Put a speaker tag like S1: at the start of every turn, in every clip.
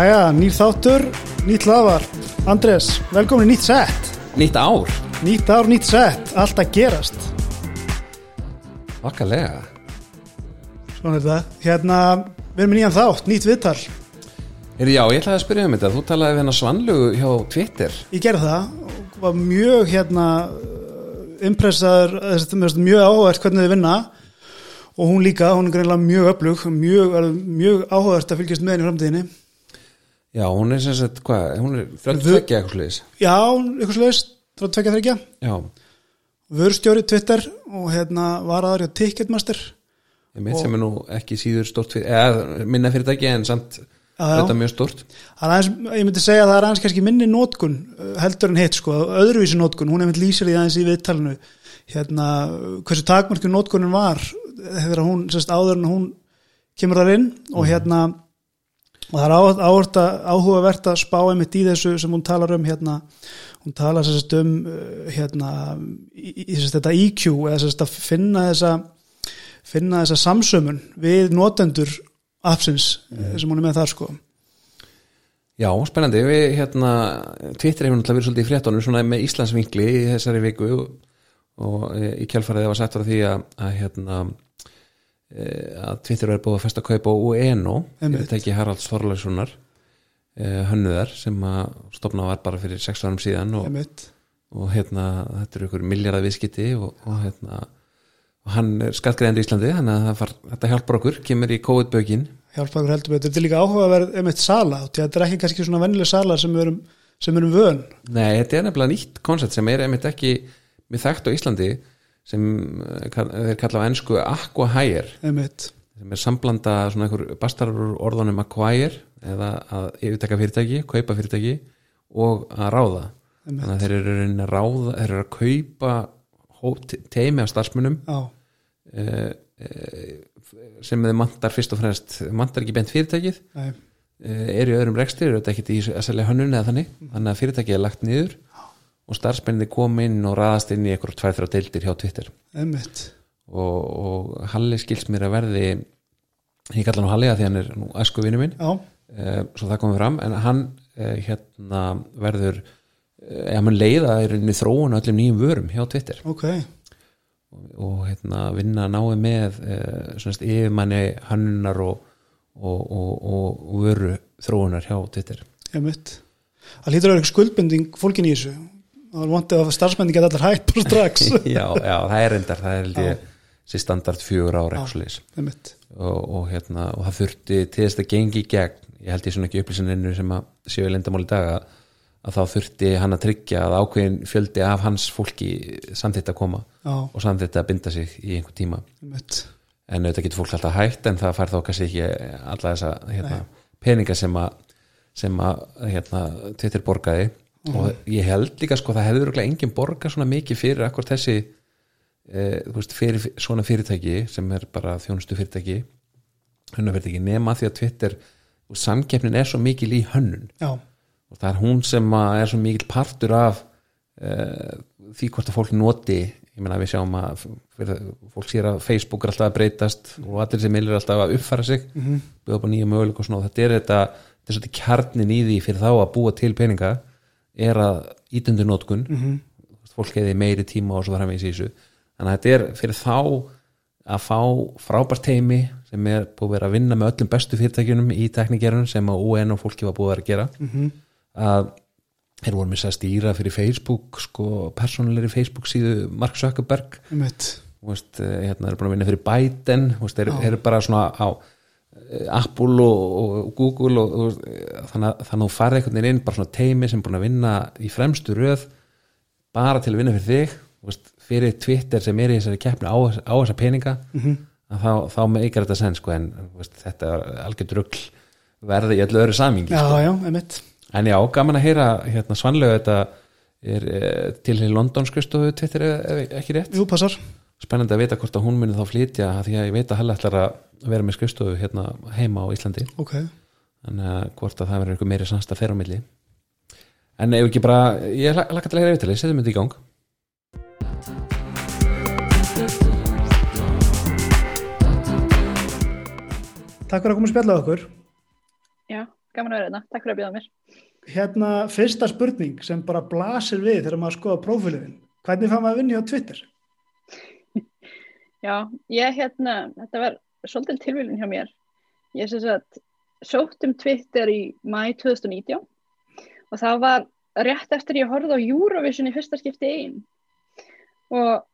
S1: Jæja, nýr þáttur, nýtt hlaðvar Andres, velkomin í nýtt sett
S2: Nýtt ár,
S1: Nýtt ár, nýtt sett, allt að gerast.
S2: Okkarlega
S1: Svona er þetta Hérna, við erum í nýjan þátt, nýtt viðtal.
S2: Heyrðu, Já, ég ætlaði að spyrja um þetta. Þú talaði við hennar Svanlugu hjá Twitter.
S1: Ég gerði það. Og var mjög hérna impressaður, mjög áhugavert hvernig þið vinna. Og hún líka, hún er greinlega mjög öflug mjög, mjög áhugavert að fylgjast með henni framtíðinni
S2: Já, hún er sem sagt, hvað, hún er þrjöldvekja eitthvað sliðis
S1: Já, eitthvað tvekja þreikja
S2: Já,
S1: vörstjóri Twitter og hérna var aðri á Ticketmaster.
S2: Ég meit sem er nú ekki síður stort fyrir, eða minna fyrirtæki en samt þetta mjög stort
S1: er aðeins, ég myndi segja að það er aðeins kannski minni nótkun uh, heldur en hitt sko, öðruvísi nótkun, hún hefði lýsir í aðeins í viðtalinu hérna, hversu takmarkun nótkunin var þegar hún, sérst, áður en hún kemur þar inn og hérna og það er áhverta, áhugavert að spá einmitt í þessu sem hún talar um hérna, hún talar sérst um uh, hérna, í, í sérst þetta IQ eða sérst að finna þessa finna þessa samsömun við notendur appsins mm. sem hún er með þar sko.
S2: Já, spennandi, við hérna Twitter hefur náttúrulega verið svolítið í fréttonum svona með Íslandsvinkli í þessari viku og, og e, í kjálfarið var sagt frá því að, að hérna e, að Twitter er búið að festa kaupa og Eno, þetta ekki Haralds Þorlarssonar e, hönnuðar sem að stopna var bara fyrir 6 árum síðan og, og hérna þetta eru ykkur miljardar viðskipti og, og hérna og hann er skattgreðandi í Íslandi þannig að far, þetta hjálpar okkur, kemur í COVID-bökin
S1: hjálpa okkur heldur betur, þetta er líka áhugaverð einmitt sala, þetta er ekki kannski svona vennileg sala sem við erum, sem erum vön.
S2: Nei, þetta er nefnilega nýtt koncept sem er einmitt ekki mjög þekkt á Íslandi sem eh, kall- þeir kalla á ennsku aqua hire
S1: einmitt,
S2: sem er samblanda svona einhver bastarur orðunum acquire eða að yfirtaka fyrirtæki, kaupa fyrirtæki og að ráða.
S1: Einmitt.
S2: þannig að þeir eru að ráða þeir eru að kaupa teimi af starfsmunum
S1: á,
S2: eh, eh, sem þeir mantar fyrst og fremst mantar ekki bent fyrirtækið eh, eru í öðrum rekstri, eru þetta ekkert í að selja hönnun eða þannig, þannig að fyrirtækið er lagt niður og starfsmenni kom inn og raðast inn í einhverjum tvær þrjá deildir hjá Twitter. Og, og Halli skils mér að verði ég kalla hann Halli að því hann er nú æsku vinnu minn. Eh, svo það komið fram, en hann eh, hérna verður eh, ja, mann leiða í rauninni þróun á öllum nýjum vörum hjá Twitter.
S1: Ok.
S2: Og hérna vinna náið með eh, svona yfirmanni hannunar og, og, og, og, og vöru þróunar hjá Twitter.
S1: Það lítur að vera skuldbending fólkin í þessu, það var vantið að starfsmenni geta allar hætt bara strax.
S2: Já, já, það er endar, það er held ég sér standard fjögur ára og, og, hérna, og það þurfti til þess að gengi í gegn ég held ég svona ekki upplýsininu sem að séu í lendamál í dag að, þá þurfti hann að tryggja að ákveðin fjöldi af hans fólki samþitt að koma
S1: já,
S2: og samþitt að binda sig í einhver tíma.
S1: Einmitt.
S2: En auðvitað getur fólk alltaf hægt en það fær þá kannski ekki alla þessa hérna, peninga sem að, sem að hérna, Twitter borgaði og ég held líka sko það hefur örugglega engin borga svona mikið fyrir akkur þessi e, veist, fyrir svona fyrirtæki sem er bara þjónustu fyrirtæki hönnufyrirtæki nema því að Twitter og samkeppnin er svo mikil í hönnun.
S1: Já,
S2: og það er hún sem er svo mikil partur af uh, því hvort að fólk noti ég meina við sjáum að fólk sér að Facebook er alltaf að breytast og allir sem er alltaf að uppfæra sig mm -hmm. bjóða upp á nýja möguleik og svona og þetta er þetta, þetta er svolítið kjarnin í því fyrir þá að búa til peninga er að ítundur notkun. -hmm. fólk hefði meiri tíma og svo þar með í þessu. Þannig að þetta er fyrir þá að fá frábært teimi sem er búið að vera að vinna með öllum bestu fyrirtækjunum í teknikerunum sem að UN og fólki var búið að vera að gera. -hmm. að þeir voru með að stýra fyrir Facebook sko, persónulegri Facebook síðu Mark Zuckerberg.
S1: Einmitt.
S2: Þú veist, eh, hérna er búin að vinna fyrir Biden. Veist, þeir, þeir eru bara svona á Apple og, og Google og, og þannig að þannig að þú farið einhvern veginn inn bara svona teimi sem er búin að vinna í fremstu röð bara til að vinna fyrir þig veist, fyrir Twitter sem er í þessari keppni á, á þessa peninga -hmm. þá, þá meikar þetta senn sko, en veist, þetta er algjörð rugl verði í öllu öðru samingi
S1: já,
S2: sko.
S1: já,
S2: En já, gaman að heyra hérna svanlega þetta er e, til hér London skristofu Twitter ef, ekki rétt
S1: jú,
S2: spennandi að vita hvort að hún muni þá flytja því að ég veit að Halla ætlar að vera með skristofu hérna heima á Íslandi
S1: ok,
S2: þannig að hvort að það verður eitthvað meiri sannst að fer á milli en ef ekki bara, ég laka til að heyra yfir til setjum þetta í gang
S1: takk fyrir að koma að spjalla okkur
S3: Já, gaman að vera hérna, takk fyrir að bjóða mér.
S1: Hérna, fyrsta spurning sem bara blasir við þegar maður skoða prófíliðin. Hvernig fann maður að vinni á Twitter?
S3: Já, ég hérna, þetta var svolítið tilvílun hjá mér. Ég sem sagt, sótt um Twitter í mæ 2019 og það var rétt eftir ég horfði á Eurovision í fyrsta skipti einn. Og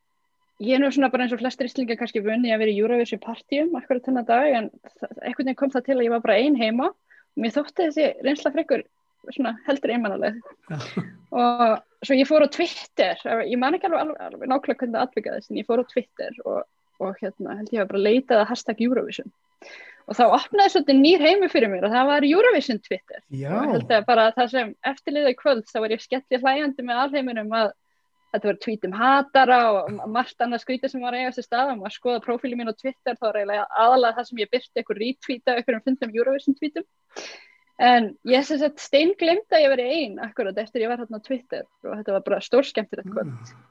S3: ég er nú svona bara eins og flestir íslingar kannski vunni að vera í Eurovision partíum akkurat þennan dag en einhvern veginn kom það til að ég var bara einn heima. Og mér þótti þessi reynsla frekkur heldur einmannaleg og svo ég fór á Twitter ég man ekki alveg, alveg, nákvæmlega hvernig það atbyggjaðist en ég fór á Twitter og, og hérna held ég að bara leitaði að hashtag Eurovision. Og þá opnaði svolítið nýr heimi fyrir mér og það var Eurovision Twitter.
S1: Já.
S3: og held að bara það sem eftirliða í kvöld þá var ég skelli hlæjandi með alheiminum að þetta var tweet um hatara og margt annað skríti sem var eigast í staðum og að skoða profíli mín á Twitter þá var eiginlega aðalega það sem ég byrti eitthvað retweeta eitthvað um fundum Eurovision tweetum. En ég sem sagt stein glemt að ég veri einn akkurat eftir ég var hérna á Twitter og þetta var bara stórskemmtilegt kvöld.
S1: Mm.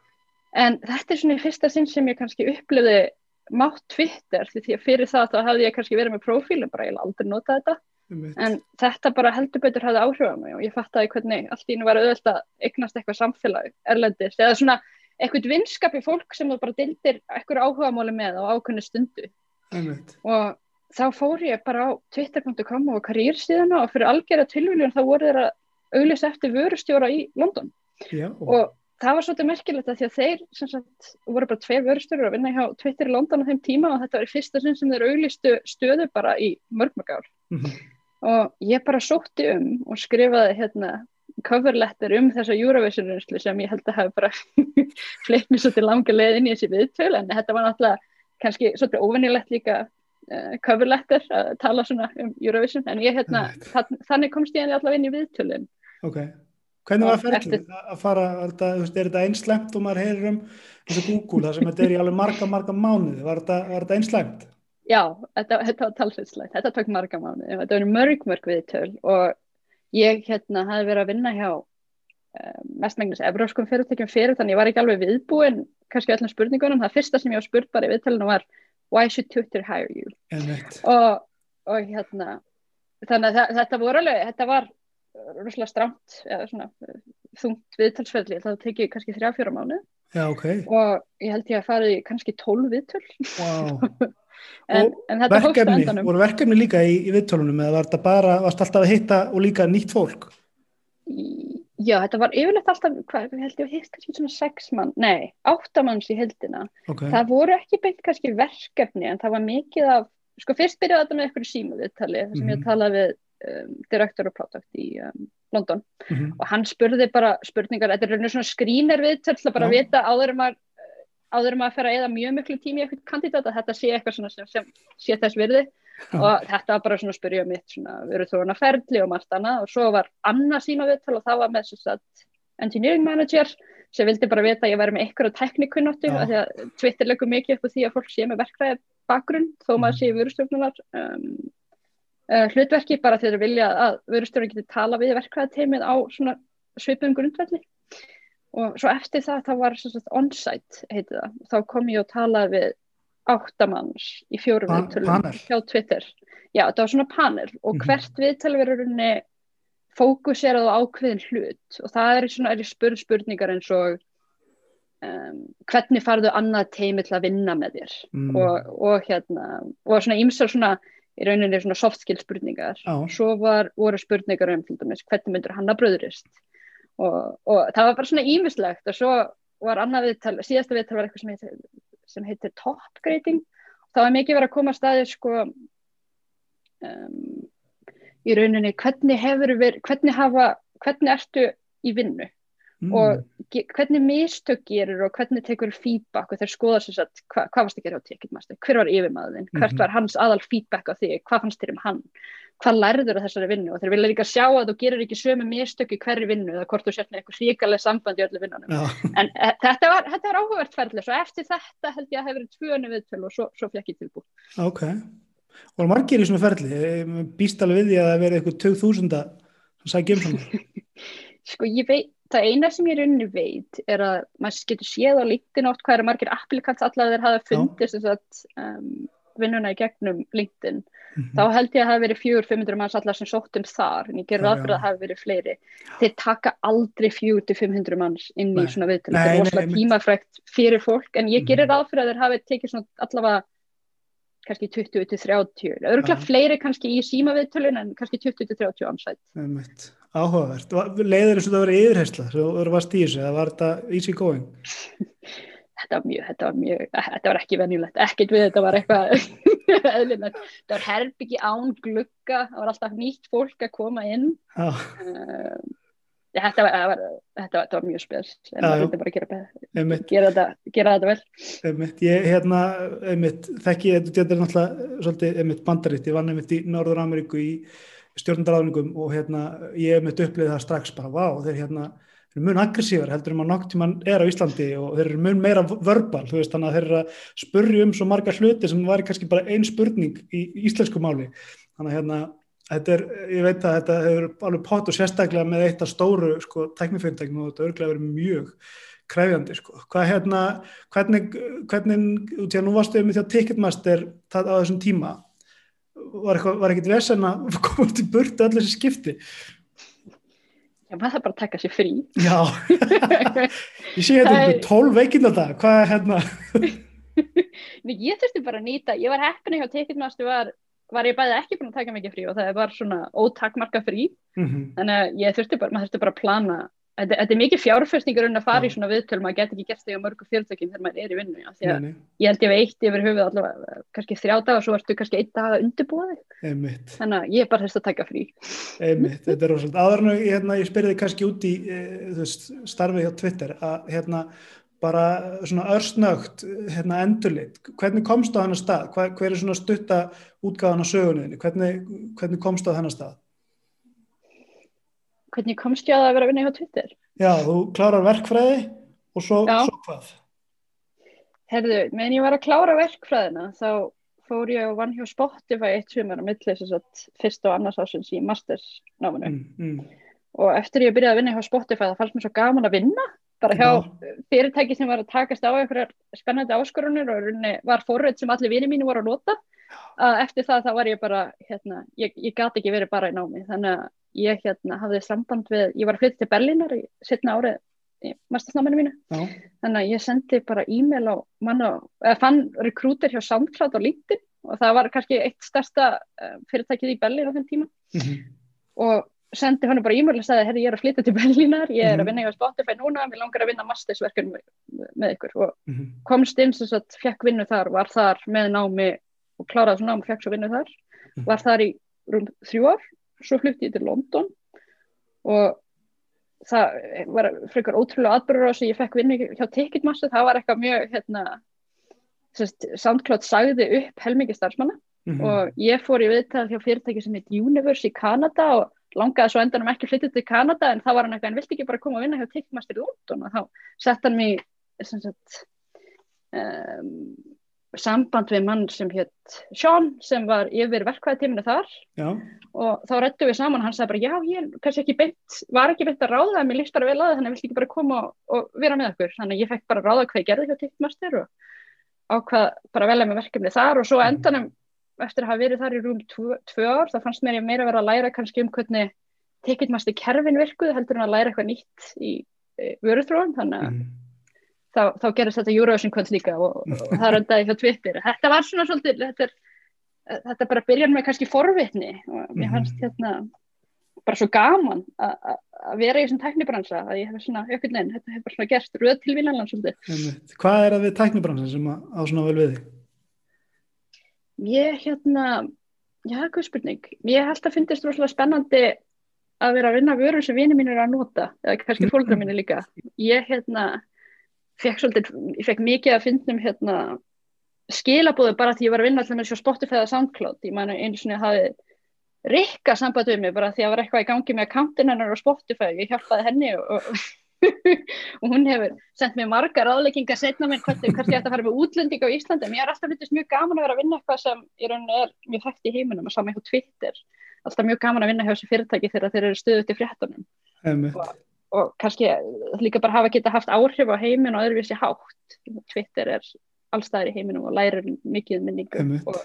S3: En þetta er svona í fyrsta sinn sem ég kannski upplifði mátt Twitter því að fyrir það þá hafði ég kannski verið með profílum bara ég aldrei notað þetta
S1: Einmitt.
S3: en þetta bara heldur betur hafði áhrif á mig og ég fattaði hvernig allt í nú var auðvöld að eignast eitthvað samfélag erlendist eða svona eitthvað vinskap í fólk sem þú bara dildir eitthvað áhugamáli með á ákveðni stundu
S1: Einmitt.
S3: og þá fór ég bara á twitter.com og karýrsíðuna og fyrir algjörða tilvíljun þá voru þeir að auglýsa eftir vörustjóra í London
S1: Já.
S3: og það var svolítið merkilegt að því að þeir sem sagt voru bara tveir vörustjórar að vinna hjá Twitter í London á þeim tíma og þetta var í fyrsta sinn sem þeir auglýstu stöðu bara í mörg mörg ár
S1: Mhm.
S3: og ég bara sótti um og skrifaði hérna cover letter um þessa Eurovision reynslu sem ég held að hafa bara fleitt mér svolítið langa leið inn í þessi viðtöl en þetta var náttúrulega kannski svolítið óvennilegt líka uh, cover letter að tala svona um Eurovision en ég hérna, þannig komst ég allavega inn í viðtölin
S1: Ok. Hvernig var ferðlið að fara, þetta, þú veist, er þetta einslemt og maður heyrir um og Google, það sem þetta er í alveg marga, marga mánuði, var þetta, þetta einslemt?
S3: Já, þetta, þetta var talsvitslegt, þetta tók marga mánu, þetta var mörg mörg viðtöl og ég hérna hafi verið að vinna hjá um, mestmengnis evróskum fyrirtækjum fyrir þannig ég var ekki alveg viðbúin kannski öllum spurningunum, það fyrsta sem ég var spurt bara í viðtölinu var why should Twitter hire you? Og, og hérna þannig að það, þetta voru alveg, þetta var rúslega stramt eða svona uh, þungt viðtalsferðli, það tekið kannski þrjá fjóra mánu
S1: Já, ok.
S3: og ég held ég að fara í kannski tólf viðtöl
S1: Wow.
S3: en, en þetta hófst
S1: Verkefni,
S3: endanum
S1: voru verkefni líka í, í viðtölunum eða var þetta bara, varst alltaf að hitta og líka nýtt fólk?
S3: Já, þetta var yfirleitt alltaf, hvað, held ég að hitt kannski svona sex mann, nei, áttamanns í heldina.
S1: Ok.
S3: Það voru ekki beint kannski verkefni, en það var mikið af, sko fyrst byrjaði þetta með eitthvað símuviðtali, þar sem
S1: Mhm.
S3: ég talaði við um, direktor og product í um, London
S1: Mhm.
S3: og hann spurði bara spurningar, þetta er rauninu svona skrýner viðtöl til að bara
S1: Já.
S3: vita áður um að áður um að fara að eða mjög miklu tími í eitthvað kandidat að þetta sé eitthvað svona sem, sem sé þess virði
S1: Já.
S3: og þetta var bara svona að spyrja mitt svona verið þróuna ferli og margt annað og svo var Anna síma viðtal og það var með svo að engineering manager sem vildi bara vita að ég væri með eitthvað teknikunnáttu
S1: Já.
S3: af því að Twitter leggur mikið upp á því að fólk sé með verkræði bakgrunn þó maður
S1: Mhm.
S3: sé vörustjórnunar um, uh, hlutverki bara þegar vilja að vörustjórnum geti tala við verkræðateimið á svona svipum grundvelli. Og svo eftir það það var on-site heitið það. Þá kom ég og talaði við áttamanns í fjórum
S1: Pa-
S3: viðtölum hjá Twitter. Já þetta var svona panel og
S1: Mhm.
S3: hvert viðtal verður fókuserað á ákveðin hlut. Og það er svona er spurð spurningar eins og um, hvernig farðu annað teimi til að vinna með þér?
S1: Mm.
S3: og, og hérna og svona ímsar svona í rauninni svona soft skill spurningar.
S1: Já.
S3: svo var, voru spurningar um hvernig myndur hanna bröðurist og, og það var bara svona ímislegt og svo var annað viðtal síðasta viðtal var eitthvað sem heitir, sem heitir top grading það var mikið verið að koma að staði sko um, í rauninni hvernig hefur verið hvernig hafa, hvernig ertu í vinnu
S1: Mm.
S3: og hvernig mistök gerir og hvernig tekur feedback og þeir skoða sem sagt hva, hvað varst að gera á Ticketmaster, hver var yfirmaðurinn hvert
S1: Mhm.
S3: var hans aðal feedback á því hvað fannst þér um hann, hvað lærður þessari vinnu og þeir vilja líka sjá að þú gerir ekki sömu mistök í hverju vinnu eða hvort þú sért með eitthvað ríkalega samband í öllu vinnunum
S1: Já.
S3: en e, þetta var, þetta var áhugavert ferðli svo eftir þetta held ég að hefur tvönu viðtöl og svo, svo fekk ég tilbú
S1: Ok. Og margir í svona ferli, Ég býst alveg við því að það verið eitthvað 2000 sem sækja um svona.
S3: Sko ég veit, það eina sem ég rauninni veit er að maður getur séð á líktin átt hvað eru margir applikants allavega þeir hafa fundist þess að um, vinnuna í gegnum LinkedIn.
S1: Mhm.
S3: þá held ég að það hafi verið 400-500 manns allar sem sóttum þar en ég
S1: Já,
S3: ráð fyrir að það hafi verið fleiri. Þeir taka aldrei 400-500 manns inn í svona viðtölu, það er rosalega tímafrækt fyrir fólk en ég gerir
S1: Mhm.
S3: ráð fyrir að þeir hafi tekið svona allavega kannski 20-30 örgulega
S1: Já.
S3: fleiri kannski í síma viðtölun en kannski 20-30 ansætt.
S1: Áhugavert. Leiðir eins og það verið yfirhersla, þú þú varst í þessu, eða var þetta easy going?
S3: þetta var mjög, þetta var mjög, þetta var ekki venjulegt, ekkert við þetta var eitthvað þetta var herbyggi án glugga, það var alltaf nýtt fólk að koma inn uh, þetta, var, það var, þetta, var, þetta var mjög spes en það reyndi bara að gera, be-
S1: einmitt,
S3: gera, þetta, gera þetta vel
S1: einmitt. Ég, hérna, einmitt, þekki, þetta er náttúrulega svolítið, einmitt, bandaritt. Ég vann einmitt í Norður Ameríku í stjórnundaráðningum og hérna, ég einmitt upplýði það strax bara, vá, þeir hérna, þeir eru mun aggressívar heldur um að nokk tíman er á Íslandi og þeir eru mun meira verbal, þú veist, þannig að þeir eru að spurja um svo marga hluti sem var kannski bara ein spurning í íslensku máli. Þannig að hérna, þetta er, ég veit að þetta hefur alveg pott og sérstaklega með eitt af stóru sko, teknifyrirtæknum og þetta örglega verið mjög kræfjandi sko. Hvað hérna, hvernig, hvernig, í að nú varstu um því að Ticketmaster það á þessum tíma, var, var ekkit vesen að koma til burtu allir þessi skipti?
S3: Já, maður það bara taka sér frí.
S1: Já, ég sé þetta um 12 veikinn að það, hvað er hérna,
S3: Nei, ég þurfti bara að nýta, ég var heppinu hjá Ticketmaster var, var ég bæði ekki búin að taka mikið frí og það var svona ótakmarka frí.
S1: Mm
S3: þannig að ég þurfti bara, maður þurfti bara að plana þetta, þetta er mikið fjárfæstingur en að fara
S1: Já.
S3: í svona viðtöl, maður get ekki gert þau á mörgu fyrirtækjum þegar maður er í vinnu, já, því að
S1: nei,
S3: ég held ég hef eitt yfir höfuð allavega, kannski þrjá daga og svo ertu kannski einn dag að undirbúa þig. Þannig að ég bara þurfti að taka frí.
S1: Einmitt, þetta er rosalega, ég, hérna, ég spyrði kannski út í e, þú veist, starfið hjá Twitter, að hérna, bara svona örsnögt, hérna, endurlit, hvernig komstu á hennar stað, hver, hver er svona stutta útgáðan á sögunniðinni, hvernig, hvernig komstu á hennar stað?
S3: Hvernig komst ég að vera að vinna hjá Twitter?
S1: Já, þú klárar verkfræði og svo, svo hvað?
S3: Herðu, meðan ég var að klára verkfræðina þá fór ég og vann hjá Spotify eitt sumar á milli þess að fyrst og annars ásins í mastersnáminu
S1: Mm, mm,
S3: og eftir ég byrjaði að vinna hjá Spotify það fannst mér svo gaman að vinna bara hjá fyrirtæki sem var að takast á einhverjar spennandi áskorunir og var forrið sem allir vini mínu voru að nota. Að eftir það þá var ég bara hérna, ég, ég gati ekki verið bara í námi. Þannig að ég hérna hafði samband við ég var að flytja til Berlínar í setna árið í mastersnáminu mínu.
S1: Já,
S3: þannig að ég sendi bara e-mail á manna, eða fann rekrúter hjá SoundCloud og LinkedIn og það var kannski eitt stærsta uh, fyrirtækið í Berlín á þeim tíma.
S1: Mhm,
S3: og sendi hann bara e-mail og sagði, herri, ég er að flytja til Berlínar, ég er
S1: Mhm.
S3: að vinna hjá Spotify núna, mér langar að vinna mastersverkun með, ykkur. Og
S1: mhm,
S3: komst inn sem sagt, fekk vinnu þar, var þar með námi og kláraði svo námi, fekk svo vinnu þar.
S1: Mhm.
S3: var þar í rúm þrjú ár svo flutti ég til London. Og það var frekar ótrúlega atbyrður á þess að ég fekk vinnu hjá Ticketmaster, það var eitthvað mjög hérna, SoundCloud sagði upp helmingi starfsmanna.
S1: Mhm,
S3: og ég fór í viðtal hjá fyrirtæki sem heit Universe í Kanada og langaði svo endanum ekki flyttið til Kanada en það var hann eitthvað, en vilti ekki bara koma að vinna hjá Ticketmaster í London? Og þá sett hann sagt um, samband við mann sem hétt Sean sem var yfir verkvæðatíminu þar.
S1: Já,
S3: og þá rættu við saman, hann sagði bara já, ég kannski ekki beint, var ekki beint að ráða en mér líst bara vel að það, þannig að vilti ekki bara koma og, og vera með okkur, þannig að ég fekk bara ráða hvað ég gerði hjá Ticketmaster og ákvað bara velja með verkefni þar. Og svo á endanum eftir að hafa verið þar í rúm tvö, tvö ár, þá fannst mér ég meira að vera að læra kannski um hvernig Ticketmaster kerfin virkuð heldur en að læra eitthvað nýtt í e, vöruþróun, þannig að
S1: mhm,
S3: þá, þá gerist þetta Eurovision kvöld líka og, og það röndaði hjá Twitter þetta var svona svolítið þetta, er, þetta bara byrjan með kannski forvitni og mér fannst hérna bara svo gaman að- vera í þessum tæknibransa að ég hef svona aukvöld neinn, þetta hefur bara svona gerst röð svolítið.
S1: einmitt. Hvað er það við tæknibransin sem að- á svona vel við þig?
S3: Ég hérna, já, hvað spurning. Ég held að finnst rosalega spennandi að vera að vinna vörur sem vinið mín er að nota eða kannski fólkra mínu líka. Ég hérna fekk svolítið, ég fekk mikið að fyndnum hérna skilabóðu bara því ég var að vinna alltaf með svo Spotify eða SoundCloud, ég mæna einu sinni hafi Rikka samband við mig bara því að það var eitthvað í gangi með akkántin hennar á Spotify, ég hjálpaði henni og, og, og hún hefur sendt mér margar ráðleggingar setna mér hvernig, ég ætti að fara með útlending á Íslandi. Mér er alltaf myndist mjög gaman að vera að vinna eitthvað sem í rauninni er mjög hægt í heiminum. Og saman eitthvað Twitter, alltaf mjög gaman að vinna hjá þessu fyrirtæki þegar þeir eru stöðut í fréttunum.
S1: Einmitt.
S3: og kannski líka bara hafa geta haft áhrif á heimin og öðruvísi hátt. Twitter er allstæðir í heiminum og lærir mikið um minningu
S1: Einmitt.
S3: og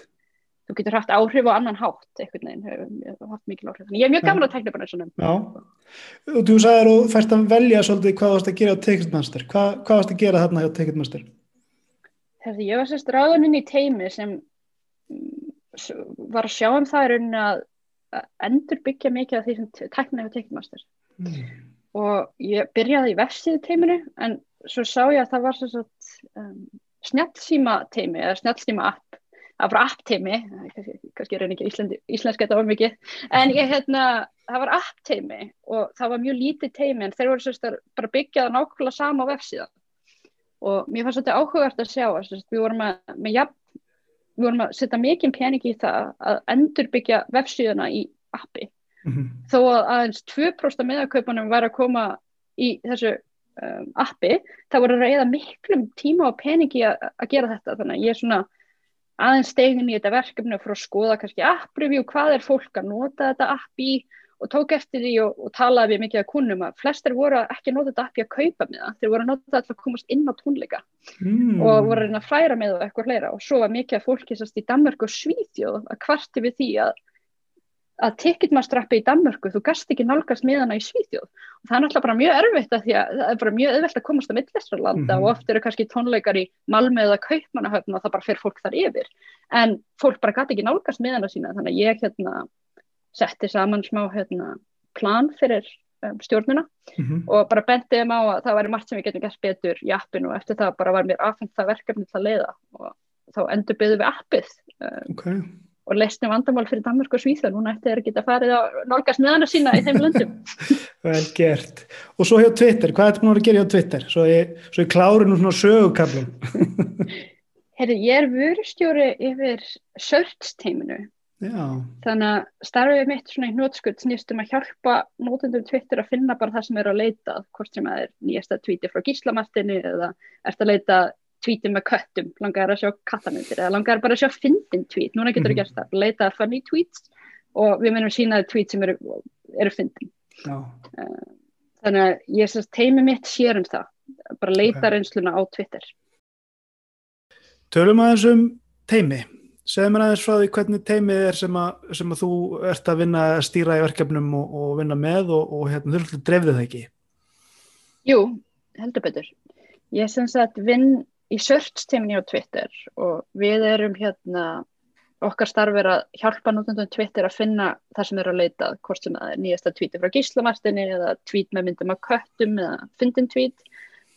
S3: þú getur haft áhrif á annan hátt hefur hefur haft mikil áhrif. Þannig ég er mjög gaman að tekna bara svona.
S1: Og þú sagðir og færst að velja svolítið hvað varst að gera á Ticketmaster. Hva, hvað varst að gera þarna hjá Ticketmaster?
S3: Hefði, ég var sérst ráðun inn í teimi sem mm, var að sjá um það að að endur byggja mikið af því sem tekna hefur teknmastur
S1: mm.
S3: og ég byrjaði í vefsíðu teiminu en svo sá ég að það var um, snjallsíma teimi eða snjallsíma app það var app teimi, kannski, kannski reyni ekki Íslandi, íslenska þetta var mikið. En ég hérna, það var app teimi og það var mjög lítið teimi en þeir voru sérst bara byggja það nákvæmlega sama á vefsíðan og mér fannst þetta áhugavert að sjá sérst, við vorum að, með jafn við vorum að setja mikið pening í það að endurbyggja vefsíðuna í appi.
S1: Mm
S3: þó að aðeins 2% af miðakaupunum væri að koma í þessu um, appi, það voru að reyða miklum tíma og peningi að gera þetta. Þannig að ég er svona aðeins stegin í þetta verkefni og fyrir að skoða kannski app review, hvað er fólk að nota þetta app í? Og tók eftir því og, og talaði við mikið að kunnum að flestir voru ekki að nota þetta app í að kaupa með það, þeir voru að nota þetta til að komast inn á tónleika
S1: Mm.
S3: og voru að fræra með og eitthvað hlera og svo var mikið að fólki sérst í Danmörku og Svíþjóð að kvarti við því að að ticketmastrappi í Danmörku, þú gast ekki nálgast miðana í Svíþjóð og það er náttúrulega bara mjög erfitt að því að það er bara mjög auðvelt að komast á millistralanda
S1: Mhm.
S3: og oft eru kannski tónleikar í Malmö eða Kaupmannahöfn og það bara fer fólk þar yfir en fólk bara gæti ekki nálgast miðana sína þannig að ég hérna setti saman smá hérna plan fyrir um, stjórnuna
S1: Mhm.
S3: og bara benti þeim á að það væri margt sem við getum gert betur í appinu og eftir það bara var mér afhengt það verkefni til að leiða og þá endur byggðum við appið uh,
S1: Ok,
S3: og leistum vandamál fyrir Danmark og Svíþjóð. Núna eftir að geta farið að nálgast meðana sína í þeim löndum.
S1: vel gert. Og svo hjá Twitter, hvað er þetta búin að að gera hjá Twitter? Svo ég, svo ég klári nú svona sögukablum
S3: Herri, ég er vörustjóri yfir search teiminu
S1: Já,
S3: þannig að starfið mitt svona í hnótskutt snýst um að hjálpa nótendum Twitter að finna bara það sem er að leita hvort sem það er nýjasta tweeti frá gíslamartinu eða ert að leita tweeti með köttum, langar að sjá kattamyndir eða langar bara að sjá fyndin tweet núna getur þú
S1: Mhm.
S3: gert það, leita að funny tweets og við munum sína tweet sem eru, eru fyndin
S1: já,
S3: þannig að ég sérst teimi mitt sér um það bara leita
S1: Ok.
S3: reynsluna á Twitter
S1: Tölum aðeins um teimi. Segðu mér aðeins frá því hvernig teimið er sem að, sem að þú ert að vinna að stýra í verkefnum og, og vinna með og, og hérna, þú dreifðu það ekki.
S3: Jú, heldur betur. Ég sem sagt vinn í search teimni á Twitter og við erum hérna, okkar starf er að hjálpa notendum Twitter að finna það sem er að leita, hvort sem það er nýjasta tweeti frá gíslamartinni eða tweet með myndum af köttum eða fyndin tweet.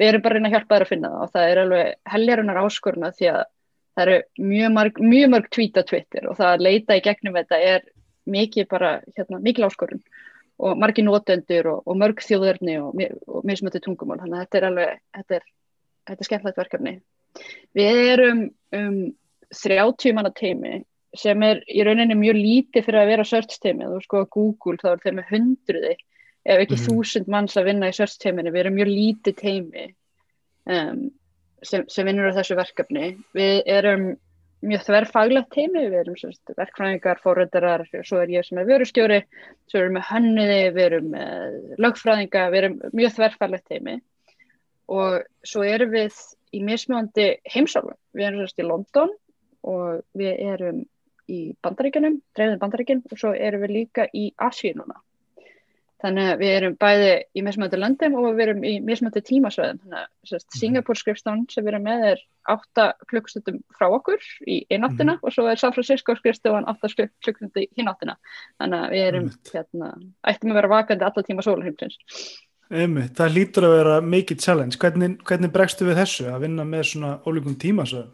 S3: Við erum bara að reyna að hjálpa þér að finna það og það er alveg heljarunar áskoruna því að það eru mjög mörg, mjög mörg tweet á Twitter og það að leita í gegnum þetta er mikið bara, hérna, mikil áskorun og margir notendur og, og mörg þjóðurni og, og mismöndi tungumál þannig að þetta er alveg þetta er, þetta er skemmtilegt verkefni. Við erum um 30 manna teimi sem er í rauninni mjög lítið fyrir að vera search teimi, þú sko Google þá er þeir með hundruði ef ekki
S1: Mhm.
S3: þúsund manns að vinna í search teiminu við erum mjög lítið teimi um, sem, sem vinnur á þessu verkefni. Við erum mjög þverfaglegt teimi, við erum sérst, verkfræðingar, fóröldarar, svo er ég sem er vörustjóri, svo erum við hönniði, við erum lögfræðinga, við erum mjög þverfaglegt teimi og svo erum við í mismjöndi heimsálfum, við erum sérst í London og við erum í Bandaríkjunum, dreifðin Bandaríkjun og svo erum við líka í Asíu núna. Þannig að við erum bæði í mismöndi löndum og við erum í mismöndi tímasvæðum. Þannig að sérst, Singapore skrifstofan sem við erum með er 8 klukkstundum frá okkur í eináttina og svo er San Francisco skrifstofan 8 klukkustundi í hináttina. Þannig að við erum,
S1: Einmitt.
S3: hérna, ættum að vera vakandi alla tíma sólarheimsins.
S1: Einmitt, það lítur að vera mikið challenge. Hvernig, hvernig bregstu við þessu að vinna með svona ólíkum tímasöðum?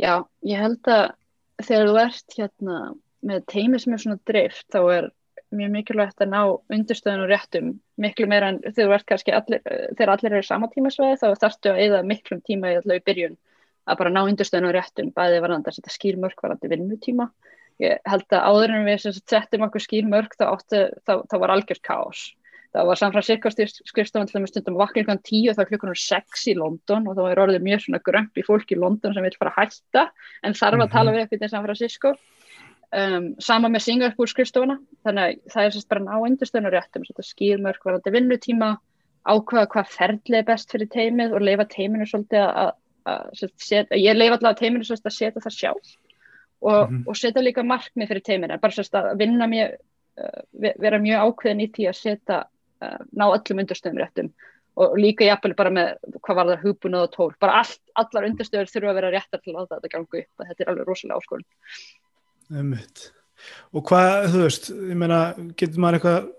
S3: Já, ég held að þegar þú ert hérna með teimi sem er svona dreift þá er mjög mikilvægt að ná undirstöðun og réttum miklu meira en þegar þú ert kannski allir, þegar allir eru sama tímasvæði þá þarftu að eða miklum tíma í í byrjun að bara ná undirstöðun og réttum bæði varðandi að setja skýr mörg varðandi vinnutíma. Ég held að áður en við sem settum okkur skýr mörg þá, átti, þá, þá var algjört kaos. Það var San Francisco skrifstofan til með stundum vakna klukkan 10 og það var klukkan 6 í London og þá er orðið mjög svona grömp í fólk í London sem vil fara að hætta en þarf að tala við eitthvað í San Francisco. Um, sama með Singapore skrifstofana þannig að það er sérst bara ná undirstöðun og réttum skýrmörk varandi vinnutíma ákveða hvað ferli er best fyrir teimið og leifa teiminu svolítið að, ég leif alltaf teiminu að setja það sjálf og, mm -hmm. og setja líka markmið fyrir teiminu, bara sérst að vinna mér, uh, vera mjög ákveðin í því að setja, ná öllum undurstöðum réttum og líka jafnvel bara með hvað var það hugbúnað og tól, bara allt, allar undurstöður þurfa að vera réttar til að þetta gangu upp, þetta er alveg rosalega áskorun.
S1: Ummitt. Og hvað, þú veist, ég meina, getur maður eitthvað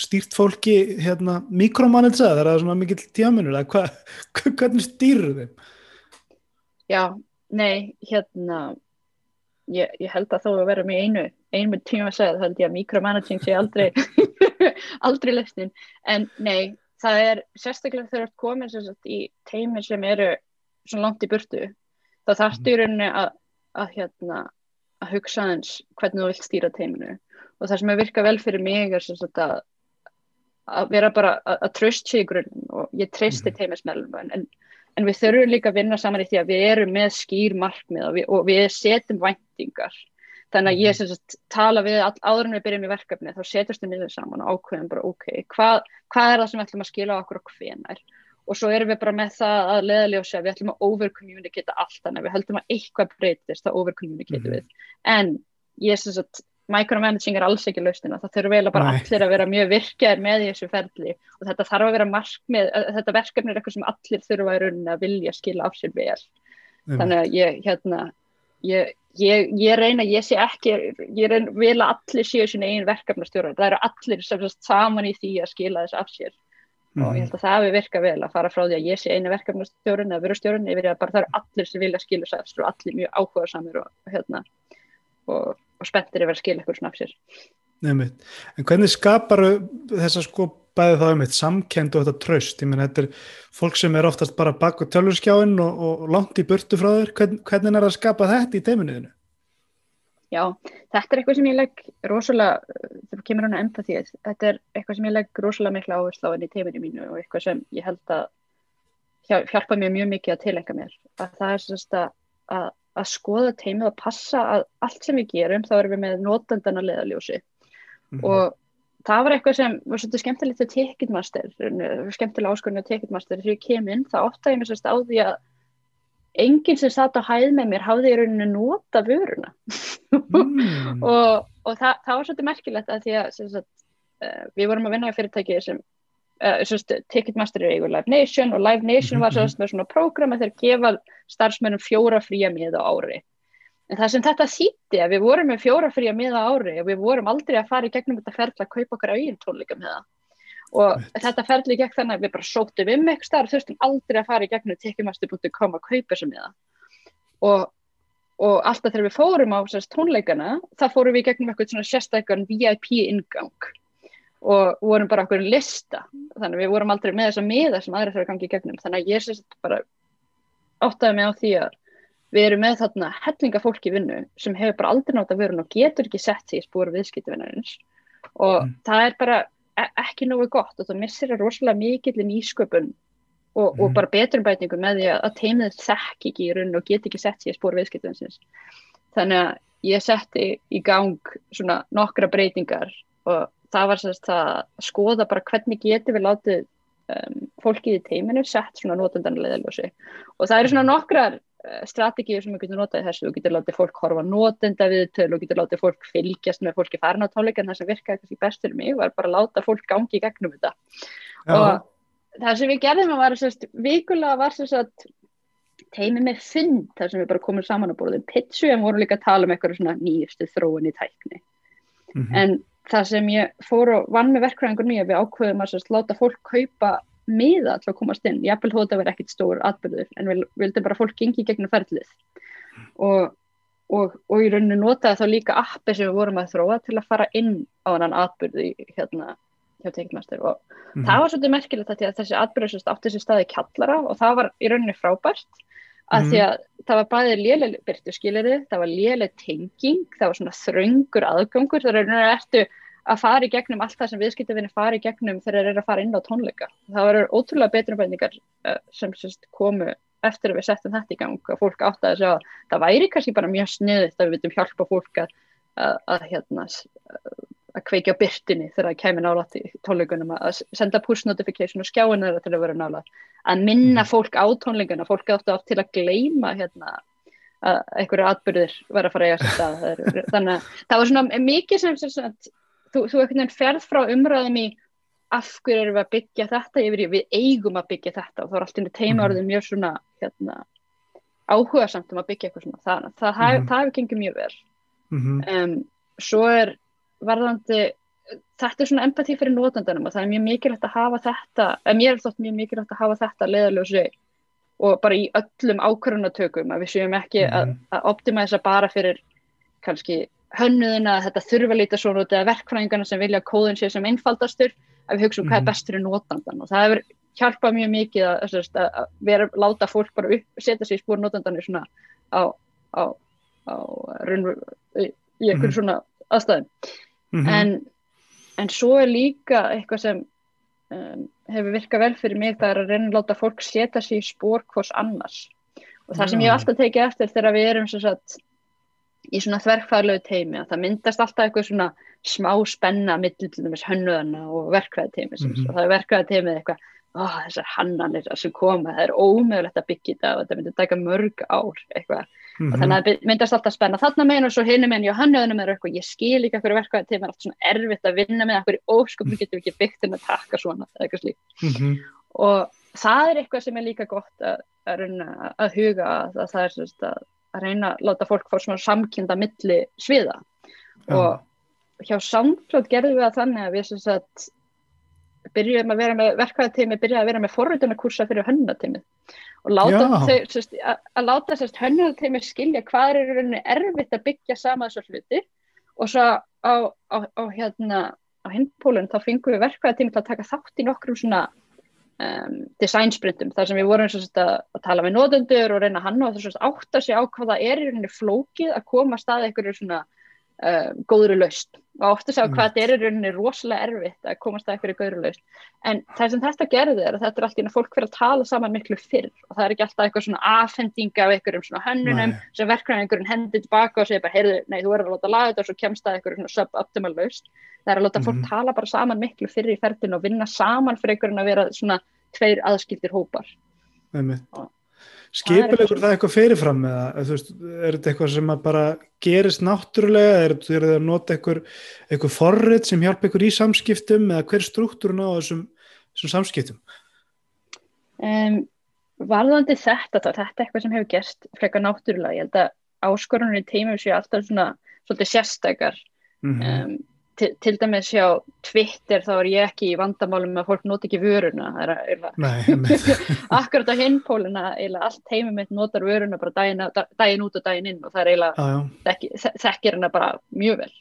S1: stýrt fólki hérna, mikromanitsa, það er svona mikill tjáminur hva, hvernig stýrur þeim?
S3: Já, nei, hérna ég, ég held að þó að vera með einu einu tíma að segja, það held ég að mikromanaging sé aldrei aldrei lesnin, en nei það er sérstaklega þegar þú komir í teimi sem eru svona langt í burtu, þá þarftu í rauninni að, að hérna að hugsa eins hvernig þú vilt stýra teiminu. Og það sem er virka vel fyrir mig er að, að vera bara að, tröst sig í grunn og ég treysti mm. teimismælum en, en við þurfum líka að vinna saman í því að við erum með skýr markmið og við, og við setjum væntingar þannig að ég mhm. sagt, tala við all, áður en við byrjum í verkefni þá setjumst við niður saman og ákveðum bara ok, hvað, hvað er það sem við ætlum að skila okkur og hvenar og svo erum við bara með það að leðaljósa við ætlum að overcommunicata allt þannig að við höldum að eitthvað breytist að overcommunicata mm. við en ég syns að micromanaging er alls ekki lausnina, það vel að bara Nei. allir að vera mjög virkjaðir með þessu ferli og þetta þarf að vera markmið, þetta verkefni er eitthvað sem allir þurfa að vilja skila af sér vel mm. þannig að ég, hérna ég, ég, ég reyna, ég sé ekki ég reyna vel að allir séu sín einn verkefnastjórar, það eru allir sem saman í því að skila þess af sér mm. og ég held að það hefur virkað vel að fara frá því að ég sé einu verkefnastjórun eða verustjórun yfir að bara það eru allir sem vilja skila þess af sér og allir mjög áhuga samir og hérna og og spenntir yfir að skilja ykkur svona af sér
S1: Nefnir. En hvernig skapar þess að sko bæði þá um eitt samkend og þetta tröst, ég menn þetta er fólk sem er oftast bara bak og tölurskjáin og, og langt í burtu frá þér, Hvern, hvernig er það að skapa þetta í teiminuðinu?
S3: Já, þetta er eitthvað sem ég legg rosalega, þegar kemur hann að empathíð, þetta er eitthvað sem ég legg rosalega mikla áherslu á enn í teiminu mínu og eitthvað sem ég held að hjálpa mér mjög mikið að tilenga mér, að það er svona að að skoða teimið og passa að allt sem við gerum þá erum við með notandana leðaljósi mm -hmm. og það var eitthvað sem var svolítið skemmtilegt til Ticketmaster, skemmtilega áskorinu Ticketmaster þegar ég kem inn, það óttaði mér sérst á því að enginn sem satt á hæð með mér hafði í rauninu nota vöruna mm. og, og það, það var svolítið merkilegt að því að sagt, uh, við vorum að vinna í fyrirtæki sem uh, Ticketmaster er eigur Live Nation og Live Nation var -hmm. með svona prógram að þeir gefa starfsmennum fjóra fría miða ári en það sem þetta þýtti að við vorum með fjóra fría miða ári og við vorum aldrei að fara í gegnum þetta ferli að kaupa okkar ín tónleika með það. Og right. þetta ferli gekk þannig að við bara sóttum um eitthvað starf þurftum aldrei að fara í gegnum ticketmaster.com að kaupa sem miða. Og og alltaf þegar við fórum á sérst, tónleikana það fórum við gegnum eitthvað svona sérstakon VIP ingang og vorum bara okkur lista. Þannig að við vorum aldrei með þessa miða sem aðra þurfa að gangi í gegnum. Þannig að ég sést bara áttaði mig á því að við erum með þarna hellinga fólk í vinnu sem hefur bara aldrei nátt að vera og getur ekki sett því spóru viðskiptvinnarins og mm. það er bara e ekki nógu gott og það missir að rosalega mikill í nýsköpun og, mm. og bara beturbætingu með því að teimið þekk ekki í raun og get ekki sett því spóru viðskiptvinnarins þannig að ég setti í gang svona nokkra breytingar og það var sérst að skoða bara hvernig getur við látið um, fólkið í teiminu sett svona notendanleðaljósi og það eru svona nokkrar uh, strategíur sem við getum notað í þessu, við getum látið fólk horfa notenda við töl og getum látið fólk fylgjast með fólki farin á tónleika en það sem virkaði kannski best fyrir mig var bara að láta fólk gangi í gegnum þetta Já. og það sem við gerðum var sérst, vikulega var sérst að teimi með fund þar sem við bara komum saman á borðin pitchu en vorum líka að tala um eitthvað svona nýjustu þróun í tækni mm -hmm. en það sem ég fór og vann með verkvæðingur mjög við ákveðum að sérst, láta fólk kaupa miða til að komast inn, ég vil hóta að vera ekkit stór atbyrður en við vildum bara fólk gengi gegnum ferlið og, og, og í rauninu notaði þá líka appi sem við vorum að þróa til að fara inn á þannan atbyrði hérna hjá Tegnmaster og mm -hmm. það var svolítið merkilegt að þessi atbyrður átti þessi staði kallara og það var í rauninu frábært að mm. því að það var bæðið léleg byrtu skilirði, það var léleg tenging, það var svona þröngur aðgangur, það er eftir að fara í gegnum allt það sem viðskiptafinni fara í gegnum þegar þeir eru að fara inn á tónleika. Það var ótrúlega betrunbæningar uh, sem sérst, komu eftir að við settum þetta í gang og fólk átti að segja að það væri kannski bara mjög sniðið að við vitum hjálpa fólk að, að, að hérna, að kveikja byrtinni þegar það kemur nálægt í tónleikunum að senda push notification og skjáin þeirra til að vera nálægt. Að minna fólk á tónleikuna fólk áttu oft til að gleyma hérna að einhverju atbyrðir vera að fara að eiga sér stað. Það þannig að það var svona mikið sem, sem, sem þú, þú einhvern veginn ferð frá umræðum í af hverju erum við að byggja þetta yfir í við eigum að byggja þetta og þá er allt einu teima
S1: Mhm.
S3: orðið mjög svona hérna, áhuga samt um að byggja eitthvað svona það, það, það,
S1: Mhm.
S3: það hefur gengið mjög vel
S1: Mhm.
S3: um, svo er varðandi þetta er svona empati fyrir notandanum og það er mjög mikilvægt að hafa þetta en mér er þótt mjög mikilvægt að hafa þetta leðaljósi og bara í öllum ákvörðunatökum að við séum ekki að,
S1: Mhm.
S3: að optimæsa bara fyrir kannski hönnuðina að þetta þurfa að líta svona út eða verkfræðingarna sem vilja að kóðin sé sem einfaldastur að við hugsa um hvað
S1: Mhm.
S3: er best fyrir notandan og það hefur hjálpað mjög mikið að, að, að, vera, láta fólk bara upp, setja sig í spór notandanir svona á, á, á raunver, í, í einhverjum
S1: Mhm.
S3: svona aðstæðum
S1: Mhm.
S3: en, en svo er líka eitthvað sem um, hefur virkað vel fyrir mig það er að reyna að láta fólk setja sig í spór hvors annars og það sem ég alltaf tekið eftir þegar við erum sagt, í svona þverkfæðlegu teimi að það myndast alltaf eitthvað svona smá spenna dæmis hönnuðana og verkfæði teimi
S1: Mhm.
S3: og það er verkfæði teimið eitthvað ó, þessar hannanir sem koma, það er ómögulegt að byggja þetta og þetta myndi taka mörg ár eitthvað
S1: Mhm.
S3: og þannig að það myndast alltaf spenna þarna megin og svo hinum megin hjá hönnuðunum er eitthvað, ég skil ekki hverju verkvæði til, mér er allt svona erfitt að vinna með hverju ósköpum getum við ekki byggt inn að taka svona eitthvað
S1: Mhm.
S3: og það er eitthvað sem er líka gott að, að, að huga að, að það er sagt, að, að reyna að láta fólk fá svona samkynda milli sviða.
S1: Já.
S3: og hjá SoundCloud gerðum við það þannig að við sem sagt byrjuðum að vera með verkvæðateimi, byrjuðum að vera með forröðunarkursa fyrir hönnateimi og láta þau, sérst, að, að láta sérst hönnateimi skilja hvað er í rauninni erfitt að byggja sama þessar hluti. Og svo á, á, á hérna á hindpólun þá fengum við verkvæðateimi til að taka þátt í nokkrum svona um, design sprintum þar sem við vorum sérst, að, að tala með nóðundur og reyna hann og þess að átta sig á hvað það er í rauninni flókið að koma að staði einhverju svona uh, góðri laust og ofta sjá
S1: Mm.
S3: hvað þetta er í rauninni rosalega erfitt að komast að einhverju góðri laust en það sem þetta gerði er að þetta er allt í einu að fólk fyrir að tala saman miklu fyrr og það er ekki alltaf eitthvað svona afhending af einhverjum svona hönnunum
S1: Nei.
S3: sem verkefni einhverjum hendi tilbaka og segir bara, heyrðu, nei, þú verður að láta laga þetta og svo kemst það einhverju svona suboptimal laust það er að láta fólk
S1: Mhm.
S3: tala bara saman miklu fyrr í ferðinu og vinna saman fyrir einhverjum að vera svona tveir aðskildir hópar
S1: Skipulegur það eitthvað fyrirfram eða eða veist, er þetta eitthvað sem bara gerist náttúrulega, er þetta að nota eitthvað, forrið sem hjálpa ykkur í samskiptum eða hver er struktúrun á þessum, þessum samskiptum?
S3: Um, varðandi þetta, þá, þetta er eitthvað sem hefur gerst frekar náttúrulega, ég held að áskorunir í teimum séu alltaf svona svolítið sérstakar.
S1: Mm
S3: um, til, til dæmis hjá Twitter þá er ég ekki í vandamálum að fólk noti ekki vöruna. Er akkurat á hinpóluna allt heimum mitt notar vöruna bara daginn, da- daginn út og daginn inn og það er eiginlega þekkir hana bara mjög vel.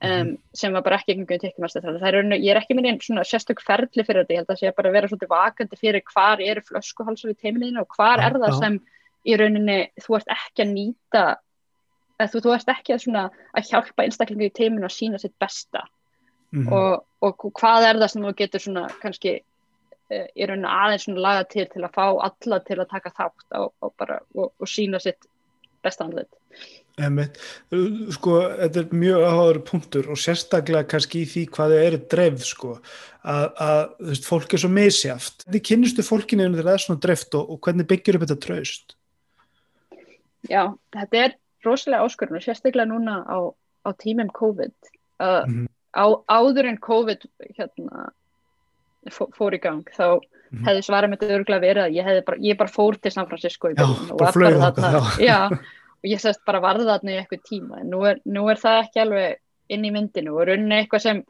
S3: Um, sem var bara ekki einhvern veginn er ég er ekki með einn svona sérstök ferli fyrir þetta, ég held að sé bara að vera svolítið vakandi fyrir hvar eru flöskuhalsar í teiminu og hvar
S1: Já,
S3: er það
S1: já.
S3: sem í rauninni þú ert ekki að nýta þú, þú ert ekki að, svona, að hjálpa einstaklingu í teiminu að sína sitt besta
S1: Mhm.
S3: og, og hvað er það sem þú getur svona kannski uh, í rauninni aðeins svona laga til til að fá alla til að taka þátt á, á bara, og, og sína sitt besta andlit.
S1: Sko, þetta er mjög áhugaður punktur og sérstaklega kannski í því hvað þau eru dreifð sko, að, að veist, fólk er svo misjaft. Hvernig kynnistu fólkinu þegar það er svona dreift og, og hvernig byggir upp þetta traust?
S3: Já, þetta er rosalega áskorun og sérstaklega núna á, á tímum COVID uh,
S1: Mhm.
S3: á, áður en COVID hérna, fó, fór í gang þá
S1: Mhm.
S3: hefði svarað mitt örgulega verið að ég, bara, ég bara fór til San Francisco
S1: Já,
S3: og
S1: bara
S3: þarna
S1: já.
S3: og ég sérst bara varði þarna í eitthvað tíma en nú er, nú er það ekki alveg inn í myndinu og rauninni eitthvað sem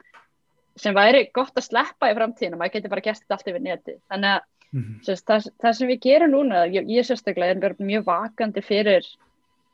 S3: sem væri gott að sleppa í framtíðina maður getur bara gert þetta allt yfir neti þannig að
S1: Mhm.
S3: Sest, það, það sem við gerum núna, ég, ég sérstaklega er mjög vakandi fyrir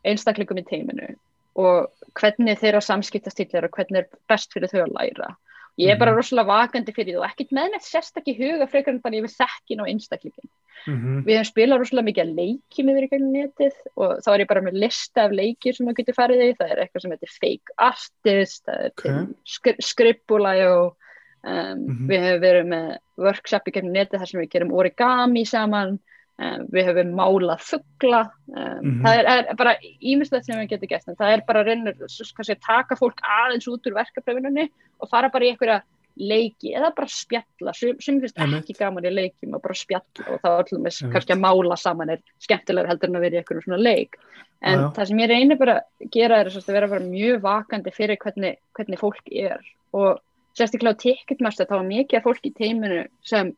S3: einstaklingum í teiminu og hvernig þeirra samskiptastíl er og hvernig er best fyrir þau að læra. Ég er bara
S1: Mhm.
S3: rosalega vakandi fyrir því og ekkert með neitt sérstakki huga frekar en bara við þekkin á einstaklingin.
S1: Mhm.
S3: Við hefum spilað rosalega mikið að leikjum yfir í gegnum netið og þá er ég bara með lista af leikjur sem þú getur farið í. Það er eitthvað sem heitir fake artist, það er
S1: Ok.
S3: okay. skri skrippulajó, um,
S1: Mhm.
S3: við hefum verið með workshop í gegnum netið þar sem við gerum origami saman, við höfum málað fuggla um,
S1: Mhm.
S3: það er, er bara ímislegt sem við getum gert en það er bara reyna kannski að taka fólk aðeins út úr verkefnivinnunni og fara bara í einhverja leiki eða bara spjalla, sem, finnst ekki gaman í leikjum og bara spjalla og þá öllum
S1: Einmitt.
S3: kannski að mála saman er skemmtilegur heldur en að vera í einhverjum svona leik en
S1: Já, já.
S3: það sem ég reynir bara að gera er að vera mjög vakandi fyrir hvernig, hvernig fólk er og sérstaklega á Ticketmaster þá var mikið fólk í teiminu sem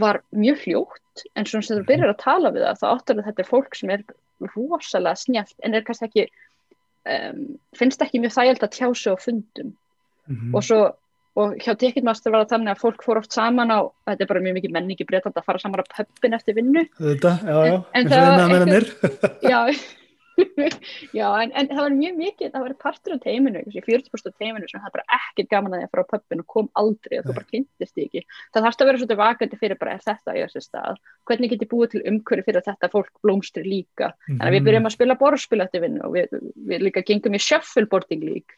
S3: var mjög hljótt en svona sem þú byrjar að tala við það þá áttur að þetta er fólk sem er rosalega snjált en er kannski ekki um, finnst ekki mjög þægild að tjá sig á fundum.
S1: Mhm.
S3: og svo og hjá Ticketmaster var það þannig að fólk fór oft saman á, þetta er bara mjög mikið menning í breytand að fara saman á pöppin eftir vinnu.
S1: Þetta, já, já,
S3: En- en það var
S1: iðnaðarmennirnir.
S3: já, já en, en það var mjög mikið, það var partur af teiminu, kannski 40% af teiminu sem það bara ekkert gaman að því að fara á pöppin og kom aldrei og þú bara kynntist ekki. Það þarfst að vera svolítið vakandi fyrir bara er þetta í þessi stað, hvernig get ég búið til umhverju fyrir að þetta fólk blómstri líka? Þannig að við byrjum að spila borðspil eftir vinnu og við, við líka gengum í shuffleboarding lík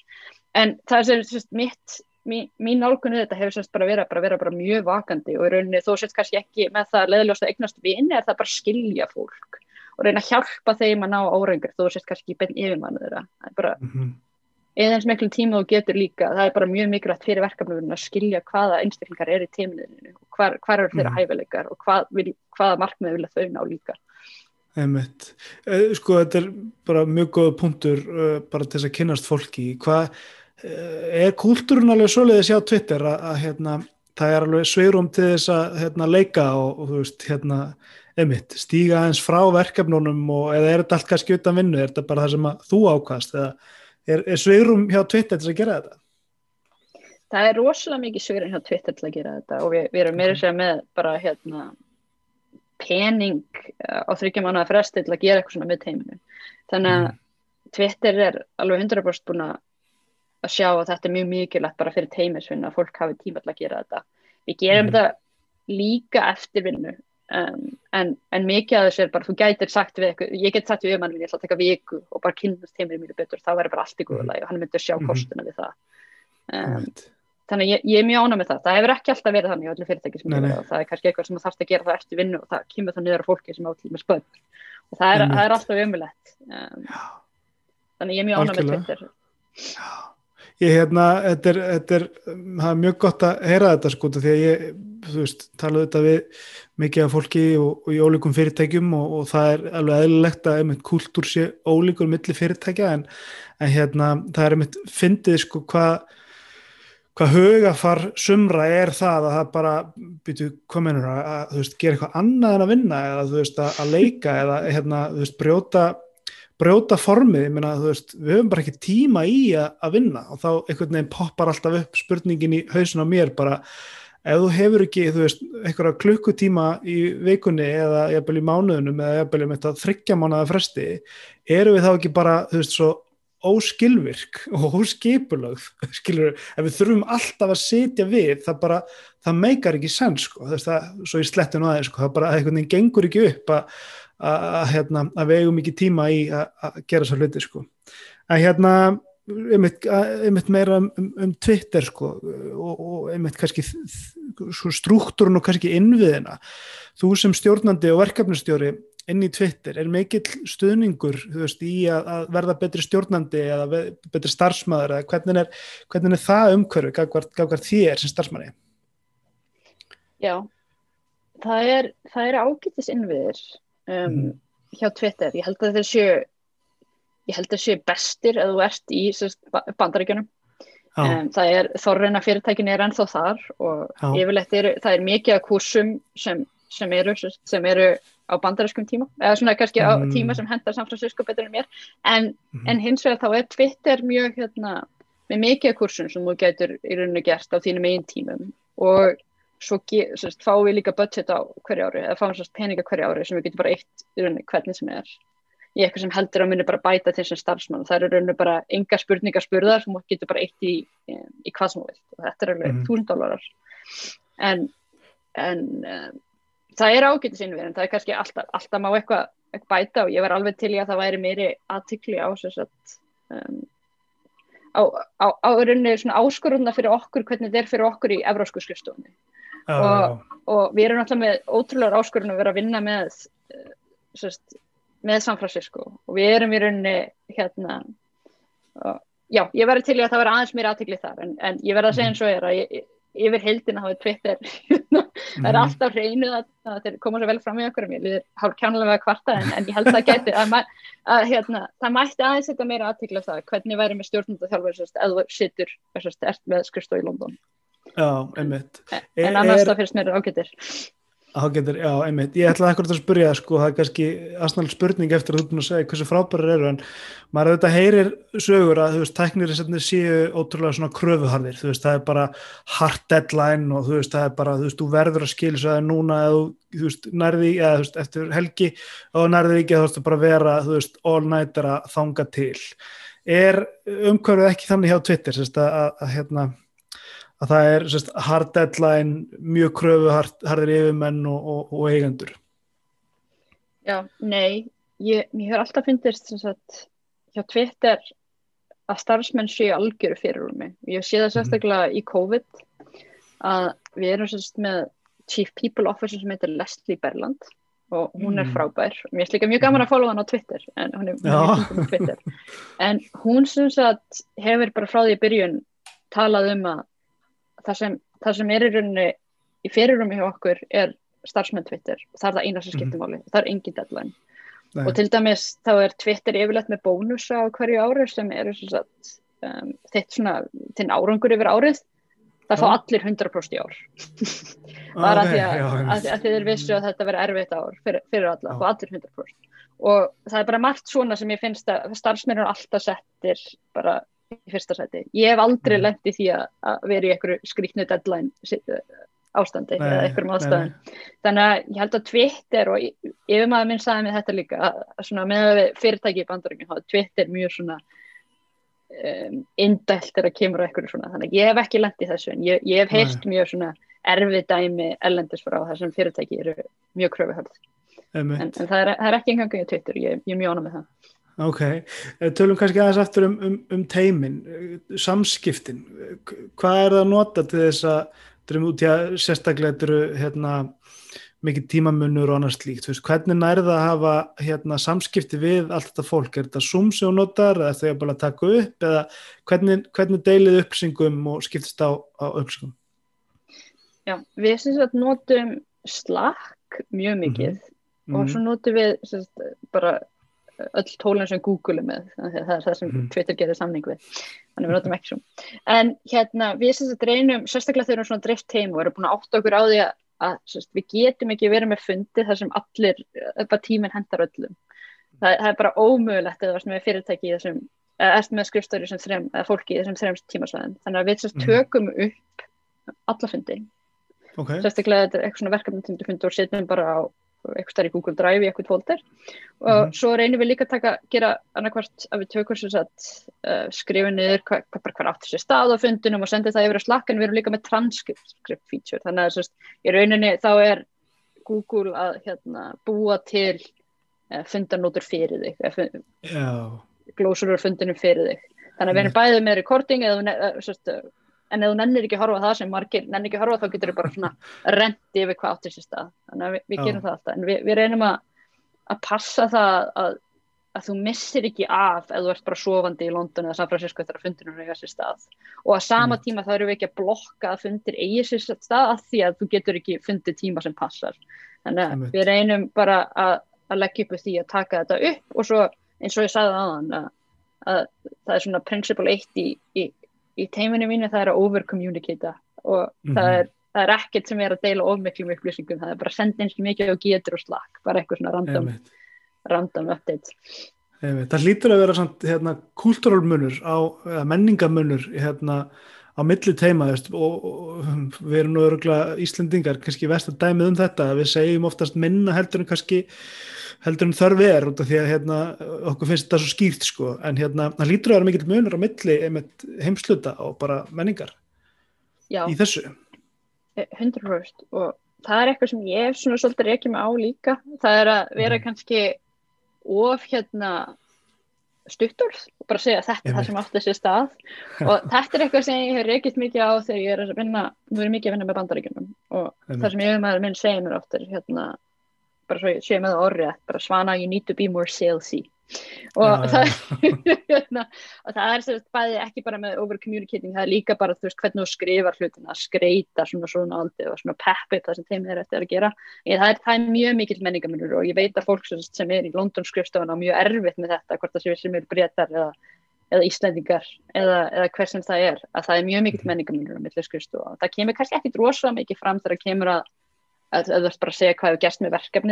S3: en það er sagt mitt mín, mín nálgunni þetta hefur semst bara verið bara, vera bara mjög vakandi og í rauninni þó sett kannski ekki með það leðljóst að eignast vini er það bara að skilja fólk og reyna að hjálpa þeim að ná árengur þó sett kannski benn yfirmannu þeirra það er bara
S1: Mhm.
S3: eða eins miklu tíma þú getur líka það er bara mjög mikilvægt fyrir verkefnum að skilja hvaða einstaklingar eru í hvar, hvar eru þeirra
S1: Mhm.
S3: hæfileikar og hvað vil, hvaða markmið vilja þau ná líka
S1: Einmitt. Eh, Sko, þetta er bara mjög góða punktur uh, bara til þess að kynnast fólki. Hvað uh, er kúltúrun alveg svoleiðis á Twitter að, að hérna, það er alveg sveirum til þess að hérna, leika og, og þú veist, hérna, einmitt, stíga aðeins frá verkefnunum og eða er þetta allt kannski utan vinnu, er þetta bara það sem þú ákvast eða er, er sveirum hjá Twitter til að gera þetta?
S3: það er rosalega mikið svörin hjá Twitter til að gera þetta og við, við erum meira segja með bara hérna pening uh, á þryggja mánuða fresti til að gera eitthvað svona með teiminu. Þannig að Twitter er alveg 100% búin að sjá að þetta er mjög mikilvægt bara fyrir teimisvinna að fólk hafi tíma til að gera þetta. Við gerum
S1: Mhm.
S3: þetta líka eftir vinnu um, en, en mikið af þessu er bara þú gætir sagt við eitthvað, ég get sagt við um hann ég ætla að taka viku og bara kynast teiminu mínu betur þá verður bara allt í góða lagi og hann myndi sjá
S1: Mhm.
S3: kostuna við það. Um, þannig að ég, ég er mjög ánað með það. Það hefur ekki alltaf verið þannig á öllu fyrirtæki sem
S1: Nei, nei.
S3: það er kannski eitthvað sem þú þarfst að gera það eftir vinnu og það kemur það niður á fólki sem á til með spöld og það er, það er alltaf umulett um, þannig að ég er mjög ánað með. Twitter.
S1: Ég hérna, þetta er, þetta er, það er mjög gott að heyra þetta sko, því að ég, þú veist, talaðu þetta við mikið af fólki og, og í ólíkum fyrirtækjum og, og það er alveg eðlilegt að einmitt kultúr sé ólíkur milli fyrirtækja en, en hérna, það er einmitt fyndið sko hvað hvað hugafar sumra er það að það bara, hvað mennur að, að, þú veist, gera eitthvað annað en að vinna eða, þú veist, að, að leika eða, hérna, þú veist, brjóta brjóta formið, ég meina, þú veist, við höfum bara ekki tíma í að vinna og þá einhvern veginn poppar alltaf upp spurningin í hausin á mér bara, ef þú hefur ekki, þú veist, einhverja klukkutíma í vikunni eða jafnvel í mánuðunum eða jafnvel um þetta þryggja mánuða fresti, eru við þá ekki bara, þú veist, svo óskilvirk og óskipulögð skilur, ef við þurfum alltaf að sitja við, það bara, það meikar ekki senn, sko, þú veist, það, svo í slettinu aðeins, sko, það bara, einhvern veginn gengur ekki upp að að, hérna, að við eigum mikið tíma í að, að gera svo hluti sko. að hérna einmitt, einmitt meira um, um, um Twitter sko, og, og einmitt kannski struktúrun og kannski innviðina. Þú sem stjórnandi og verkefnustjóri inn í Twitter, er mikill stuðningur veist, í að, að verða betri stjórnandi eða betri starfsmæður eða hvernig er, hvernig er það umhverfi gafkvært þér sem starfsmæri
S3: Já það er, er ágættis innviðir um, mm. hjá Twitter. Ég held að þeir séu ég held að séu bestir að þú ert í bandaríkjunum. Um, það er þorreina fyrirtækin er ennþá þar og yfirleitt er það er mikið af kursum sem, sem eru sem eru á bandarískum tíma eða svona kannski á mm. tíma sem hendar San Francisco betur en mér. En, mm. en hins vegar þá er Twitter mjög hérna, með mikið af kursum sem þú getur í rauninu gert á þínum einn tímum. Og svo sérst, fáum við líka budget á hverju ári eða fáum sérst peninga hverju ári sem við getum bara eitt í rauninni hvernig sem er í eitthvað sem heldur að muni bara bæta sem starfsmann. Það eru rauninni bara enga spurningar spurðar sem getur bara eitt í, í, hvað sem þú vilt. Og þetta er alveg mm. þúsund dólarar. En, en um, það er ágætið sínvið en það er kannski alltaf, alltaf má eitthvað, eitthvað bæta og ég var alveg til í að það væri meiri aðtikli á sérst um, á, á, á rauninni svona áskorunna fyrir okkur hvernig þetta er fyrir okkur í evrósku skrifstofunni.
S1: Já,
S3: Og- og við erum alltaf með ótrúlega áskorun að vera að vinna með eh, sérst, með San Francisco og við erum í rauninni hérna og, já, ég verði til í að það vera aðeins mér aðtikli þar en, en ég verði að segja eins og er að ég, yfir heildina hafa Twitter það er
S1: Mhm.
S3: alltaf hreinu að, að þeir koma svo vel fram í okkur mér liður hálf kjánulega að kvarta en, en ég held að það geti að, ma- að hérna, það mætti aðeins þetta meira aðtikla það hvernig væri með stjórnunda þjálfur eða sérst, ert með skrifstof í London.
S1: Já, einmitt.
S3: En
S1: Er-
S3: annars
S1: er-
S3: það finnst mér ágættir
S1: getur, já, einmitt. Ég ætlaði akkurat að spyrja, sko, það er kannski aðsnall spurning eftir að þú búin að segja hversu frábærar eru, en maður auðvitað heyrir sögur að, þú veist, tæknir séu ótrúlega svona kröfuharðir, þú veist, það er bara hard deadline og þú veist, það er bara, þú veist, þú verður að skilja svo að núna eða þú, þú veist, nærði, eða þú veist, eftir helgi og nærði ekki þú veist, bara vera, þú veist, all nighter að þanga til. Er umhverfið ekki þannig hjá Twitter, sérst, að, að, að hérna, að það er sérst, hard deadline, mjög kröfu hardir yfirmenn og, og, og eigendur.
S3: Já, nei, ég, mér hefur alltaf fyndist sagt, hjá Twitter að starfsmenn séu algjöru fyrir úr mig. Ég sé það sérstaklega í COVID að við erum sagt með Chief People Officer sem heitir Leslie Berland og hún er
S1: Mm.
S3: frábær. Mér er líka mjög gaman að followa hann á Twitter en hún er, mjög fyndin á Twitter. En hún sem sagt hefur bara frá því í byrjun talað um að það sem, það sem er í rauninni í fyrirrumi hjá okkur er starfsmenn Twitter. Það er það eina sem skiptir máli. Það er engin deadline.
S1: Nei.
S3: Og til dæmis þá er Twitter yfirleitt með bónusa á hverju ári sem eru sagt um, þitt svona þinn árangur yfir árið. Það fá
S1: Já.
S3: allir 100% í ár.
S1: Ok,
S3: okay, því að,
S1: já,
S3: að,
S1: einmitt.
S3: að þið er vissu að þetta verður erfitt ár fyrir, fyrir alla, fá allir 100%. Og það er bara margt svona sem ég finnst að starfsmenn eru alltaf settir bara í fyrsta seti. Ég hef aldrei
S1: Mhm.
S3: lent í því að, að vera í einhverju skrýtnu deadline sit- ástandi
S1: Nei,
S3: eða einhverjum
S1: nei,
S3: ástæðum. Þannig að ég held að Twitter og yfirmaður minn sagði mig þetta líka að að svona með að við fyrirtæki í þá er Twitter mjög svona um, indælt þegar kemur á einhverju svona þannig að ég hef ekki lent í þessu en ég, ég hef heyrt mjög svona erfið dæmi ellendis frá þessum fyrirtæki eru mjög kröfuhörð en, en það, er, það er ekki engang í Twitter, ég, ég er mjög ánum með það
S1: Ok, Eh, tölum kannski aðeins aftur um, um, um teimin, eh, samskiptin, hvað er það að nota til þess að, dröfum út í að sérstaklega eru hérna, mikið tímamunur og annars slíkt, þú veist, hvernig nærða að hafa hérna, samskipti við allt þetta fólk, er þetta Zoom sem þú notar eða þegar bara að taka upp eða hvernig, hvernig deilið upplýsingum og skiptist á, á upplýsingum?
S3: Já, við sem sagt notum Slack mjög mikið og
S1: Mhm.
S3: svo notum við sagt, bara öll tólinn sem Google er með það er það sem
S1: Mhm.
S3: Twitter gerir samning við. Þannig við notum ekki svo. En hérna við sem sagt reynum sérstaklega þegar við erum svona drift teim og erum búin að átta okkur á því að, að sagt, við getum ekki verið með fundi þar sem allir, eh, bara tíminn hendar öllum. Það, það er bara ómögulegt eða með fyrirtæki í þessum eða erst með skrifstöður sem þrem, eða fólki í þessum þrem tímasvæðin þannig að við sagt
S1: Mhm.
S3: tökum upp alla fundi.
S1: Ok,
S3: sérstaklega þetta er eitthvað svona verkefni og setjum bara á eitthvað stær í Google Drive í eitthvað folder. Og
S1: Mhm.
S3: svo reynum við líka að taka, gera annarkvart að við tökum svo satt uh, skrifa niður hvað hva, hvað átti sér stað á fundinum og senda það yfir að slakka en við erum líka með transcript feature. Þannig að sérst, í rauninni þá er Google að hérna, búa til uh, fundanótur fyrir þig eða fun-
S1: já,
S3: glósur úr fundinum fyrir þig. Þannig að við erum bæðið með recording eða, eh, sérst, eh, en ef þú nennir ekki að horfa það sem margir nennir ekki að horfa þá getur þú bara svona rendi yfir hvað áttir sér stað. Þannig að við, við gerum það alltaf. En við, við reynum að, að passa það að, að þú missir ekki af ef þú ert bara sofandi í London eða San Francisco þegar fundinum er eiga sér stað. Og að sama tíma þá erum við ekki að blokka að fundir eigi sér stað að því að þú getur ekki fundið tíma sem passar. Þannig að við reynum bara að, að leggja upp því að taka þetta upp. Og svo eins og ég sagði aðan að, að það er svona principle 1 í, í, í teiminu mínu það er að over-communicata og
S1: Mhm.
S3: það, er, það er ekkert sem er að deila of miklum upplýsingum, það er bara að senda eins og mikið og getur og slakk, bara eitthvað svona random, random update
S1: Einmitt. Það hlýtur að vera samt hérna, kultúralmunur á menningamunur hérna, á milli teima veist, og, og við erum nú öruglega Íslendingar, kannski vest að dæmið um þetta við segjum oftast minna heldur en kannski heldur en þörf er út af því að hérna, okkur finnst þetta svo skýrt sko. en hérna, það hlýtur að vera mikill munur á milli einmitt, heimsluta og bara menningar
S3: Já,
S1: í þessu
S3: 100% og það er eitthvað sem ég svona svolítið reykjum á líka, það er að vera
S1: Mhm.
S3: kannski of hérna stuttur og bara segja þetta er það
S1: Einmitt.
S3: sem átti sér stað og þetta er eitthvað sem ég hef reykjast mikið á þegar ég er að vinna, nú er ég mikið að vinna með bandaríkjunum og
S1: Einmitt.
S3: það sem ég maður minn segir mér oft er hérna, bara svo ég sé með það orðið bara svana you need to be more salesy og
S1: Já,
S3: það, hérna, og það er sérst bæði ekki bara með over communicating, það er líka bara þú veist hvernig þú skrifar hlutina, skreita svona svona aldrei og svona pep upp það sem þeim er eftir að gera, ég, það, er, það er mjög mikill menningamunur og ég veit að fólk sem, sem er í London skrifstofan á mjög erfitt með þetta hvort það séu sem eru breytar eða, eða Íslendingar eða, eða hver sem það er að það er mjög mikill menningamunur á milli skrifstofa. Það kemur kannski ekki drosa mikið fram þegar kemur að, að, að þú ert bara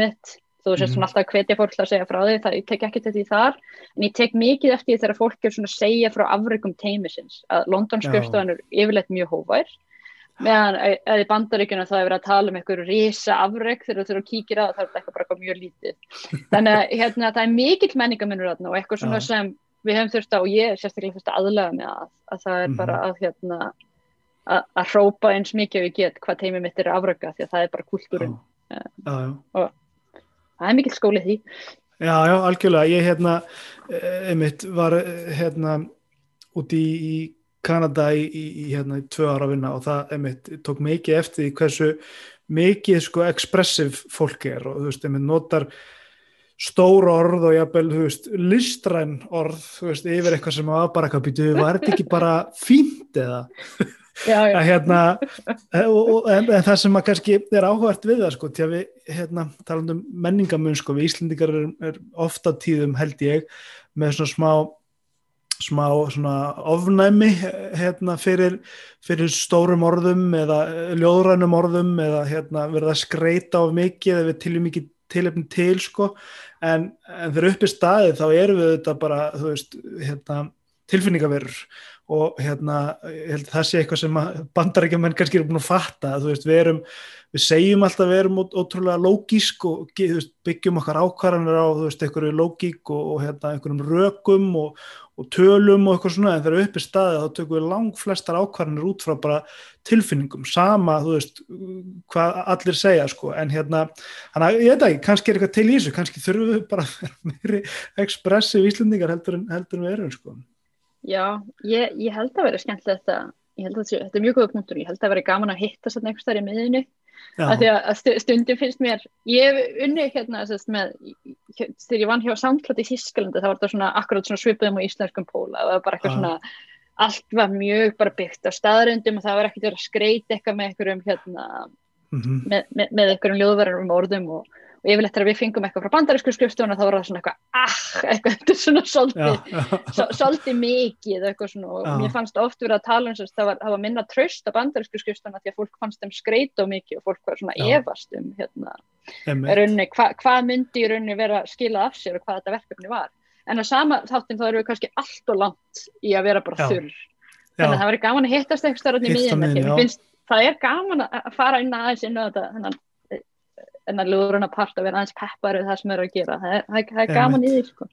S3: að þú sést
S1: Mhm.
S3: svona alltaf hvetja fólk til að segja frá því það, ég tek ekki þetta í þar en ég tek mikið eftir því þegar fólk er svona að segja frá afreikum teimisins að London skrifstofan er yfirleitt mjög hóvær meðan að- í bandaríkjuna það er verið að tala um einhverju risa afreg þegar þú þurfum að kíkja það, það er eitthvað bara mjög lítið þannig að hérna, það er mikill menningamunur þarna og eitthvað svona
S1: Já.
S3: sem við hefum þurft að og ég sérstaklega þurft að aðlaga með að, að það er
S1: Mhm.
S3: bara að hérna að, að hrópa eins mikið og ég get hvað teimi mitt er afrega því að það er bara kultúrin
S1: já, já.
S3: Það er mikill skóli í því
S1: Já, já, algjörlega. Ég hérna, eh, einmitt, var eh, hérna úti í, Kanada í, í, hérna, í tvö ára vinna og það, einmitt, tók mikið eftir hversu mikið, sko, expressive fólk er og, þú veist, einmitt, notar stór orð og jafnvel, þú veist, listræn orð, þú veist, yfir eitthvað sem var bara eitthvað býtu, var þetta ekki bara fínt eða?
S3: Já, já.
S1: hérna og, en, en það sem að kannski er áhugart við það sko, til að við hérna talandi um menningamun sko, við Íslendingar er, er ofta tíðum held ég með svona smá smá svona ofnæmi hérna fyrir, fyrir stórum orðum eða ljóðrænum orðum eða hérna verða að skreita of mikið eða við tiljum mikið tilefni til sko en, en þegar uppi staðið þá erum við þetta bara þú veist hérna tilfinningaverur og hérna, ég held að það sé eitthvað sem að bandarækjumenn kannski eru búin að fatta þú veist, við erum, við segjum alltaf við erum ótrúlega lógísk og veist, byggjum okkar ákvarðanir á veist, einhverju lógík og, og hérna, einhverjum rökum og, og tölum og eitthvað svona, en þegar upp er staðið þá tökum við lang flestar ákvarðanir út frá bara tilfinningum, sama þú veist, hvað allir segja sko, en hérna, að ég veit ekki kannski er eitthvað til í þessu, kannski þurfum við bara að vera meiri expressiv íslendingar heldur en, heldur en við erum sko
S3: Já, ég, ég held að vera skemmtilegt þetta, ég held að þetta, er mjög góða punktur, ég held að vera gaman að hitta svona einhvers þar í miðinu, af því að að stu- stundum finnst mér, ég hef unnið hérna sérst, með, þegar ég vann hjá Soundcloud í Þískalandi, þá var þetta svona akkurat svona svipuðum á íslenskum póla, það var bara eitthvað svona, allt var mjög bara byggt á staðröndum og það var ekkert verið að skreita eitthvað með einhverjum hérna,
S1: mhm,
S3: með, með, með einhverjum ljóðverðarum orðum og, og yfirleitt þegar við fengum eitthvað frá bandarísku skrifstofuna þá var það svona eitthvað, ah, eitthvað, þetta er svona svolítið, svolítið mikið eitthvað svona. Og
S1: Já.
S3: mér fannst oft verið að tala um þess að það var, minna tröst á bandarísku skrifstofuna því að fólk fannst þeim skreita og mikið og fólk var svona
S1: Já.
S3: efast um hérna, raunni, hva, hvað myndi í raunni vera skilað af sér og hvað þetta verkefni var. En á sama þáttin þá erum við kannski allt og langt í að vera bara
S1: Já.
S3: þurr. Þannig að það verður gaman að hittast eitthvað gaman að að fara inn aðeins inn á þetta þennan þennan lúðurinn part að vera aðeins peppar við það sem er að gera það er, það er, það er gaman í því sko.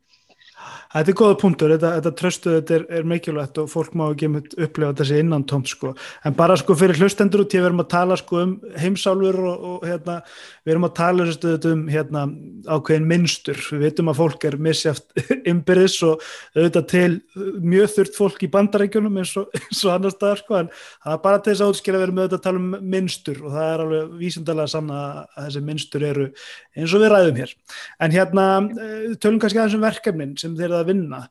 S1: Þetta er góða punktur, þetta, þetta tröstu þetta er, er mikilvægt og fólk má ekki einmitt upplifa þessi innan tómt sko. En bara sko fyrir hlustendur út, ég verðum að tala sko um heimsálfur og, og hérna, við erum að tala stöðut um hérna ákveðin minnstur. Við veitum að fólk er misjáft ymbirðis og auðvitað til mjög þurft fólk í bandarækjunum eins og, og annar staðar sko. En það er bara til þess að útskilja við erum auðvitað að tala um minnstur og það er alveg vísindalega sanna að þessi minnstur eru eins og við ræðum hér. En hérna, eh, tölum kannski aðeins um verkefnin sem þeir eru að vinna.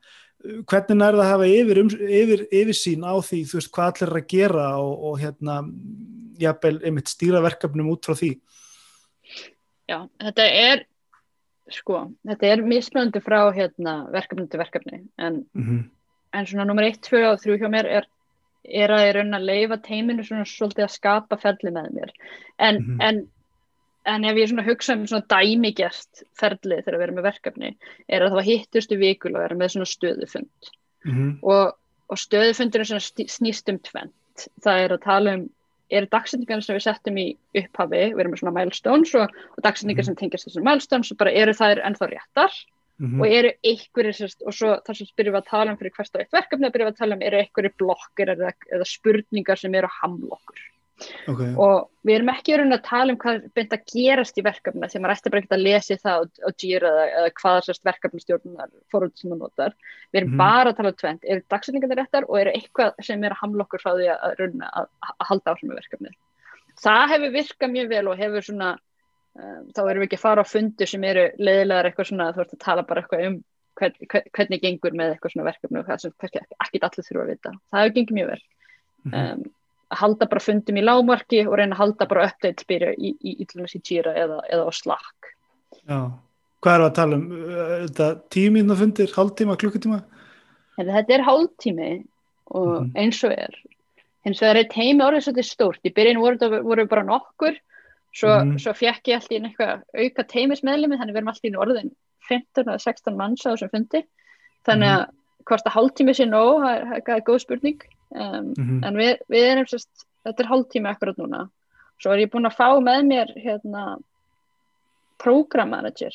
S1: Hvernig er það að hafa yfir, um, yfir, yfirsýn á því, veist, hvað allir er að gera og, og hérna, jafnvel, einmitt stýra verkefnum út frá því?
S3: Já, þetta er sko, þetta er mismunandi frá hérna, verkefni til verkefni en,
S1: Mm -hmm.
S3: en svona nummer 1, 2 og 3 hjá mér er, er að ég raun að leifa teiminu svona svolítið að skapa ferli með mér en,
S1: Mhm.
S3: en, en ef ég svona hugsa um svona dæmigerst ferli þegar við erum með verkefni er að það var hittustu vikul og erum með svona stöðufund.
S1: Mm -hmm.
S3: og, og stöðufundurinn sem sti- snýst um tvent það er að tala um eru dagsetningar sem við settum í upphafi við erum með svona milestones og, og dagsetningar
S1: Mhm.
S3: sem tengjast þessum milestones og bara eru þær ennþá réttar.
S1: Mm
S3: og eru einhverjir og svo þar sem byrjum við að tala um fyrir hvert og eitt verkefni byrjum við að tala um eru einhverjir blokkir eða, eða spurningar sem eru að hamla okkur
S1: Ok,
S3: og við erum ekki verið að tala um hvað er beint að gerast í verkefni því maður ætti bara ekkert að lesi það á, á Jira eða, eða hvaða sérst verkefnistjórnar fórhund sem maður notar. Við erum
S1: Mhm.
S3: bara að tala um tvent, eru dagsetningarnir réttar og eru eitthvað sem er að hamla okkur frá því að, raunina að, að halda áfram með verkefnið. það hefur virkað mjög vel og hefur svona um, þá erum við ekki að fara á fundu sem eru leiðilegar eitthvað svona þú ert að tala bara eitthvað um hvern, hvern, hvernig gengur með eitthvað svona verkefni og það sem ekki allir þurfa að vita það hefur gengið mjög vel um, að halda bara fundum í lágmarki og reyna að halda bara update byrja í, í, í, í Jira eða, eða á Slack
S1: Já, hvað er það að tala um? Þetta tíminn að fundir, hálftíma, klukkutíma?
S3: Þetta er hálftími og mm eins og er hins vegar er teimi orðið svolítið stórt í byrjun voru, voru bara nokkur svo, mm. svo fekk ég alltaf í eitthvað auka teimismeðlimi þannig við erum alltaf í orðin 15 eða 16 manns á þessum fundi þannig að mm. hvort að hálftími sé nóg, það er góð spurning um, mm -hmm. en við, við erum sérst, þetta er hálftími akkurat núna svo er ég búin að fá með mér hérna program manager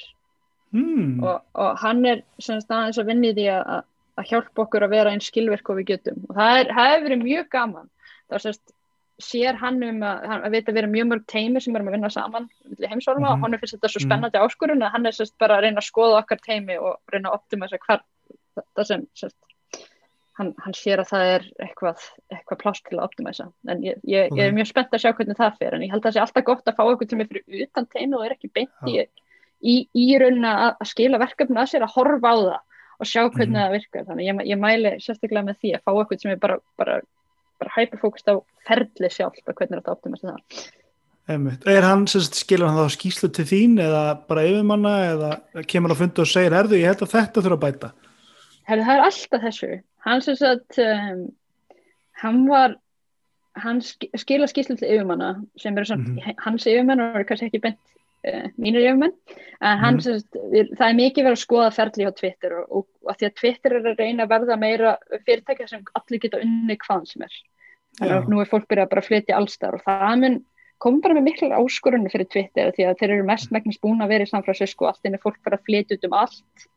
S1: mm.
S3: og, og hann er semst aðeins að vinni því að, að hjálpa okkur að vera einn skilverk og við getum og það, er, það hefur verið mjög gaman það er semst sér hann um að, hann veit að vera mjög mörg teimi sem erum að vinna saman heimsálma mm -hmm. og hann finnst þetta svo mhm. spennandi áskurinn að hann er semst bara að reyna að skoða okkar teimi og reyna að optimæsa hver það sem semst hann, hann sér að það er eitthvað, eitthvað plást til að optimæsa en ég, ég, ég er mjög spennt að sjá hvernig það fyrir en ég held að það sé alltaf gott að fá eitthvað til mig fyrir utan teimi og er ekki beint í, í, í raunin að skila verkefni að sér að horfa á það og sjá hvernig mm. það virkar þannig ég, ég mæli sérstaklega með því að fá eitthvað sem er bara, bara, bara hyperfókust á ferli sjálf og hvernig þetta optimæsa það
S1: Einmitt. Er hann, skilur hann þá skýslu til þín eða bara yfirmanna eða kemur að funda og segir, herðu, ég held að þetta þurfa að bæta?
S3: Herðu, það er alltaf þessu hann sem sagt um, hann var hann skila skýrslu til yfirmanna sem eru svona, mm -hmm. hans yfirmenn og er kannski ekki bent uh, mínir yfirmenn. En hann mm -hmm. það er mikið verið að skoða ferli á Twitter og, og, og því að Twitter er að reyna að verða meira fyrirtækja sem allir geta unni hvað sem er. Þannig að nú er fólk byrjað bara að flytja allstar og það mun kom bara með miklu áskorunni fyrir Twitter því að þeir eru mest megnast búin að vera í San Francisco og allt inn er fólk bara að flytja út um allt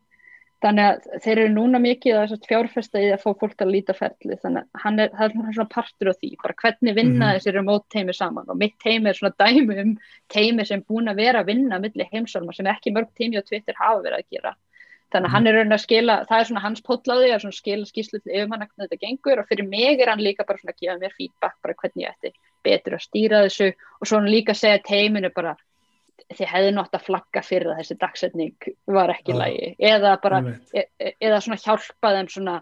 S3: þannig að þeir eru núna mikið að fjárfesta í að fá fólk að líta ferli þannig að hann er, er svona partur á því. Bara hvernig vinna mm -hmm. þessir remote teimi saman. Og mitt teimi er svona dæmi um teimi sem búin að vera að vinna millir heimsálma sem ekki mörg teimi á Twitter hafa verið að gera. Þannig að hann er raun að skila, það er svona hans potlaði að skila skíslu til yfirmann hvernig þetta gengur. Og fyrir mig er hann líka bara svona að gefa mér feedback bara hvernig ég ætti betur að stýra þessu. Og svona líka að segja teiminu bara þið hefði nátt að flagga fyrir að þessi dagsetning var ekki lægi eða bara, e e eða svona hjálpa þeim svona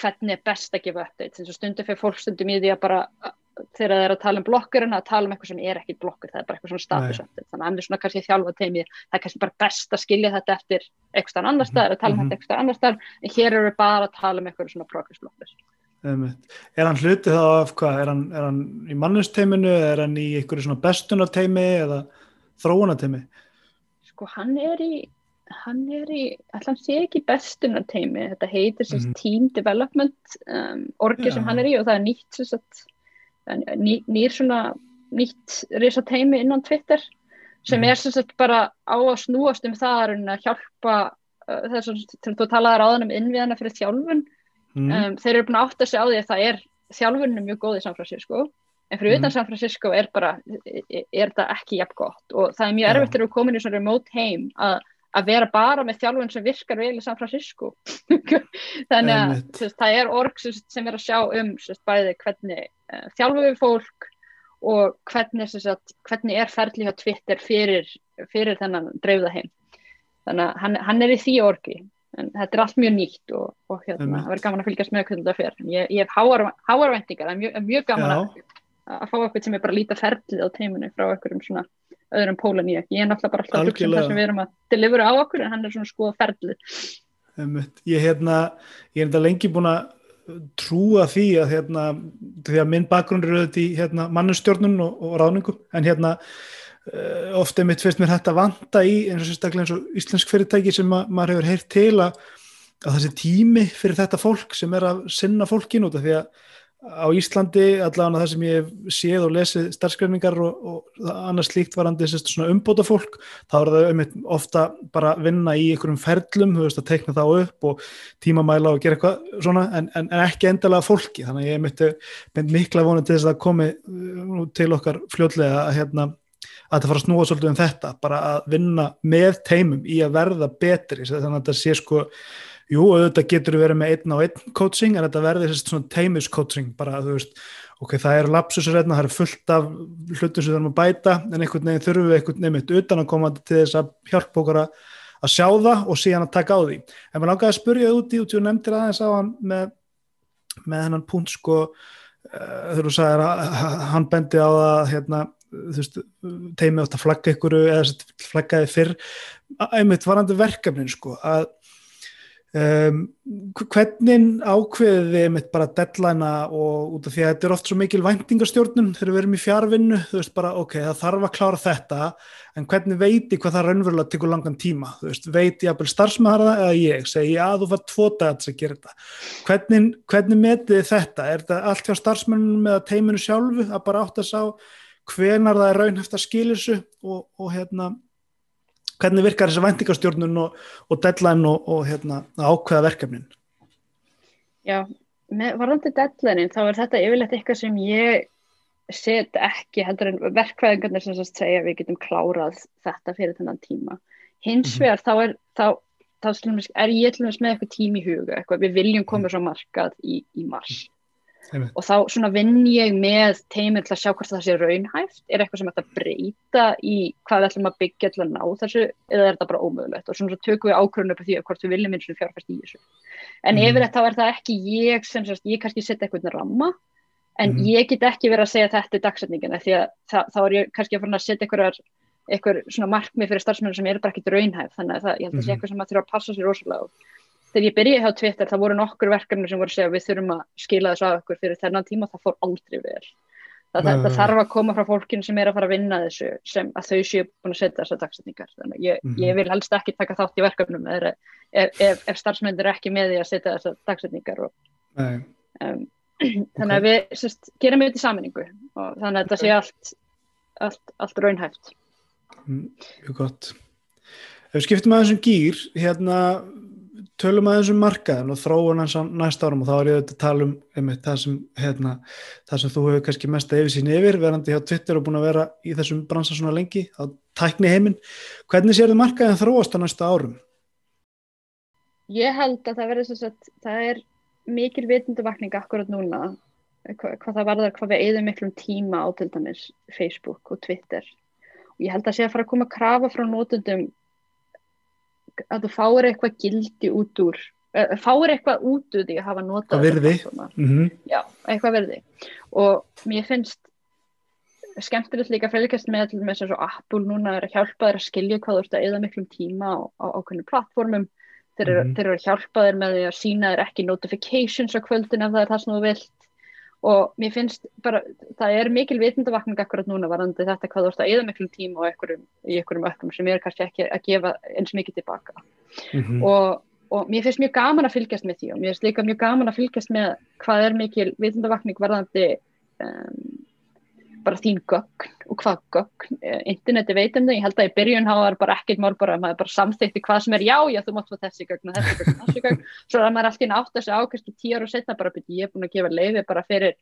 S3: hvernig er best að gefa update, þess að stundum fyrir fólk stundum í því að bara þegar það er að tala um blokkurinn að tala um eitthvað sem er ekki blokkur það er bara eitthvað svona status update, þannig að hann er svona kannski þjálfa teimið, það er kannski bara best að skilja þetta eftir eitthvað annar staðar, að tala um -hmm. þetta eitthvað annar staðar, en hér eru við bara að tala um eitthvað svona progress blokkur
S1: Er hann hlutið þá af hvað, er hann, er hann í mannusteiminu, er hann í einhverju svona bestunarteimi eða þróunatemi?
S3: Sko hann er í hann er í, allan sé ekki bestunarteimi, þetta heitir mm -hmm. team development um, orgi ja. sem hann er í og það er nýtt sagt, ný, nýr svona nýtt risateimi innan Twitter sem mm. er sem sagt bara á að snúast um það að hjálpa uh, þess að þú talaði ráðan um innviðana fyrir þjálfun mm. um, þeir eru búin að átta sig á því að það er þjálfunum mjög góð í samfélagsíð sko en fyrir utan mm. San Francisco er bara er það ekki jafn gott. Og það er mjög erfitt þegar við komum í svona remote heim að, að vera bara með þjálfun sem virkar vel í San Francisco. Þannig að þess, það er org sem er að sjá um sest, bæði hvernig uh, þjálfum við fólk og hvernig, sest, hvernig er ferli hjá Twitter fyrir, fyrir þennan dreifða heim. Þannig að hann, hann er í því orgi. En þetta er allt mjög nýtt og, og hérna, það verður gaman að fylgjast með hvernig þetta fer. Ég, ég hef háarvendingar, það er mjög, mjög gaman Já. að að fá eitthvað sem er bara lítið ferlið á teiminu frá einhverjum svona öðrum pólun í ekki, ég er náttúrulega bara alltaf um það sem við erum að delivera á okkur en hann er svona skoða ferlið.
S1: Ég hérna, ég er enda lengi búin að trúa því að hérna, því að minn bakgrunn er auðvitað í hérna, mannustjórnun og, og ráðningu. En hérna uh, ofta mitt fyrst mér hægt að vanta í eins og sérstaklega eins og íslensk fyrirtæki sem ma maður hefur heyrt til að, að þessi tími fyrir þetta fólk sem er að sinna fólkin út af því að á Íslandi allavega það sem ég séð og lesið starfskræningar og, og annars slíkt varandi umbóta fólk þá er það ofta bara vinna í einhverjum ferlum, veist að tekna það upp og tímamæla og gera eitthvað svona en, en, en ekki endalega fólki. Þannig að ég myndi mikla vonið til þess að komi uh, til okkar fljóðlega að hérna að þetta fara að snúa svolítið um þetta bara að vinna með teimum í að verða betri þannig að þetta sé sko Jú, auðvitað getur verið með einn á einn coaching en þetta verður svona teimis coaching bara, þú veist, ok, það eru lapsusur hérna, það eru fullt af hlutum sem við þurfum að bæta en einhvern veginn þurfum við einhvern veginn utan að koma til þess að hjálpa okkur að, að sjá það og síðan að taka á því. En maður langaði að spurja það út og nefndir aðeins á hann með, með hennan punkt sko uh, þegar þú sagðir að hann bendi á það hérna, þú veist, teimi átt að flagga ykkur eða flaggaði fyrr einmitt varandi verkefnin sko að um, hvernig ákveðið þið einmitt bara deadline'a og út af því að þetta er oft svo mikil væntingastjórnun þegar við erum í fjárvinnu þú veist bara ok, það þarf að klára þetta en hvernig veit ég hvað það raunverulega tekur langan tíma, þú veist, veit ég að starfsmaður það eða ég, segi að þú var tvo til að gera þetta, hvernig, hvernig metið þetta, er þetta allt hjá starfsmennum eða teiminu sjálfu að bara átt að sá hvenar það er raunhæft að skilja þessu og, og hérna hvernig virkar þessi væntingastjórnun og, og deadline og, og hérna, ákveða verkefnin?
S3: Já, með varðandi deadline þá er þetta yfirleitt eitthvað sem ég set ekki heldur en verkvæðingarnir sem segja við getum klárað þetta fyrir þennan tíma. Hins
S1: Mhm.
S3: vegar þá er, þá, þá er ég til dæmis með eitthvað tími í huga, eitthvað, við viljum koma svo markað í, í mars
S1: Einmitt.
S3: og þá svona vinn ég með teiminn til að sjá hvort það sé raunhæft er eitthvað sem ætti að breyta í hvað við ætlum að byggja til að ná þessu eða er þetta bara ómögulegt og svona svo tökum við ákvörðun upp því að hvort við viljum eins og fjárfæst í þessu en
S1: Mhm.
S3: yfirleitt þá er það ekki ég sem sérst, ég kannski setja eitthvað ramma en
S1: Mhm.
S3: ég get ekki verið að segja þetta er dagsetningin því að það, þá er ég kannski að fara að setja eitthvað eitthvað svona markmið fyrir starfsmenn sem eru bara ekkit raunhæf þannig að það, ég held að það sé
S1: Mhm.
S3: eitthvað sem maður þurfa að passa sér rosalega á þegar ég byrjaði hjá Twitter það voru nokkur verkefni sem voru að segja við þurfum að skila þessu að okkur fyrir þennan tíma. Það fór aldrei vel. Það, það, það þarf að koma frá fólkinu sem er að fara að vinna þessu sem að þau séu búin að setja þessar dagsetningar. Þannig ég,
S1: Mhm.
S3: ég vil helst ekki taka þátt í verkefnum ef, ef, ef, starfsmennir er ekki með því að setja þessar dagsetningar og, um, þannig að við sest, gerum við þetta í saminningu og þannig að þetta sé allt, allt, allt raunhæft.
S1: Mm, Mjög gott. Ef við skiptum aðeins um gýr, hérna tölum aðeins um markaðin og þróun hans á næsta árum og þá er ég auðvitað að tala um einmitt, það, sem, hérna, það sem þú hefur kannski mest að yfir sín yfir, verandi hjá Twitter og búin að vera í þessum bransa svona lengi á tækni heiminn. Hvernig sér þið markaðin þróast á næsta árum?
S3: Ég held að það verður sem sagt, það er mikil vitundavakning akkurat núna hva, hvað það varðar hvað við eigðum miklum tíma á til dæmis Facebook og Twitter og ég held að sé að fara að koma að krafa frá nótundum að þú fáir eitthvað gildi út úr uh, fáir eitthvað út úr því að hafa notað þessa plattforma.
S1: Mm -hmm.
S3: Já, eitthvað verði og mér finnst skemmtilegt líka að fylgjast með til með þess að Apple núna er að hjálpa þér að skilja hvað þú ert að eða miklum tíma á, ákveðinu plattformum þeir eru, þeir eru að hjálpa þér með því að sína þér ekki notifications á kvöldin ef það er það sem þú vilt og mér finnst bara, það er mikil vitundavakning akkurat núna varandi þetta hvað þú ert að eða miklum tíma og einhverjum, í einhverjum ökkum sem er kannski ekki að gefa eins mikið tilbaka
S1: Mhm.
S3: og, og mér finnst mjög gaman að fylgjast með því og mér finnst líka mjög gaman að fylgjast með hvað er mikil vitundavakning varðandi um, bara þín gögn og hvað gögn Eh, interneti veit um það, ég held að í byrjun hafa það bara ekkert mál bara að maður bara samþykti hvað sem er. Já, já, þú mátt fá þessi gögn og þessi gögn og þessi gögn, svo er maður alltaf átt þessi ákvæmstu tíu ára setna bara byrja, ég er búin að gefa leiði bara fyrir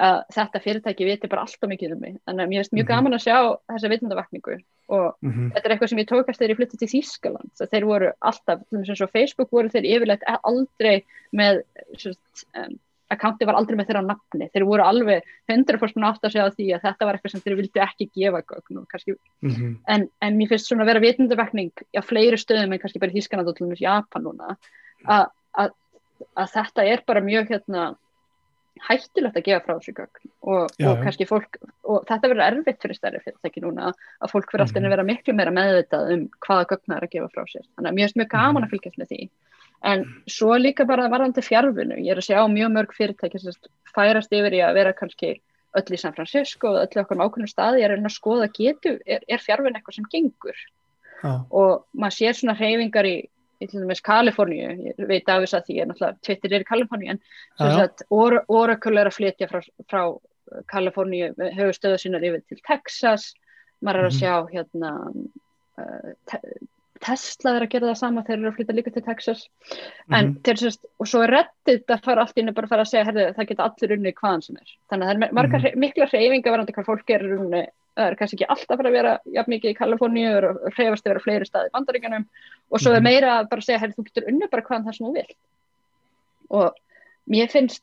S3: að þetta fyrirtæki viti bara alltaf mikið um mig, þannig að mér finnst mjög
S1: Mhm.
S3: gaman að sjá þessa vitundavakningu og
S1: Mhm.
S3: þetta er eitthvað sem ég tók eftir þegar ég flytti til Þýskaland að þeir voru alltaf, eins og Facebook voru þeir yfirleitt aldrei með sérst, um, accounti var aldrei með þeirra nafni, þeir voru alveg 100% átt að segja því að þetta var eitthvað sem þeir vildi ekki gefa gögn og kannski
S1: Mhm.
S3: en, en mér finnst svona að vera vitundavakning á fleiri stöðum en kannski bara í Þýskaland og til dæmis Japan núna að, þetta er bara mjög hérna hættulegt að gefa frá þessu gögn og,
S1: Já,
S3: og kannski fólk og þetta verður erfitt fyrir stærri fyrirtæki núna að fólk fyrir alltaf
S1: Mhm.
S3: að vera miklu meira meðvitað um hvaða gögn það er að gefa frá sér þannig að mér finnst mjög gaman
S1: Mhm.
S3: að fylgjast með því en svo líka bara varðandi fjárvinu ég er að sjá mjög mörg fyrirtæki sem færast yfir í að vera kannski öll í San Francisco og öll í okkur ákveðnum staði ég er að skoða getu, er, er fjárvin eitthvað sem gengur?
S1: Já.
S3: og maður sér svona hreyfingar í, í til dæmis Kaliforníu, ég veit af þess að því ég er náttúrulega Twitter er í Kaliforníu en sagt Or- Oracle er að flytja frá, frá Kaliforníu höfu stöðu sínar yfir til Texas. Maður er að
S1: Mhm.
S3: sjá hérna uh, Tesla er að gera það sama þeir eru að flytja líka til Texas en
S1: Mhm.
S3: til sérst, og svo er reddit að fara allt inn bara að fara að segja, herði, það geta allir unni hvaðan sem er, þannig að það er margar
S1: Mhm.
S3: mm. mikla hreyfinga varandi hvað fólk er unni það er kannski ekki alltaf að fara að vera jafn mikið í Kaliforníu og hreyfast að vera fleiri staði í bandaríkanum og svo er
S1: Mhm.
S3: meira að bara segja, herri, þú getur unni bara hvaðan það sem þú vilt og mér finnst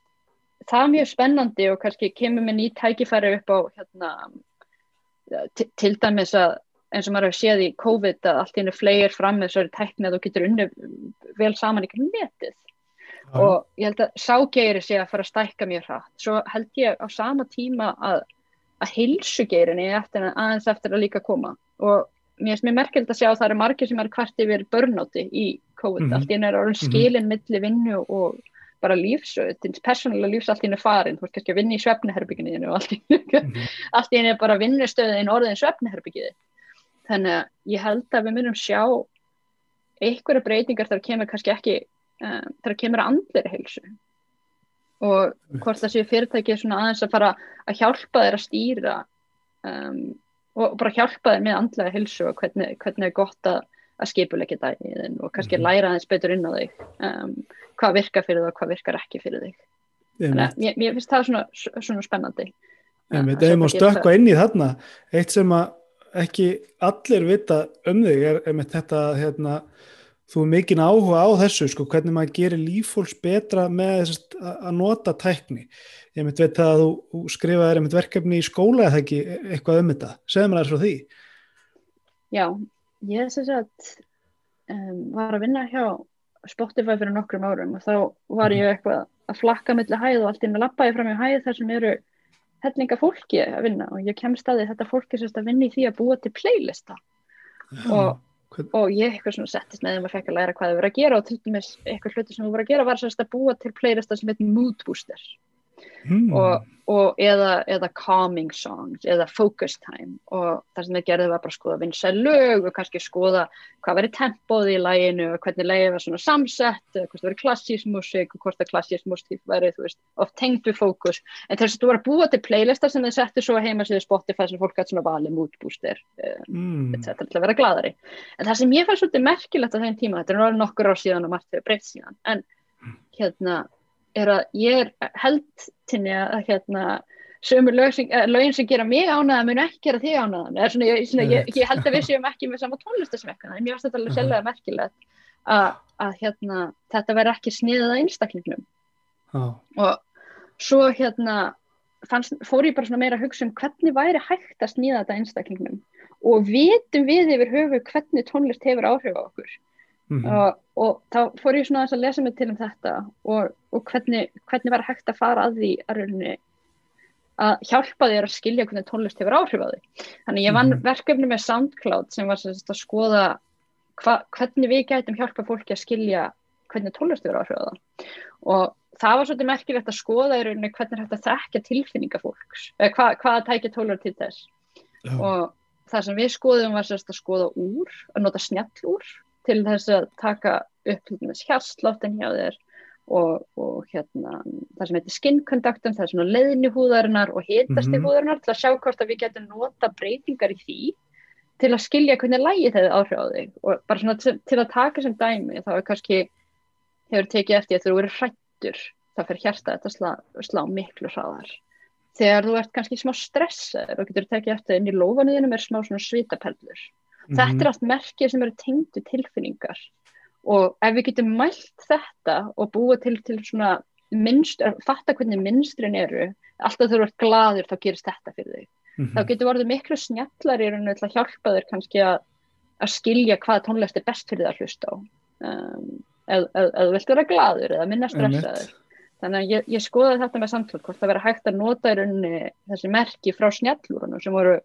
S3: það mjög spennandi og kannski kemur með nýtt tækifæri upp á hérna, til dæmis að eins og maður hefur séð í COVID að allt í hennu flegir fram með þessari tækni að þú getur unni vel saman í netið.
S1: Já.
S3: og ég held að ságeirir sé að fara að stækka mjög hratt. Svo held ég á sama tíma að, að hilsugeirinni eftir, aðeins eftir að líka koma. Og mér finnst mér merkjöld að sjá að það eru margir sem er hvert yfir börnóti í COVID.
S1: Mhm.
S3: allt í hennu er orðin skilin milli vinnu og bara lífs, þins persónulega lífs allt hennu farin, þú ert kannski að vinna í svefniherbygginu og allt
S1: Mhm.
S3: í hennu er bara vinnustöðin orðin svefniherbyggið þannig að ég held að við munum sjá einhverja breytingar þar kemur kannski ekki um, þar kemur að andlir heilsu. Og hvort það séu fyrirtæki svona aðeins að fara að hjálpa þeir að stýra um, og bara hjálpa þeir með andlega heilsu og hvernig, hvernig er gott að, að skipulegja daginn og kannski
S1: Mhm.
S3: læra aðeins betur inn á þig um, hvað virkar fyrir þig og hvað virkar ekki fyrir þig. Þannig að mér, mér finnst það svona, svona spennandi.
S1: Ef maður stökkva inn í þarna. Eitt sem að ekki allir vita um þig er einmitt þetta hérna, þú er mikinn áhuga á þessu sko, hvernig maður gerir líffólks betra með þess að að nota tækni. Ég myndi veit að þú, einmitt verkefni í skóla eða ekki eitthvað um þetta? Segðu mér aðeins frá því.
S3: Já, ég sem sagt um, var að vinna hjá Spotify fyrir nokkrum árum og þá var ég eitthvað að flakka milli hæð og allt inn að lappa ég fram í hæð þar sem eru hellinga fólki að vinna og ég kemst að því þetta fólki sérst að vinna í því að búa til playlista. Og-
S1: Hvern-
S3: og ég eitthvað svona settist með þeim að fekk að læra hvað þau voru að gera og til dæmis eitthvað hluti sem þau voru að gera var sérst að búa til playlista sem heitir Mood Booster
S1: hmm,
S3: og, og eða, eða calming songs eða focus time. Og það sem þið gerði var bara að skoða vinsæl lög og kannski skoða hvað verið tempóð í læginu og hvernig lægið var svona samsett hvort það verið klassísk músík og hvort það klassísk músík verið tengt við fókus. En þess að þú var að búa til playlista sem þið settu svo heima síðu Spotify sem fólk gæti svona valið mood booster uh,
S1: hmm,
S3: etc. til að vera gladari en það sem ég fannst svolítið merkilegt á þeim tíma þetta er nokkur ár síðan og margt hefur breytt síðan en hérna er að ég er held tinni að hérna sömur eh, lögin sem gera mig ánæða mun ekki gera þig ánæðan eða svona, ég, svona, ég, ég held að við séum ekki með sama tónlistasmekkana en mér finnst þetta alveg sérlega merkilegt að, að hérna, þetta verði ekki sniðið að einstaklingnum.
S1: Já,
S3: og svo hérna fannst, fór ég bara svona meira að hugsa um hvernig væri hægt að snýða þetta einstaklingnum. Og vitum við yfir höfu hvernig tónlist hefur áhrif á okkur
S1: mhm,
S3: og, og þá fór ég svona að lesa mig til um þetta og, og hvernig, hvernig var hægt að fara að því að, rauninni, að hjálpa þér að skilja hvernig tónlist hefur áhrif á því þannig ég vann
S1: Mhm.
S3: verkefni með SoundCloud sem var sagt að skoða hva, hvernig við gætum hjálpa fólki að skilja hvernig tónlist hefur áhrif á það og það var svolítið merkilegt að skoða í rauninni hvernig er hægt að þekka tilfinninga fólks eða hva, hvað tækja tólur til þess.
S1: Já,
S3: og það sem við skoðum var sérst að skoða úr, að nota snjallúr til þess að taka upp hjarsláttin hjá þér og, og hérna það sem heitir skin conductum, það er svona leiðni húðarinnar og hitasti
S1: Mhm.
S3: húðarinnar til að sjá hvort að við getum nota breytingar í því til að skilja hvernig lægið hefði áhrif á þig. Og bara svona til, til að taka sem dæmi þá er kannski hefur tekið eftir að þú eru hrættur þá fer hjarta þetta slá, slá miklu hraðar. Þegar þú ert kannski smá stressaður og getur tekið eftir inn í lófanuðinum er smá svona svitaperlur
S1: mhm,
S3: þetta er allt merkið sem eru tengdu tilfinningar. Og ef við getum mælt þetta og búið til, til svona minnst, fatta hvernig minnstrin eru alltaf þú ert gladur þá gerist þetta fyrir þig.
S1: Mhm,
S3: þá getur orðið miklu snjallar í rauninu til að hjálpa þér kannski að, að skilja hvað tónlist er best fyrir það að hlusta á. Um, ef þú vilt vera gladur eða minna stressaður. Þannig að ég, ég skoði þetta með samtlur hvort það vera hægt að nota í rauninni þessi merki frá snjallúrunum sem voru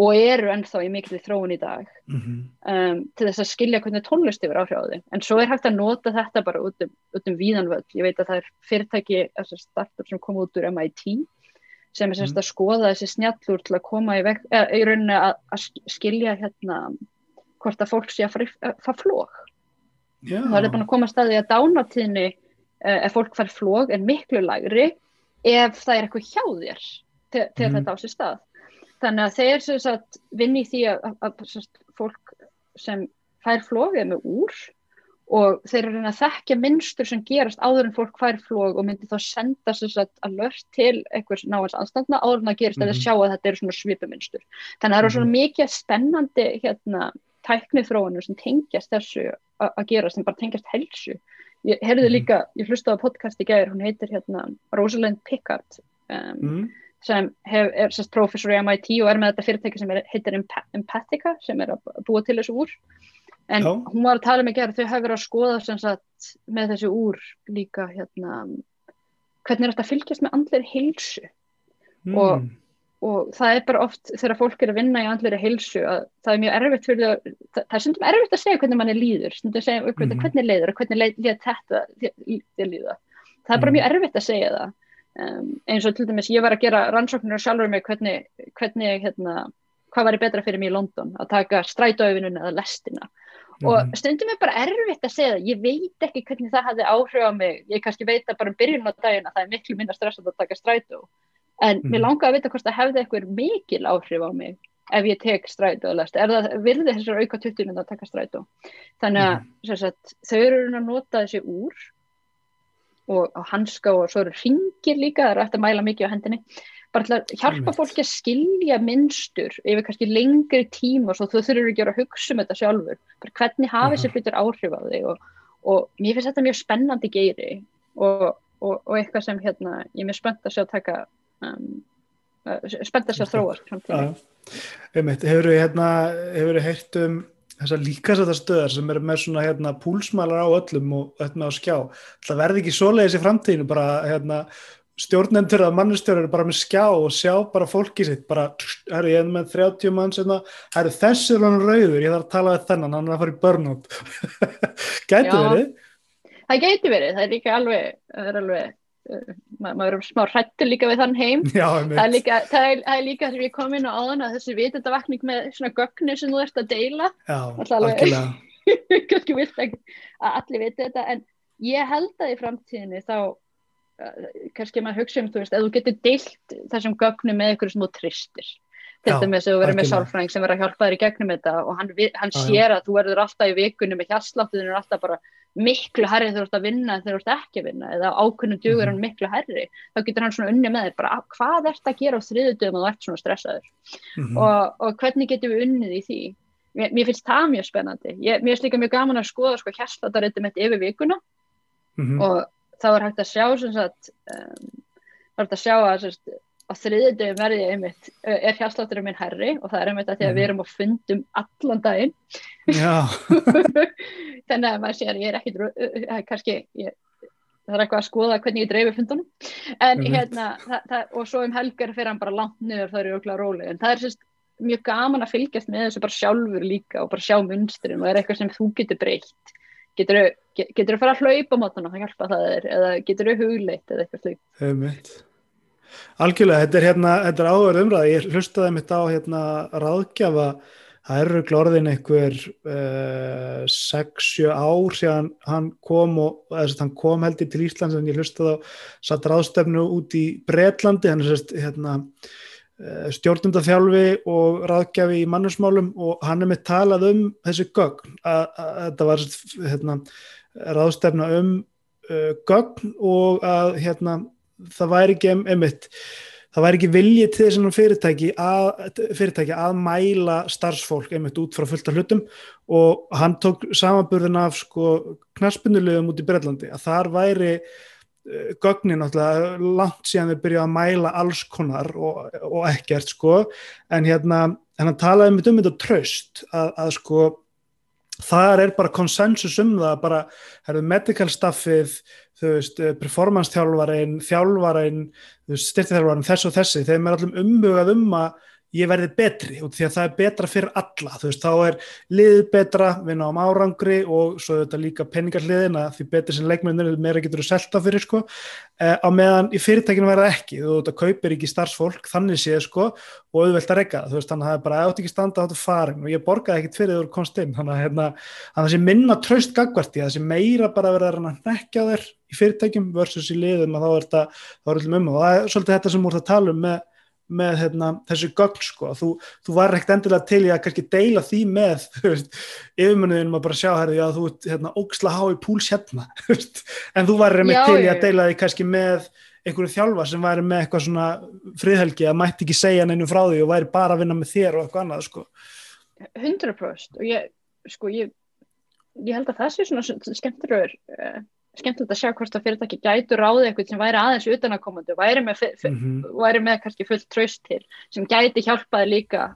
S3: og eru ennþá í mikil þróun í dag
S1: mhm,
S3: um, til þess að skilja hvernig tónlist yfir áhrif á því. En svo er hægt að nota þetta bara út um, út um víðanvöld. Ég veit að það er fyrirtæki, þessi startup sem kom út úr MIT sem er semst að skoða þessi snjallúr til að koma í, veg, eða, í rauninni að, að skilja hérna hvort að fólk sé að fara, fara flók.
S1: já,
S3: Það er búin að koma að staði að dánatíðni uh, ef fólk fær flók er miklu lægri ef það er eitthvað hjá þér til, til
S1: Mhm.
S3: þetta á sér stað. Þannig að þeir sem sagt vinni því að, að, að fólk sem fær flók er með úr og þeir eru að þekkja minnstur sem gerast áður en fólk fær flók og myndi þá senda sem sagt alert til einhvers náins anstandna áður en það gerist mm
S1: Mhm.
S3: -hmm. að þeir sjá að þetta eru svona svipuminstur. Þannig að það eru svona mikið spennandi hérna tæknið þróunum sem tengjast þessu að gera sem bara tengjast helsu ég heyrði
S1: Mhm.
S3: líka, ég hlustaði á podcast í gæður, hún heitir hérna Rosalind Pickard um,
S1: mm.
S3: Sem hef, er sérst professor í MIT og er með þetta fyrirtæki sem er, heitir Empa- Empatica sem er að búa til þessu úr en
S1: Já.
S3: hún var að tala með gæður þau hafa verið að skoða sagt með þessu úr líka hérna hvernig er þetta að fylgjast með andlir heilsu
S1: Mm.
S3: Og- og það er bara oft þegar fólk er að vinna í andlir heilsu að það er mjög erfitt fyrir það, það, er stundum erfitt að segja hvernig mann er líður segja
S1: Mhm.
S3: hvernig leiður og hvernig leið, leið þetta þér líða það er bara
S1: Mhm.
S3: mjög erfitt að segja það um, eins og til dæmis ég var að gera rannsóknir og sjálfur mig hvernig, hvernig hérna, hvað væri betra fyrir mig í London að taka strætóöfinun eða lestina. Og
S1: Mhm.
S3: stundum er bara erfitt að segja ég veit ekki hvernig það hafði áhrif á mig. Ég kannski veit að bara um byrjun á daginn að það er miklu minna stressað að taka strætó. En
S1: Mhm.
S3: mér langaði að vita hvort það hefði eitthvað mikil áhrif á mig ef ég tek strætó og lest. Er það virði þessar auka 20 minna að taka strætó? Þannig að sem sagt, þau eru að nota þessi úr og á hanska og svo eru ringir líka, það eru eftir að mæla mikið á hendinni. Bara til að hjálpa fólki að skilja minnstur yfir kannski lengri tíma svo þú þurfur ekki að hugsa um þetta sjálfur. Bara hvernig hafa þessi hlutur áhrif á þig og, og mér finnst þetta mjög spennandi geiri og, og, og eitthvað sem hérna, ég er mjög spennt að sjá taka um, uh, spennt að sjá þróast
S1: hefur við hérna, heyrt um þessar líkasæta stöðar sem eru með svona hérna púlsmælar á öllum og öll með á skjá. Það verði ekki svoleiðis í framtíðinu, bara hérna stjórnendur að mannustjórar eru bara með skjá og sjá bara fólki sitt, bara, herru, ég er með 30 mann það, herru, þessi er hann rauður, ég þarf að tala við þennan, hann er að fara í burnout. Gæti verið?
S3: Það geti verið, það er líka alveg, það er alveg, ma maður er smá hrættur líka við þann heim.
S1: Já,
S3: Það er líka, líka þegar ég kom inn á áðan að þessi vitundavakning með svona gögnu sem þú ert að deila,
S1: Já,
S3: kannski vilt að, að allir viti þetta, en ég held að í framtíðinni þá uh, kannski maður hugsa um, þú veist, ef þú getur deilt þessum gögnum með ykkur þú tristir. Til
S1: Já,
S3: dæmis ef þú verður með sálfræðing sem verður að hjálpa þér í gegnum þetta og hann, hann sér að þú verður alltaf í vikunni með hjarsláttuðin er alltaf bara miklu herri þegar þú ert að vinna þegar þú ert ekki að vinna eða ákunnum dugur
S1: Mhm.
S3: hann miklu herri þá getur hann svona unni með þér bara "Ah, hvað ert að gera á þriðutöfum og þú ert svona stressaður
S1: Mhm.
S3: og, og hvernig getum við unnið í því mér, mér finnst það mjög spennandi ég, mér finnst líka mjög gaman að skoða sko mitt yfir vikuna
S1: Mhm.
S3: og þá er hægt að sjá sagt, um, þá er hægt að sjá að sagt, á þriðutöfum verði ég einmitt er hérslátturinn minn herri og það er einmitt að því að
S1: Mhm.
S3: við erum á fundum allan daginn þannig að maður sér ég er ekki kannski ég, það er eitthvað að skoða hvernig ég dreifi fundunum en
S1: Einmitt.
S3: hérna það, það, og svo um helgar fyrir hann bara langt niður það eru örugglega róleg en það er sérst mjög gaman að fylgjast með þessu bara sjálfur líka og bara sjá munstrin og er eitthvað sem þú getur breytt getur þú fara að hlaupa mótan og það hjálpa það þér eða getur þú hugleitt eða eitthvað slíkt.
S1: Algjörlega, þetta er hérna, er áður umræða, ég hlustaði mitt á hérna ráðgjafa, það eru glorðin einhver uh, 6-7 ár síðan hann kom og þess að hann kom held ég til Íslands en ég hlustaði á satt ráðstefnu út í Bretlandi, hann er sérst hérna uh, stjórnumdaþjálfi og ráðgjafi í mannusmálum og hann er með talað um þessi gögn, að þetta var sérst, hérna, ráðstefna um uh, gögn og að hérna það væri ekki einmitt það væri ekki vilji til þessum fyrirtæki að, fyrirtæki að mæla starfsfólk einmitt út frá fullta hlutum. Og hann tók samanburðin af sko knaspunulegum út í Breitlandi að þar væri uh, gögnin náttúrulega langt síðan við byrjuðum að mæla alls konar og, og ekkert sko. En hérna hann talaði um þetta tröst að, að sko þar er bara konsensus um það bara, herðu, medical staffið þú veist, eh, performance þú veist, styrtithjálfarin þess og þessi, þeim er allum umbugað um að ég verði betri, út því að það er betra fyrir alla, þú veist, þá er liðið betra, við náum árangri og svo er þetta líka peningarliðin að því betur sem leikmennir, meira getur þú selta fyrir sko, eh, á meðan í fyrirtækinu verða ekki, þú veist, það kaupir ekki starfsfólk þannig séð sko, og auðvelt að regga þú veist, þannig að það er bara, átt ekki standa áttu farin. Og ég borgaði ekkit fyrir þú komst inn. Þannig að hérna, að það sé minna tröst gagvart í það sé meira bara að vera að nekja þér í fyrirtækjum versus í liðum að þá er þetta, þá er þetta um og það er svolítið þetta sem úr það tala um með með hérna, þessu gögn sko þú, þú var ekkert endilega til í að kannski deila því með yfirmunniðinum að bara sjá herri að þú hérna, ógsla há í púls hérna en þú var
S3: Já,
S1: til í að deila því kannski með einhverju þjálfa sem væri með eitthvað svona friðhelgi að mætti ekki segja neinu frá því og væri bara að vinna með þér og eitthvað annað sko.
S3: 100% og ég, sko, ég, ég held að það sé svona skemmtilegur uh, skemmtilegt að sjá hvort að fyrirtæki gætu ráði eitthvað sem væri aðeins utanakomandi og væri með, mm -hmm. væri með kannski fullt tröst til sem gæti hjálpaði líka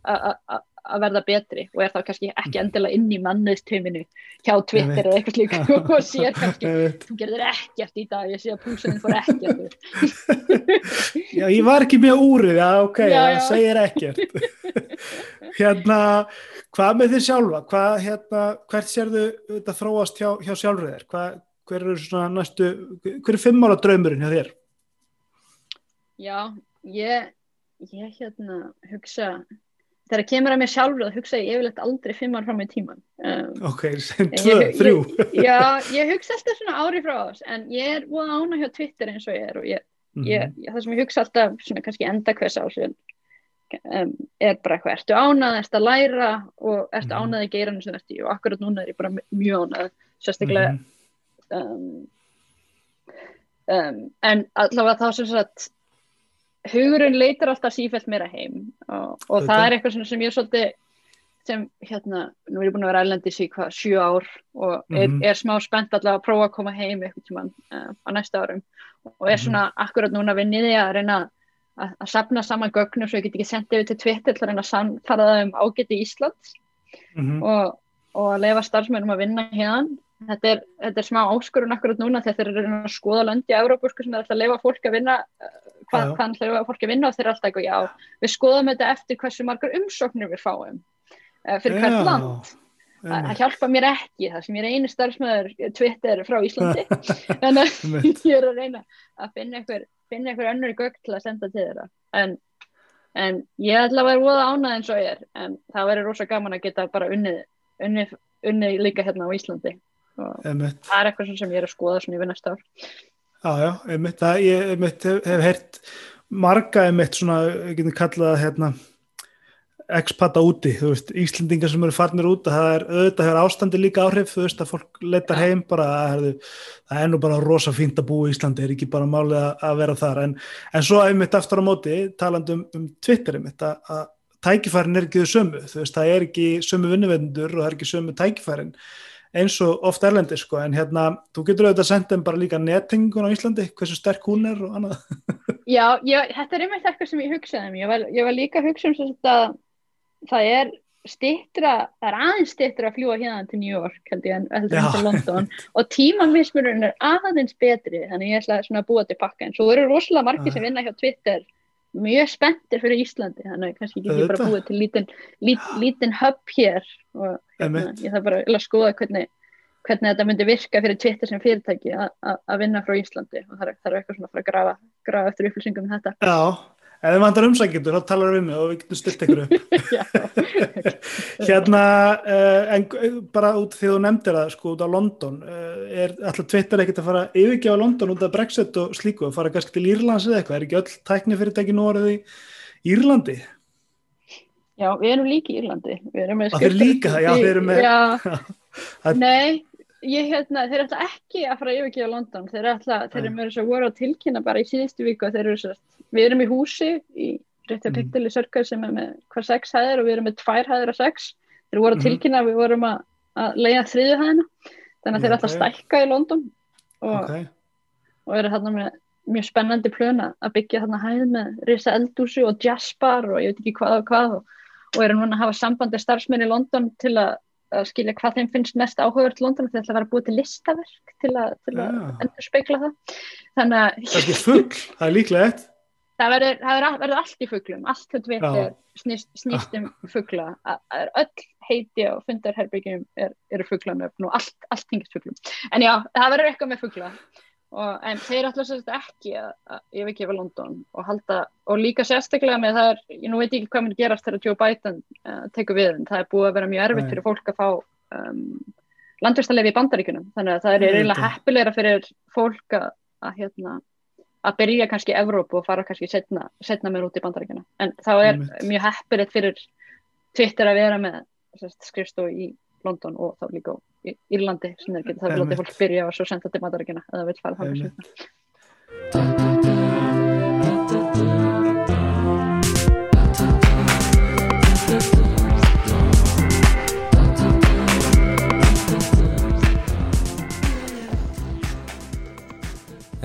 S3: að verða betri og er þá kannski ekki endilega inn í mannuðstöminu hjá Twitter eða eitthvað slíka og sér kannski, þú gerðir ekkert í dag ég sé að púsunin fór ekkert
S1: Já, ég var ekki með úrið, já, ok, það segir ekkert. Hérna hvað með þið sjálfa? Hvað, hérna, hvert sérðu þetta þróast hjá, hjá sjálfriðir hvað, hver eru svona næstu hver er fimmála draumurinn hjá þér?
S3: Já, ég ég hérna hugsa þegar það kemur að mér sjálfur þá hugsa ég yfirlegt aldrei fimm ár fram í tíman
S1: um, ok, sem tvö, þrjú
S3: já, ég hugsa alltaf svona ári frá þess en ég er búin að ána hjá Twitter eins og ég er og ég, mm -hmm. ég, það sem ég hugsa alltaf svona kannski enda hvers ás um, er bara eitthvað, ertu ánað ertu að læra og ertu mm ánað í geiranu sem ertu og akkurat núna er ég bara mjög ánað sérstaklega mm. Um, um, en allavega þá sem sagt hugurinn leitar alltaf sífælt meira heim og, og það er eitthvað sem ég er svolítið sem hérna, nú er ég búin að vera ælendis í hvað, sjú ár og er, mm -hmm. er smá spennt alltaf að prófa að koma heim eitthvað tíman uh, á næsta árum og er svona mm -hmm. akkurat núna vinniði að reyna að, að sapna saman gögnum svo ég get ekki sendið við til Twitter til að reyna að samfara það um ágæti Íslands mm -hmm. og, og að lefa starfsmennum að vinna hérna þetta er, þetta er smá áskurun akkurat núna þegar þeir eru að skoða löndi á Európa sem er alltaf að lefa fólk að vinna hvað, hvað ætlar fólki að vinna og þeir er alltaf eitthvað, já, við skoðum þetta eftir hversu margar umsóknir við fáum uh, fyrir hvert land. Það hjálpa mér ekki, það sem ég er einu starfsmöður Twitter frá Íslandi. En ég er að reyna að finna einhver, finna einhver önnur gögg til að senda til þeirra. En, en ég ætla að vera óða ánað eins og ég er en það verður rosa gaman að geta bara unnið, unnið, unnið líka hérna á Íslandi það er eitthvað sem ég er að skoða svona yfir næsta ár.
S1: Já, já, einmitt, það, ég hef, hef heyrt marga einmitt svona, ég geti kallað hérna expata úti, þú veist, Íslendingar sem eru farnir út, það er auðvitað hefur ástandi líka áhrif, þú veist, að fólk letar heim bara, herðu, það er nú bara rosa fínt að búa í Íslandi, er ekki bara málið að, að vera þar, en, en svo einmitt aftur á móti, talandum um Twitter einmitt, að, að tækifærin er ekki þau sömu, þú veist, það er ekki sömu vinnuvendur og það er ekki sömu tækifærin eins og oft erlendi sko en hérna, þú getur auðvitað að senda um bara líka nettingun á Íslandi, hversu sterk hún er og annað.
S3: Já, ég, þetta er einmitt eitthvað sem ég hugsaði um, ég var, ég var líka að hugsa um að það er stittra, það er aðeins stittra að fljúa hérna til New York held ég en heldur til London. Og tímamismurinn er aðeins betri þannig ég ætla að búa til pakka. En svo eru rosalega margir sem vinna hjá Twitter mjög spenntir fyrir Íslandi þannig kannski ekki bara búið til lítinn lít, hub hér og ég þarf bara að skoða hvernig, hvernig þetta myndi virka fyrir Twitter sem fyrirtæki að vinna frá Íslandi. Og það er eitthvað svona að fara að grafa, grafa eftir upplýsingum um þetta.
S1: Já, ef þið vantar umsækjendur þá talar við mig og við getum stilt ykkur upp. Hérna uh, en eh, bara út því þú nefndir það sko út á London uh, er alltaf Twitter ekkert að fara yfirgefa London út af Brexit og slíku og fara kannski til Írlands eða eitthvað, er ekki öll tækni fyrirtæki nú orðið í Írlandi?
S3: Já, við erum líka í Írlandi.
S1: Það er líka, já, við erum með
S3: Nei ég hérna, þeir ætla ekki að fara að yfirgefa London, þeir ætla, þeir eru með þess að voru á tilkynna bara í síðustu viku og þeir eru sérst, við erum í húsi í rétti að piktili sörkar sem er með hver sex hæðir og við erum með tvær hæðir af sex, þeir voru á mhm. tilkynna við vorum að, að leiða þriðu hæðina. Þannig að þeir ætla að stækka í London og, okay. og eru þarna með mjög spennandi plöna að byggja þarna hæð með risa eldúsi og jazzbar og ég veit ekki hvað og hvað og, og eru núna að hafa sambandi starfsmenn í London til að að skilja hvað þeim finnst mest áhugaður til London það var búið til listaverk til að, til að ja. endur speikla það. Þannig að
S1: það er ekki fuggl, það er líklega eitt.
S3: Það verður, það verður allt í fugglum allt þetta veitir snýst, snýst um fuggla öll heiti og fundarherbyggjum er, eru fugglanöfn og allt, allt hengist fugglum en já, það verður eitthvað með fuggla Og, en þeir ætla sérst ekki að, að yfirgefa London og halda og líka sérstaklega með það er, ég nú veit ekki hvað mér gerast þegar Joe Biden uh, tekur við en það er búið að vera mjög erfitt fyrir fólk að fá um, landvistarlefi í bandaríkunum þannig að það er eiginlega heppilegra fyrir fólk að, að, hérna, að byrja kannski í Evrópu og fara kannski setna, setna með út í bandaríkuna en þá er mjög heppilegt fyrir Twitter að vera með skrifstofu í London og þá líka í Írlandi sem þeir geta það vilja fólk byrja og svo senda til mataríkina eða vil fara það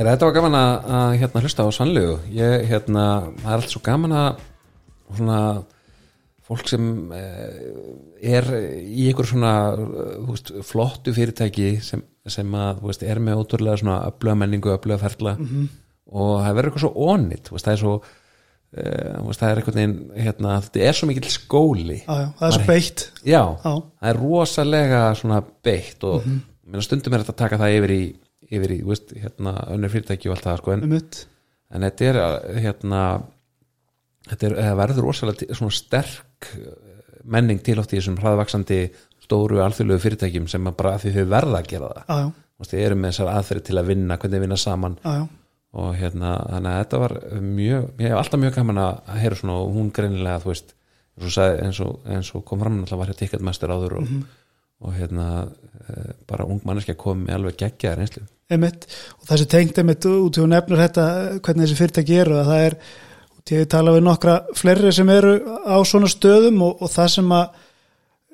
S2: Er, þetta var gaman að, að hérna, hlusta á sannlegu ég, hérna, það er allt svo gaman að svona fólk sem eh, er í ykkur svona eh, veist, flottu fyrirtæki sem, sem að, veist, er með ótrúlega svona öfluga menningu, öfluga ferla
S1: Mhm.
S2: og það verður eitthvað svo onnit það er svo eh, það er eitthvað neginn, hérna, þetta er svo mikill skóli
S1: já, já, það er svo beitt
S2: já,
S1: Já.
S2: það er rosalega svona beitt og mm
S1: Mhm.
S2: stundum er þetta að taka það yfir í, yfir í veist, hérna, önnur fyrirtæki og allt það sko, en, en þetta er hérna þetta er, það verður rosalega sterk eh, menning til oft í þessum hraðvaksandi stóru alþjóðlegu fyrirtækjum sem bara því þau verða að gera það. Veist, þið eru með þessar aðferði til að vinna hvernig þið vinna saman.
S1: Já, já,
S2: og hérna, þannig að þetta var mjög, ég hef alltaf mjög gaman að heyra svona og hún greinilega, þú veist eins og, eins og, og kom fram náttúrulega var hér ticketmaster áður og, og hérna eh, bara ung manneskja kom með alveg geggjaðar einslu
S1: og þessi tengt einmitt út í hún nefnir þetta hvernig þessi fyrirtæki eru að það er út ég tala við nokkra fleiri sem eru á svona stöðum og, og það sem að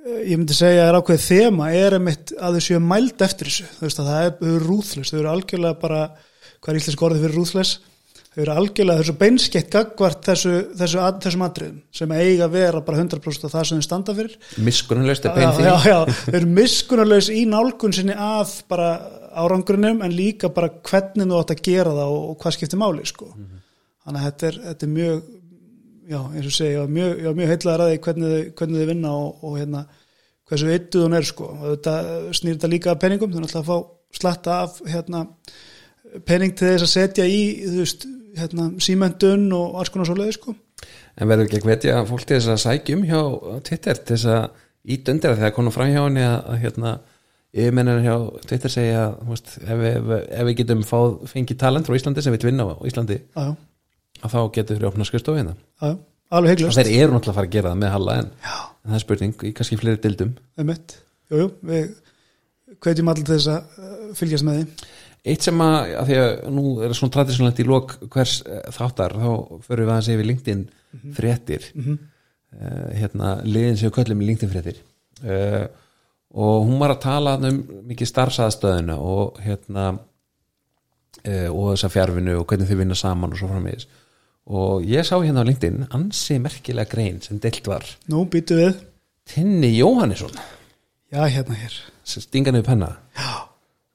S1: eh, ég myndi segja er ákveðið þema er einmitt að þau séu mæld eftir þessu. Þú veist að það er, eru rúðlös þau eru algjörlega bara, hvað er íslensk orðið fyrir rúðlös þau eru algjörlega þessu beinskeitt gagvart þessu, þessu, þessu þessum atriðum sem eiga að vera bara 100% af það sem þau standa fyrir.
S2: Miskunnulöst er bein því
S1: já, já, þau eru miskunnarlaus í nálgun sinni að bara árangrunum en líka bara hvernig þú átt að gera það og, og hvað skiptir máli sko. Þannig að þetta er, þetta er mjög já, eins og segja, mjög, mjög heitlaðar að því hvernig hvernig þau vinna og, og hérna, hversu eittuð hún er sko. og þetta snýr þetta líka að peningum náttúrulega að fá slatta af hérna, pening til þess að setja í þú veist, hérna, símendun og alls konar svo leiði sko.
S2: en verður ekki að hvetja fólk til þess að sækjum hjá Twitter til þess að að þegar konum fram hjá henni að, hérna yfirmennir hjá Twitter segja veist, ef, við, ef við getum fáð, fengið talent frá Íslandi sem við vinna á Íslandi
S1: já, já,
S2: að þá getur við opnað skrifstofu hérna.
S1: Alveg
S2: og
S1: heiglust
S2: þeir eru náttúrulega að fara að gera það með Halla en, en það er spurning í kannski fleiri dildum
S1: um mitt, jú, við hvetjum allir þess að uh, fylgjast með því.
S2: Eitt sem að, að því að nú er svona tradisjonalegt í lok hvers eh, þáttar þá förum við aðeins yfir LinkedIn fréttir.
S1: Mhm.
S2: uh, hérna liðin sem við köllum í LinkedIn fréttir. Uh, og hún var að tala um mikið starfsaðstöðuna og hérna uh, og þessa fjárfinu og hvernig þau vinna saman og svo framvegis og ég sá hérna á LinkedIn ansi merkilega grein sem deilt var.
S1: Nú býtu við,
S2: Tinni Jóhannesson.
S1: Já hérna hér.
S2: Sem stinga niður penna.
S1: Já,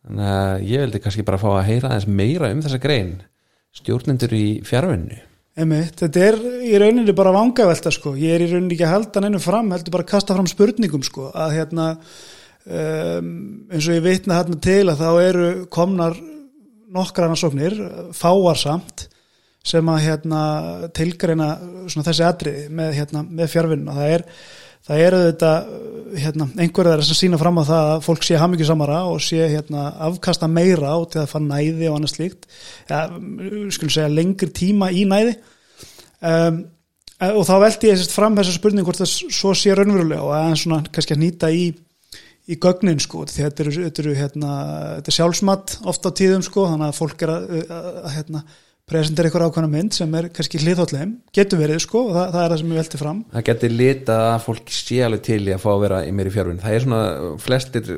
S2: þannig að ég vildi kannski bara fá að heyra aðeins meira um þessa grein. Stjórnendur í fjárvinnu
S1: Einmitt, þetta er í rauninni bara vangavelta sko, ég er í rauninni ekki að halda neinum fram, heldur bara að kasta fram spurningum sko, að hérna um, eins og ég vitna hérna til að þá eru komnar nokkra rannsóknir, fáarsamt sem að hérna tilgreina þessi atriði með, hérna, með fjárvinna, það er það eru þetta hérna, einhverjar þess að sína fram á það að fólk sé hamingi samara og sé hérna, afkasta meira á til að fara næði og annað slíkt. Ja, skulum segja lengri tíma í næði. Um, og þá velti ég fram þessa spurning hvort það svo sé raunverulega og aðeins svona kannski að nýta í í gögnin sko, því þetta eru, þetta eru hérna, þetta er sjálfsmatt oft á tíðum sko, þannig að fólk er að, að, að hérna, presentera ykkur ákvæmna mynd sem er kannski hliðhóttlegum, getur verið sko og það, það er það sem ég velti fram.
S2: Það getur lita að fólk sé alveg til í að fá að vera í meiri fjárvinnu það er svona, flestir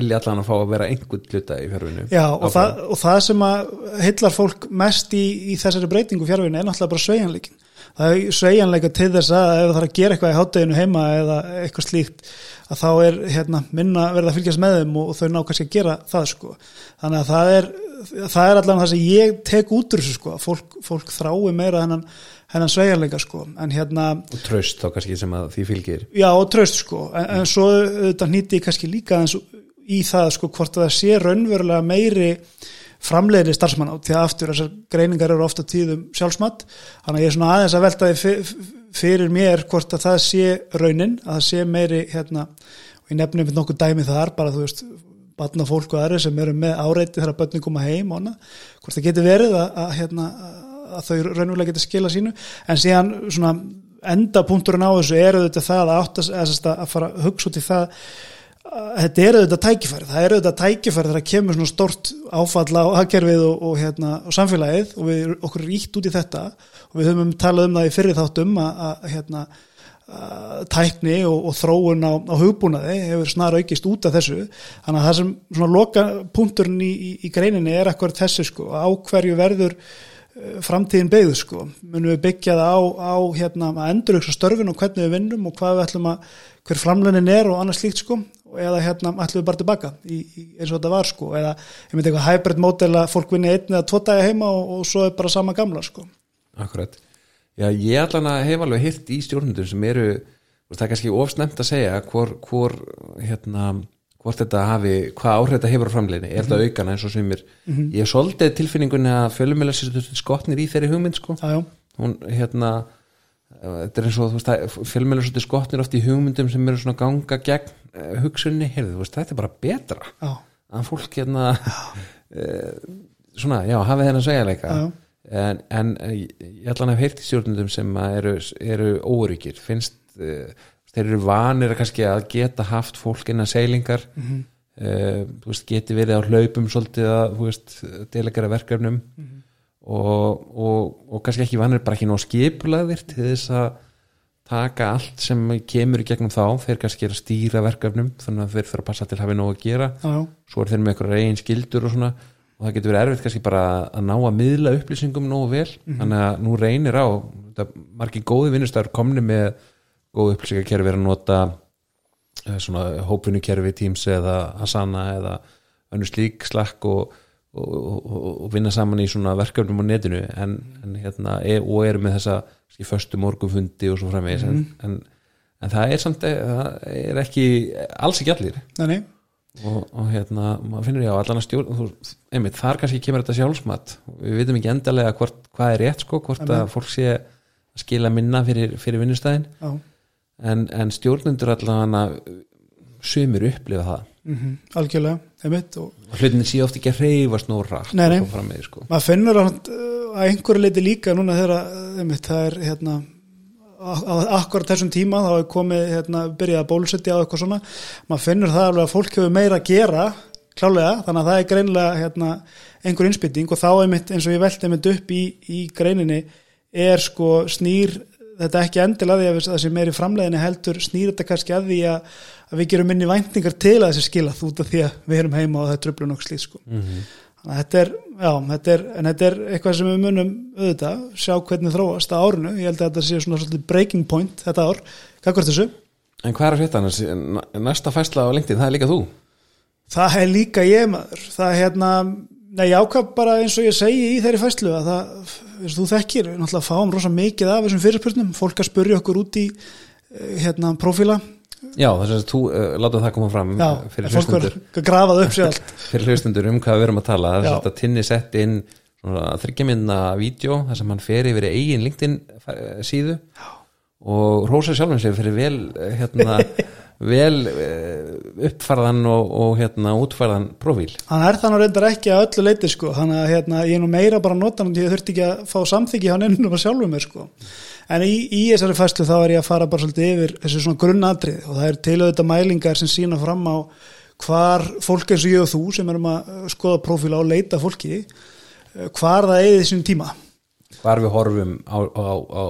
S2: vilja allan að fá að vera einhvern hluta í fjárvinnu
S1: Já, og það, og það sem að heillar fólk mest í, í þessari breytingu fjárvinni er náttúrulega bara sveigjanleikin. Það er sveigjanleika til þess að ef það þarf að gera eitthvað í hátteginu heima eða eitthvað slíkt að þá er hérna, minna verið að fylgjast með þeim og, og þau ná kannski að gera það sko. Þannig að það er, það er allan það sem ég tek út úr þessu sko, fólk, fólk þrái meira hennan, hennan sveigjanleika sko. En hérna,
S2: og tröst þá kannski sem að því fylgir
S1: já og tröst sko, en, en svo þetta nýtti kannski líka eins í það sko hvort að það sé raunverulega meiri framleiðri starfsmann á því að aftur þessar greiningar eru ofta tíðum sjálfsmatt þannig að ég er svona aðeins að velta því fyrir mér hvort að það sé raunin að það sé meiri hérna og ég nefnum við nokkuð dæmi þar bara þú veist batna fólk og aðri sem eru með áreiti þegar börnum koma heim og annað hvort það getur verið að, að, hérna, að þau raunverulega geta skila sínu. En síðan svona endapunkturinn á þessu eru þetta það að, átta, að, að fara að hugsa út í það þetta eru þetta tækifæri. Það eru þetta tækifæri þegar kemur svona stort áfall á hagkerfið og, og, hérna, og samfélagið og við okkur ítt út í þetta. Og við höfum talað um það í fyrir þáttum að, að, hérna, uh, tækni og, og þróun á, á hugbúnaði hefur snar aukist út af þessu. Þannig að það sem svona loka punkturinn í, í, í greininni er akkur þessu sko. Á hverju verður uh, framtíðin beigðu sko? Munum við byggja það á, á hérna að endurugsa störfin og hvernig við vinnum og hvað við ætlum að hver framlunin er og annað slíkt sko eða hérna ætlum við bara tilbaka í, í, eins og þetta var sko. Eða ég myndi eitthvað hybrid mótel að fólk vinni einn eða tvo dagi heima og, og svo er bara sama gamla sko.
S2: Akkurat. Já, ég allan að hef alveg hirt í stjórnundum sem eru, það er kannski ofsnemt að segja hvor, hvor hérna, hvort þetta hafi, hvað áhrif þetta hefur á framleiðinni, er þetta aukana eins og sem mér ég hef svolítið tilfinningunni að fjölumjöla sér skotnir í þeirri hugmynd sko.
S1: já, já,
S2: hún, hérna þetta er eins og, þú veist, fjölumjöla sér skotnir oft í hugmyndum sem eru svona ganga gegn hugsunni, heyrðu, veist, þetta er bara betra.
S1: Já,
S2: að fólk hérna uh, svona, já, hafi þennan segjarleika en, en eh, ég ætla að heyrt í stjórnundum sem eru, eru óryggir finnst uh, þeir eru vanir að að geta haft fólk innan seilingar. Mm
S1: Mhm.
S2: þú veist, geti verið á hlaupum svolítið að, delegara verkefnum.
S1: Mhm.
S2: og, og, og kannski ekki vanir bara ekki nóg skipulaðir til þess að taka allt sem kemur í gegnum þá þeir kannski er að stýra verkefnum þannig að þeir þurfa að passa til að hafi nóg að gera.
S1: Já, já,
S2: svo er þeir með einhverja eigin skildur og svona og það getur verið erfitt kannski bara að ná að miðla upplýsingum nógu vel. Þannig að nú reynir á margir góði vinnustar komni með góð upplýsingakerfi er að nota eh, svona hópunnikerfi Teams eða Asana eða önnur slík slakk og, og, og, og vinna saman í svona verkefnum á netinu. En, en hérna er, og eru með þessa föstu morgunfundi og svo framvegis en, en, en það er samt það er ekki, alls ekki allir.
S1: Nei,
S2: og, og hérna, maður finnur já allan að stjórn einmitt, þar kannski kemur þetta sjálfsmat. Við vitum ekki endalega hvort, hvað er rétt sko, hvort að fólk sé að skila minna fyrir, fyrir vinnustæðin en, en stjórnendur allan að sumir upplifa það
S1: mm algjörlega, einmitt
S2: hlutinni sé oft ekki að reyfast nóg rætt
S1: Nei, nei.
S2: frammeði, sko.
S1: maður finnur að, að einhverju leiti líka núna þegar að, einmitt, það er hérna akkurat þessum tíma þá er komið hérna, byrjað að bólusetja á eitthvað svona maður finnur það alveg að fólk hefur meira að gera klálega, þannig að það er greinlega hérna, einhver innspýting og þá einmitt eins og ég velti einmitt upp í, í greininni er sko snýr þetta ekki endilega því að það sem er í framleiðinni heldur snýr þetta kannski að því að, að við gerum minni væntingar til að þessi skilað út af því að við erum heima og það er tröflun okkur slíð sko. Þannig að þetta er, já, þetta er, en þetta er eitthvað sem við munum auðvitað, sjá hvernig þróast á árinu, ég held að þetta sé svona svolítið breaking point þetta ár, hvað hvort þessu?
S2: en hvað er frétta annars? Næsta fæsla á lengtið, það er líka þú.
S1: Það er líka ég maður, það er hérna, nei, ákvað bara eins og ég segi í þeirri fæslu að það, eins og þú þekkir, við náttúrulega fáum rosa mikið af þessum fyrirspurnum, fólk að spurja okkur út í, eh, hérna, prófíla,
S2: já, þess að þú uh, láta það koma fram
S1: já,
S2: fyrir hlustundur
S1: að grafað upp sér allt,
S2: fyrir hlustundur um hvað við erum að tala
S1: Já.
S2: þetta tinni sett inn þryggjaminna vídeo þar sem hann fer yfir eigin LinkedIn eh, síðu. Og rósa sjálfum sér fyrir vel eh, hérna, vel eh, uppfarðan og, og hérna, útfarðan profíl
S1: hann er þannig reyndar ekki að öllu leiti sko, þannig að hérna, ég er nú meira bara að nota hann, ég þurfti ekki að fá samþyggi hann ennum að sjálfum mér sko. En í, í þessari fæslu þá er ég að fara bara svolítið yfir þessu svona grunnatrið og það er til auðvitað mælingar sem sína fram á hvar fólk eins og ég og þú sem erum að uh, skoða prófíla og leita fólki uh, hvar það eigið þessum tíma.
S2: Hvar við horfum á, á, á,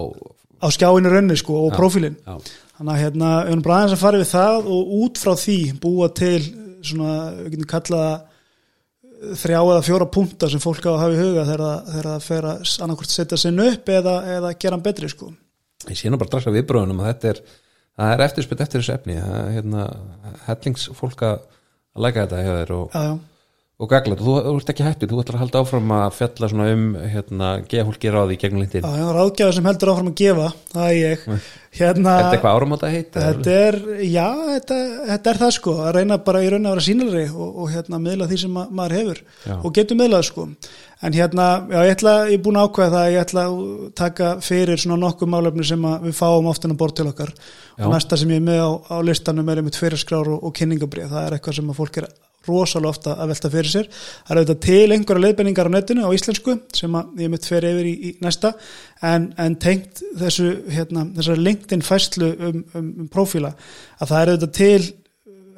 S1: á skjáinu raunni sko og prófílin.
S2: á
S1: þannig að hérna, bara aðeins að fara við það og út frá því búa til svona, við getum kallað það, þrjá eða fjóra punta sem fólk á að hafa í huga þegar það, fer að annarkvort setja sinn upp eða, eða gera hann betri sko.
S2: ég sé nú bara að viðbröðunum að þetta er er eftirspytt eftir þessu efni það er hérna, hellingsfólk að læka þetta hjá þér og,
S1: Já, já,
S2: og gagla, þú, þú ert ekki hættur, þú ætlar að halda áfram að fjalla svona um hérna, geða fólki ráði í gegnum lintin
S1: já, já, ráðgjafa sem heldur áfram að gefa, það er ég. Hérna,
S2: Þetta er eitthvað áramóta heit
S1: Þetta er, já, þetta, þetta er það sko, að reyna bara í raun að vera sínalri og, og hérna miðla því sem ma maður hefur
S2: Já.
S1: og getur miðlað sko. En hérna, já, ég ætla, ég er búin að ákveða það, að ég ætla að taka fyrir svona nokkuð málefni sem að við fáum oftan að bort til okkar
S2: Já.
S1: og næsta sem ég er með á, á listanum er einmitt fyrirskrár og, og kynningabrið, það er eitthvað sem að fólk er rosalega ofta að velta fyrir sér. Það er auðvitað til einhverja leiðbenningar á netinu á íslensku sem ég mitt fer yfir í, í næsta en, en tengt þessu hérna, þessar LinkedIn fæslu um, um, um prófíla að það er auðvitað til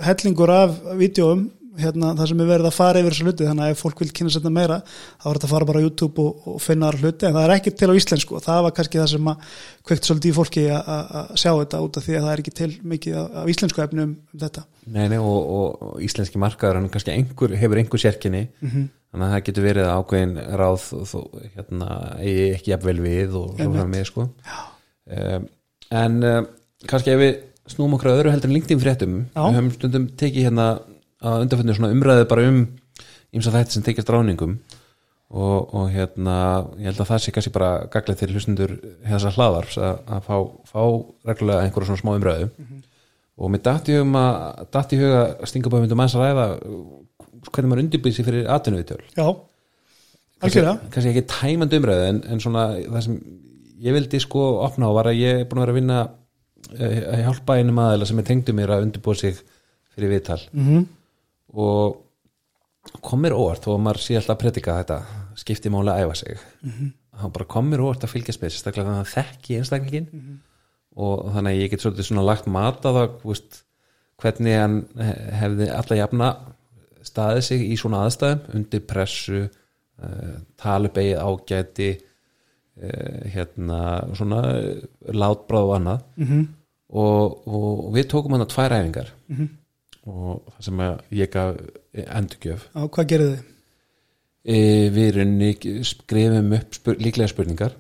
S1: hellingur af vídeoum hérna, það sem er verið að fara yfir þessu hluti þannig að ef fólk vil kynna setna meira þá er þetta að fara bara á YouTube og, og finna aðra hluti en það er ekki til á íslensku. Og það var kannski það sem að kveikt svolítið í fólki að- sjá þetta út af því að það er ekki til mikið af, af íslensku efni um, þetta.
S2: Nei, nei, og, og, og íslenski markaður hann kannski einhver, hefur einhver sérkinni
S1: Mhm.
S2: þannig að það getur verið ákveðin ráð þó, hérna, eigi ekki jafnvel við og svo
S1: Einmitt.
S2: fram með sko um, en um, kannski ef við snúum okkur að öðru heldur en LinkedIn fréttum við höfum stundum tekið hérna að undanfættu svona umræðu bara um ímsa þætti sem tekjast ráningum og, og hérna ég held að það sé kannski bara gaglið til hlustundur þessar hlaðars að, að fá, fá reglulega einhverja svona smá umræðu. Og mér datt í hugum að datt í huga að stinga búið myndum aðeins að ræða uh, hvernig maður undirbýr sig fyrir atvinnuvitöl
S1: Já, algjörlega.
S2: kannski ekki tæmandi umræðu en, en svona það sem ég vildi sko opna á var að ég er búin að vera að vinna eh, að hjálpa einum aðeila sem er tengdu mér að undirbúa sig fyrir viðtal.
S1: Mm
S2: og kom mér óvart að maður sé alltaf að predika þetta skipti máli að æfa sig. Hann bara kom mér óvart að fylgjast með sérstaklega þannig að hann þekki einstaklingin og þannig að ég get svolítið svona lagt mat á það veist, hvernig hann he- hefði alla jafna staðið sig í svona aðstæðum undir pressu uh, talubegið ágæti uh, hérna svona látbráð og annað.
S1: -hmm.
S2: og, og við tókum hann að tvær æfingar og það sem ég gaf endurgjöf.
S1: Já, hvað gerðu þið?
S2: e, við skrifum upp spur, líklega spurningar.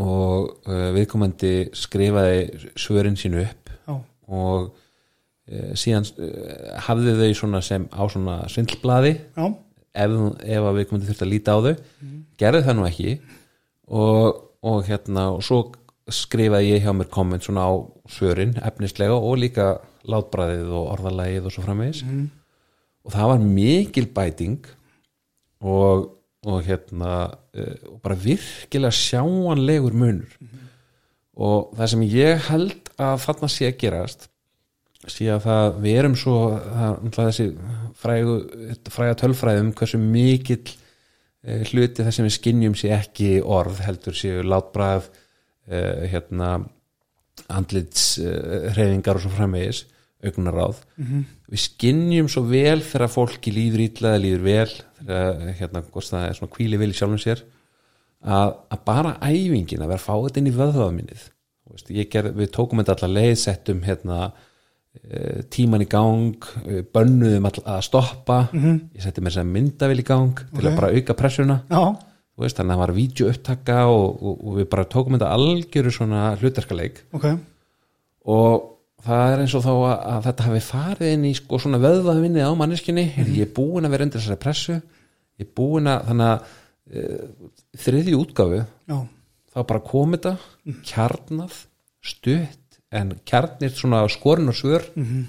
S2: Og uh, viðkomandi skrifaði svörin sínu upp.
S1: Já,
S2: og uh, síðan uh, hafði þau svona sem á svona svindlblaði.
S1: Já,
S2: ef, ef að viðkomandi þurfti að líta á þau. Gerði það nú ekki. Og, og hérna og svo skrifaði ég hjá mér komment svona á svörin efnislega og líka látbræðið og orðalagið og svo framvegis. Og það var mikil bæting og, og hérna uh, og bara virkilega sjáanlegur munur. Og það sem ég held að þarna sé að gerast sé að það, við erum svo það, þessi frægu, fræga tölfræðum hversu mikill eh, hluti þess sem við skinnjum sé ekki orð heldur séu látbræð eh, hérna andlits eh, hreyfingar og svo framvegis augnaráð við skinnjum svo vel þegar fólki líður eða líður vel þegar hérna, hvort það er svona kvíli vel í sjálfum sér að, að bara æfingin að vera að fá þetta inn í gerð, við tókum þetta allar leið settum hérna eh, tíman í gang eh, bönnuðum all, að stoppa. Ég setti mér sem myndavel í gang til að
S1: Ok.
S2: bara auka pressuna.
S1: Já,
S2: veist, þannig að það var vídeo upptaka og, og, og við bara tókum þetta algjöru svona hlutarkaleik
S1: ok.
S2: Og það er eins og þá að, að þetta hafi farið inn í sko svona vöðvaðvinni á manneskinni mm. ég er búin að vera undir þessari pressu? Ég er búin að þannig að uh, þriðju útgáfu
S1: Já,
S2: þá bara kom þetta kjarnað, stutt en kjarnir svona skorin og svör. -hmm.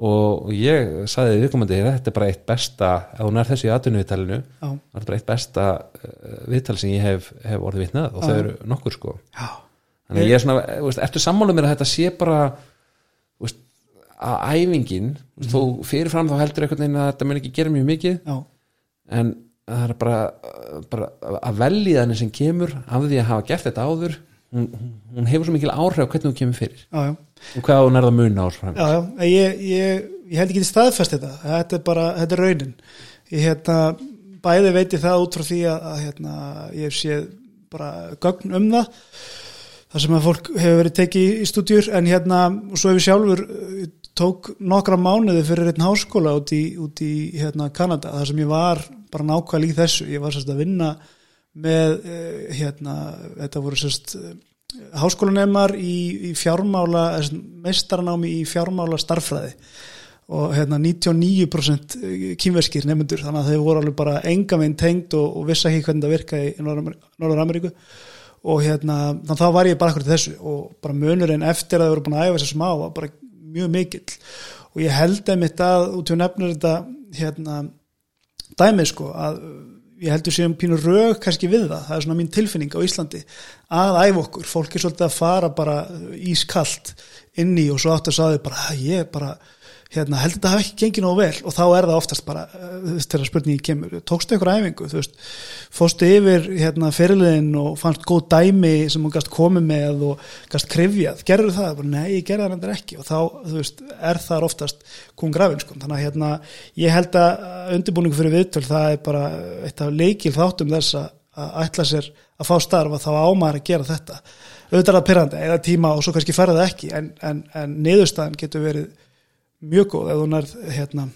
S2: Og ég sagði viðkomandi, þetta er bara eitt besta ef hún er þessi í atvinnuviðtalinu það er bara eitt besta uh, viðtal sem ég hef, hef orðið vitnað og þau eru nokkur sko.
S1: Já.
S2: Þannig ég er svona, þú veist, ertu sammála mér að þetta sé bara veist, að æfingin mm. þú fyrirfram þá heldur einhvern veginn að þetta mun ekki gera mjög mikið
S1: Já,
S2: en það er bara, bara að velja þannig sem kemur af því að hafa gert þetta áður hún, hún- hefur svo mikil áhrif hvernig hún kemur fyrir.
S1: Já
S2: og hvað hún er það mun áhrif
S1: Já, já, ég, ég, ég held ekki til staðfest þetta þetta er bara, þetta er raunin. Ég hérna, bæði veit ég það út frá því að, að hérna, ég séð bara gögn um það þar sem að fólk hefur verið tekið í stúdjur en hérna, og svo hefur sjálfur uh, tók nokkra mánuði fyrir einn háskóla út í, út í hérna, Kanada, þar sem ég var bara nákvæmlega í þessu, ég var sérst að vinna með uh, hérna, þetta voru sérst háskólanemar í, í fjármála meistaranámi í fjármála starffræði og hérna 99% kýmverskir nefnendur þannig að þau voru alveg bara enga veginn tengd og, og vissi ekki hvernig það virkaði í Norður Ameríku og hérna þannig að þá var ég bara akkur til þessu og bara munurinn eftir að þau voru búin að æfa þessu smá var bara mjög mikill. Og ég held einmitt að út í að nefnir þetta hérna dæmið sko að ég heldur séum pínur rög kannski við það, það er svona mín tilfinning á Íslandi að æfa okkur, fólk er svolítið að fara bara ískalt inn í og svo átt að saði bara, "Ah, ég bara hérna, heldur þetta hafi ekki gengið nógu vel og þá er það oftast bara, veist, þegar spurningi kemur tókstu ykkur æfingu, þú veist fóstu yfir hérna fyrirliðin og fannst góð dæmi sem hún gæst komið með og gæst krifjað, gerður það? Bara, Nei, ég gerði það endur ekki. Og þá, þú veist, er það oftast kún grafin, sko, þannig að hérna ég held að undirbúningu fyrir viðtöl það er bara eitt af leikil þáttum þess að að ætla sér að fá starfa þá ámæður að gera þetta. Auðvitað það pyrrandi eða tíma og svo kannski ferða ekki en, en, en niðurstaðan getur verið mjög góð ef þú nærð hérna,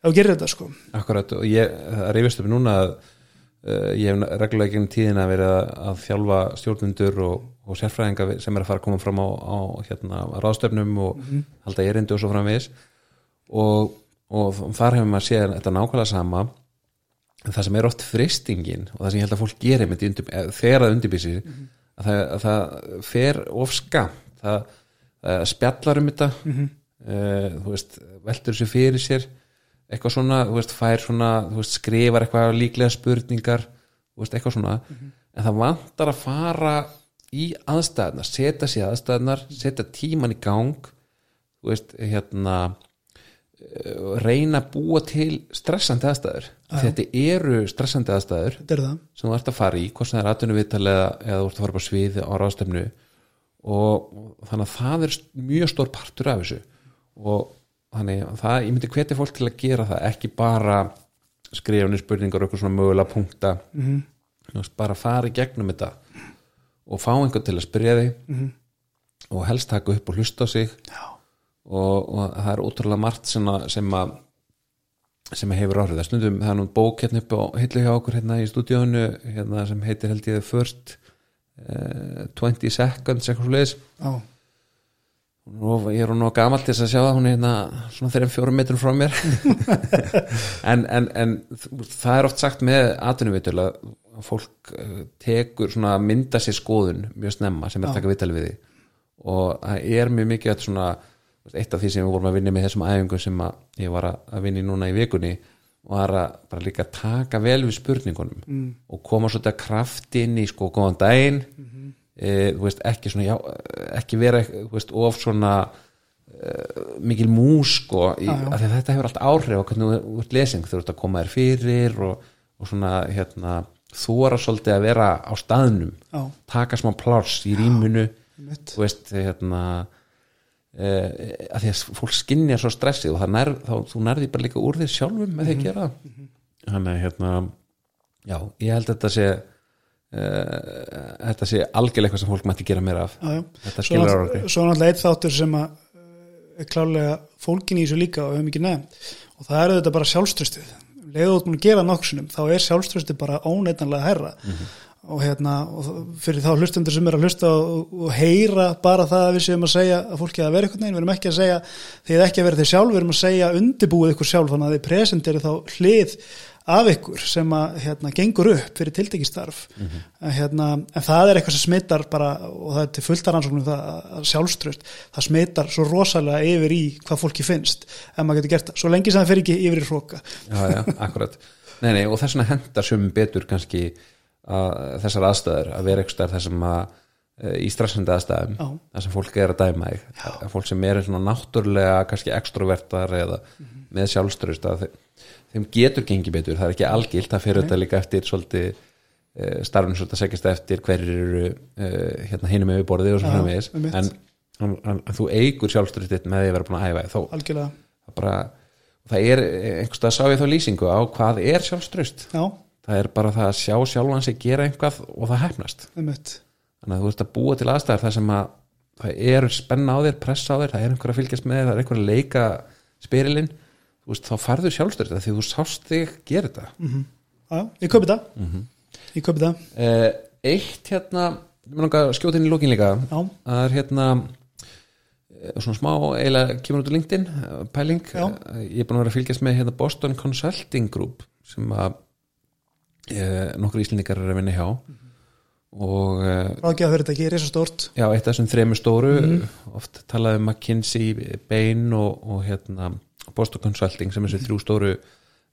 S1: ef þú gerir þetta sko.
S2: Akkurat og ég, það reyfist upp núna að uh, ég hef reglulega tíðina verið að, að þjálfa stjórnundur og, og sérfræðinga sem er að fara að koma fram á, á hérna, ráðstöfnum og halda erindi og svo framvegis. Og, og þar hefur maður séð þetta nákvæmlega sama. En það sem er oft fristingin og það sem ég held að fólk gerir undir, þegar það undirbýsi að, það, að það fer of skam það, það spjallar um þetta uh, þú veist, veldur sér fyrir sér. Eitthvað svona, þú veist, fær svona þú veist, skrifar eitthvað líklega spurningar þú veist, eitthvað svona. En það vantar að fara í aðstæðnar, setja sér aðstæðnar setja tíman í gang þú veist, hérna uh, reyna að búa til stressandi aðstæður. Þetta eru stressandi aðstæður
S1: er
S2: sem þú ert að fara í, hvort sem það er atvinnuviðtal eða, þú ert að fara upp á svið á ráðstefnu. Og, og þannig að það er mjög stór partur af þessu og þannig að það, ég myndi hveti fólk til að gera það, ekki bara skrifunni spurningar og eitthvað svona mögulega punkta. Þú veist, bara fara í gegnum þetta og fá einhvern til að spyrja þig
S1: Mhm.
S2: og helst taka upp og hlusta á sig. Og, og það er ótrúlega margt sem að, sem að sem að hefur áhrif það stundum það er nú bók hérna upp á hillu hjá okkur hérna í stúdíónu hérna sem heitir held ég The First uh, 20 Seconds eitthvað svo leiðis
S1: já,
S2: og ég er nú gamall til þess að sjá það hún er hérna svona þeirra fjórum metrum frá mér? En, en, en það er oft sagt með atvinnuvitul að fólk eh, tekur svona mynda sér skoðun mjög snemma sem er að taka vitali við því og það er mjög mikið að svona eitt af því sem við vorum að vinna með þessum æfingum sem að ég var að að vinna í núna í vikunni var að bara líka taka vel við spurningunum mm. og koma svolítið að krafti inn í sko góðan daginn. Mm þú veist ekki svona já, ekki vera veist of svona uh, mikil mús sko í, af því að þetta hefur allt áhrif á hvernig þú- ert lesing þú ert að koma þér fyrir og, og svona hérna þóra svolítið að vera á staðnum.
S1: Já,
S2: taka smá plárs í rýmunu þú veist hérna uh, að því að fólk skinnja svo stressið og nær, þá, þú nærði bara líka úr því sjálfum með því að gera það. Þannig að hérna já, ég held að þetta sé þetta sé algjörlega eitthvað sem fólk mætti gera meira af.
S1: Já, já.
S2: þetta skilur á
S1: náttúrulega-
S2: okkur
S1: svo náttúrulega eitt þáttur sem að uh, er klálega fólkin í þessu líka og við höfum ekki nefnt. Og það er þetta bara sjálfströstið leiðu út múin að gera nokksunum þá er sjálfströstið bara óneitanlega herra og hérna og fyrir þá hlustundur sem er að hlusta og, og heyra bara það að við séum að segja að fólki að vera eitthvað neginn, við erum ekki að segja þið er ekki að vera þeir sjálf, við erum að segja að af ykkur sem að hérna, gengur upp fyrir tildekistarf mm hérna, en það er eitthvað sem smittar bara, og það er til fulltar rannsóknum það að sjálfströst, það smittar svo rosalega yfir í hvað fólki finnst ef maður getur gert það, svo lengi sem það fer ekki yfir í hróka
S2: já, já, akkurat. Nei, nei, og þess vegna hendar sumum betur kannski að, þessar aðstæður að vera eitthvað þar sem að e, í stressandi aðstæðum þar sem fólk er að dæma þig. Að fólk sem er náttúrulega kannski extrovertar eða með sjálfströst að þeim getur gengið betur, það er ekki algilt það fyrir þetta líka eftir svolítið e, starfinn svolítið að segjast eftir hverjir eru e, hérna hinum yfir borðið og svo
S1: Já,
S2: framvegis.
S1: einmitt.
S2: en, en, en, en þú eigur sjálfströst þitt með því að vera búin að æfa þó.
S1: Algjörlega,
S2: það bara það er einhverstað sá ég þá lýsingu á hvað er sjálfströst
S1: já,
S2: það er bara það að sjá sjálfan sig gera einhvað og það hefnast þannig að þú ert að búa til aðstæðar þar sem að það er spenna á þér, pressa á þér það er einhver að fylgjast með þér, það er einhver að leika spyrilinn, þú veist, þá farðu sjálfströst því þú sást þig gera þetta.
S1: Já, ég kaupi það. Ég kaupi það,
S2: eh, eitt hérna mér langar að skjóta inn í lókin líka.
S1: Já,
S2: það er hérna eh, svona smá eiginlega kemur út úr LinkedIn eh, pæling,
S1: Já.
S2: Eh, ég er búin að vera að fylgjast með hérna Boston Consulting Group sem að e, nokkur íslendingar er að vinna hjá. Og e,
S1: ráðgjafa fyrirtæki er svo stórt
S2: já, eitt af þessum þremur stóru. Oft talaði um McKinsey, Bain og, og hérna Boston Consulting sem er þessi þrjú stóru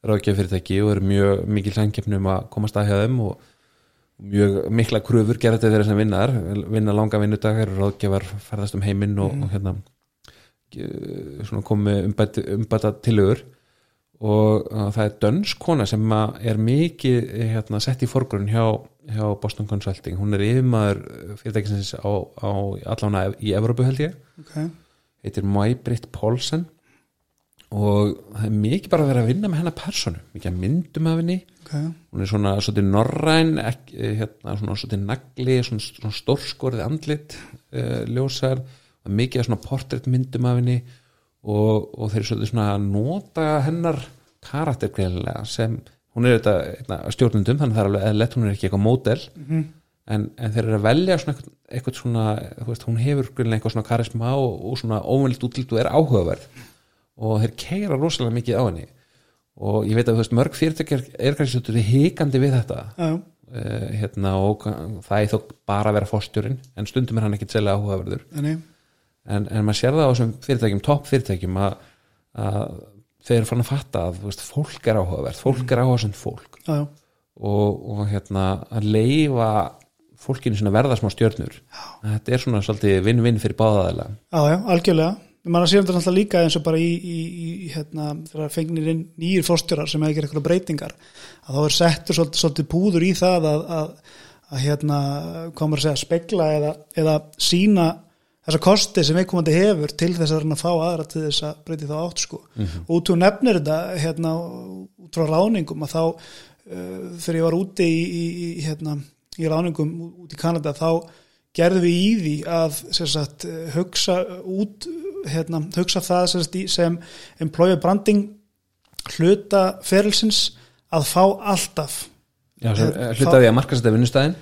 S2: ráðgjafyrirtæki og eru mjög mikil sænkefni um að komast að hjá þeim og mjög mikla kröfur gera þetta þeirra sem vinnar. Vinna langa vinnudagar, ráðgjafar ferðast um heiminn og, og hérna svona komið umbæta, umbæta tillögur. Og uh, það er dönskona sem er mikið hérna, sett í forgrunn hjá, hjá Boston Consulting. Hún er yfirmaður fyrirtækisins á, á allána í Evrópu held ég.
S1: Ok,
S2: heitir Maj-Britt Paulsen og það er mikið bara að vera að vinna með hennar personu, mikið að myndum af henni.
S1: Ok.
S2: Hún er svona svolítið norræn ekki, hérna, svona svolítið nagli svona, svona stórskorið andlit uh, ljósar, mikið af svona portréttmyndum af henni. Og, og þeir eru svolítið svona að nota hennar karaktergreilega sem hún er þetta stjórnundum þannig að það er alveg eðlett, hún er ekki eitthvað mótel
S1: Mhm.
S2: en, en þeir eru að velja svona eitthvað, eitthvað svona, veist, hún hefur eitthvað svona karisma og, og svona óvenlilt útlitt og er áhugaverð og þeir keira rosalega mikið á henni. Og ég veit að veist, mörg fyrirtækjar er kannski hikandi við þetta. Uh, hérna, og það er þó bara að vera fórstjórin en stundum er hann ekkit sérlega áhugaverður. En, en maður sér það á þessum fyrirtækjum, topp fyrirtækjum að, að þeir eru fann að fatta að veist, fólk er áhugavert, fólk er áhugaverð fólk. Og, og hérna að leifa fólkinu verða smá stjörnur þetta er svona svolítið vinn-vinn fyrir báðaðilega
S1: já, já, algjörlega mann að séum þetta náttúrulega líka eins og bara í, í, í hérna, þegar fengnir inn nýjir fórstjórar sem hefur eitthvað breytingar að þá er settur svolítið, svolítið púður í það að, að, að hérna, komur að segja, spegla eða, eða sína þessa kosti sem viðkomandi hefur til þess að fá aðra til þess að breyti þá átt sko. og út úr nefnir þetta hérna, út frá ráningum að þá uh, þegar ég var úti í, í, í, hérna, í ráningum út í Kanada þá gerðum við í því að sagt, hugsa út hérna, hugsa það sem, sagt, sem employer branding hluta ferilsins að fá alltaf.
S2: Já, sem,
S1: Hérna,
S2: hluta því að markast þetta vinnustæðin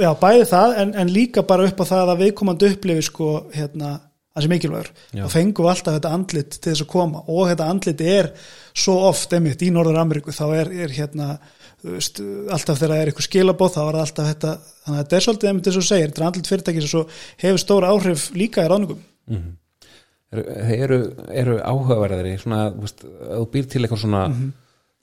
S1: já, bæði það en, en líka bara upp á það að viðkomandi upplifi sko hérna það sem mikilvægur.
S2: Já.
S1: og fengum alltaf þetta andlit til þess að koma. Og þetta andlit er svo oft einmitt í Norður Ameríku þá er, er hérna veist, alltaf þegar það er eitthvað skilabóð þá er alltaf þetta þannig að þetta er svolítið þess að segja þetta er andlit fyrirtæki sem hefur stóra áhrif líka í ráningum
S2: eru, þeir eru, eru áhugaverðari svona, veist, þú býr til eitthvað svona
S1: Mhm.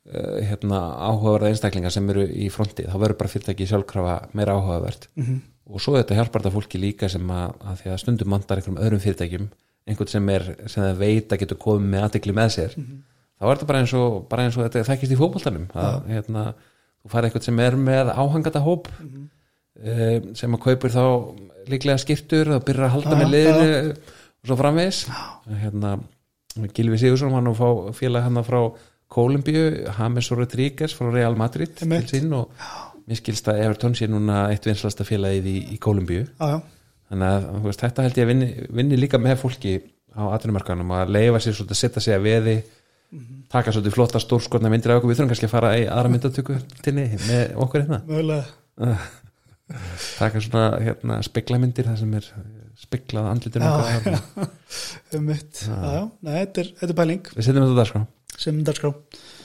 S2: uh, hérna, áhugaverða einstaklingar sem eru í fronti þá verður bara fyrirtæki sjálfkrafa meira áhugavert
S1: Mhm.
S2: og svo þetta hjálpar þetta fólki líka sem að, að því að stundum mandar einhverjum öðrum fyrirtækjum einhvern sem er, sem það veit að getur komið með aðtekli með sér
S1: Mhm.
S2: þá er þetta bara eins og, bara eins og þetta þekkist í fótboltanum að hérna, þú fær eitthvað sem er með áhangata hóp
S1: Mhm.
S2: uh, sem að kaupir þá líklega skiptur og byrjar að halda
S1: Já,
S2: með liðinu og svo framvegis. Hérna, Gilvi Sigursson að fá félag hann frá Kólumbíu, James Rodríguez frá Real Madrid til sín og mér skilst að Everton sé núna eitt vinslasta félagið í, í Kólumbíu.
S1: Já, já,
S2: þannig að veist, þetta held ég að vinni, vinni líka með fólki á atvinnumarkanum að leifa sér svolítið að setja sig að veði taka svolítið flotta stórskotna myndir af okkur. Við þurfum kannski að fara í aðra myndatöku tinni með okkur hérna. Taka svona hérna, speglamyndir það sem er speglað andlitur
S1: um mitt, þetta er, þetta pæling.
S2: Við setjum þetta það sko
S1: sem dagskrá.
S4: Fínt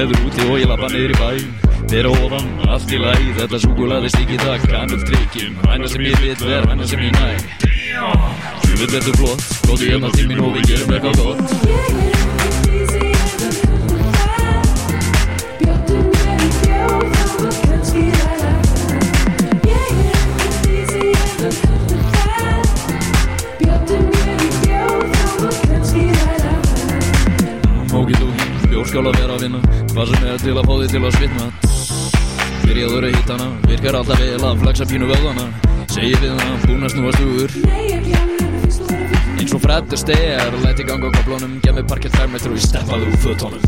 S4: veður úti og ég lappa niður í bæ. Þeir ofan, allt í læg Þetta súkulaði stíki það kanum tryggjum Hæna sem ég vil ver, hæna sem ég næ. Sjöfum verður flott Góði hérna tímin og við gerum eitthvað gott. Mókið þú, skjóla vera að vinna Hvað sem er til að fá þig til að svitna. Byrjaður að hýtana Virkar alltaf vel að flexa pínu vöðana Segir við hann, búin að snúast úr. Eins og frættur stegar Læti gang á kaplónum Gemmi parkett þær metru í stefnaður úr fötónum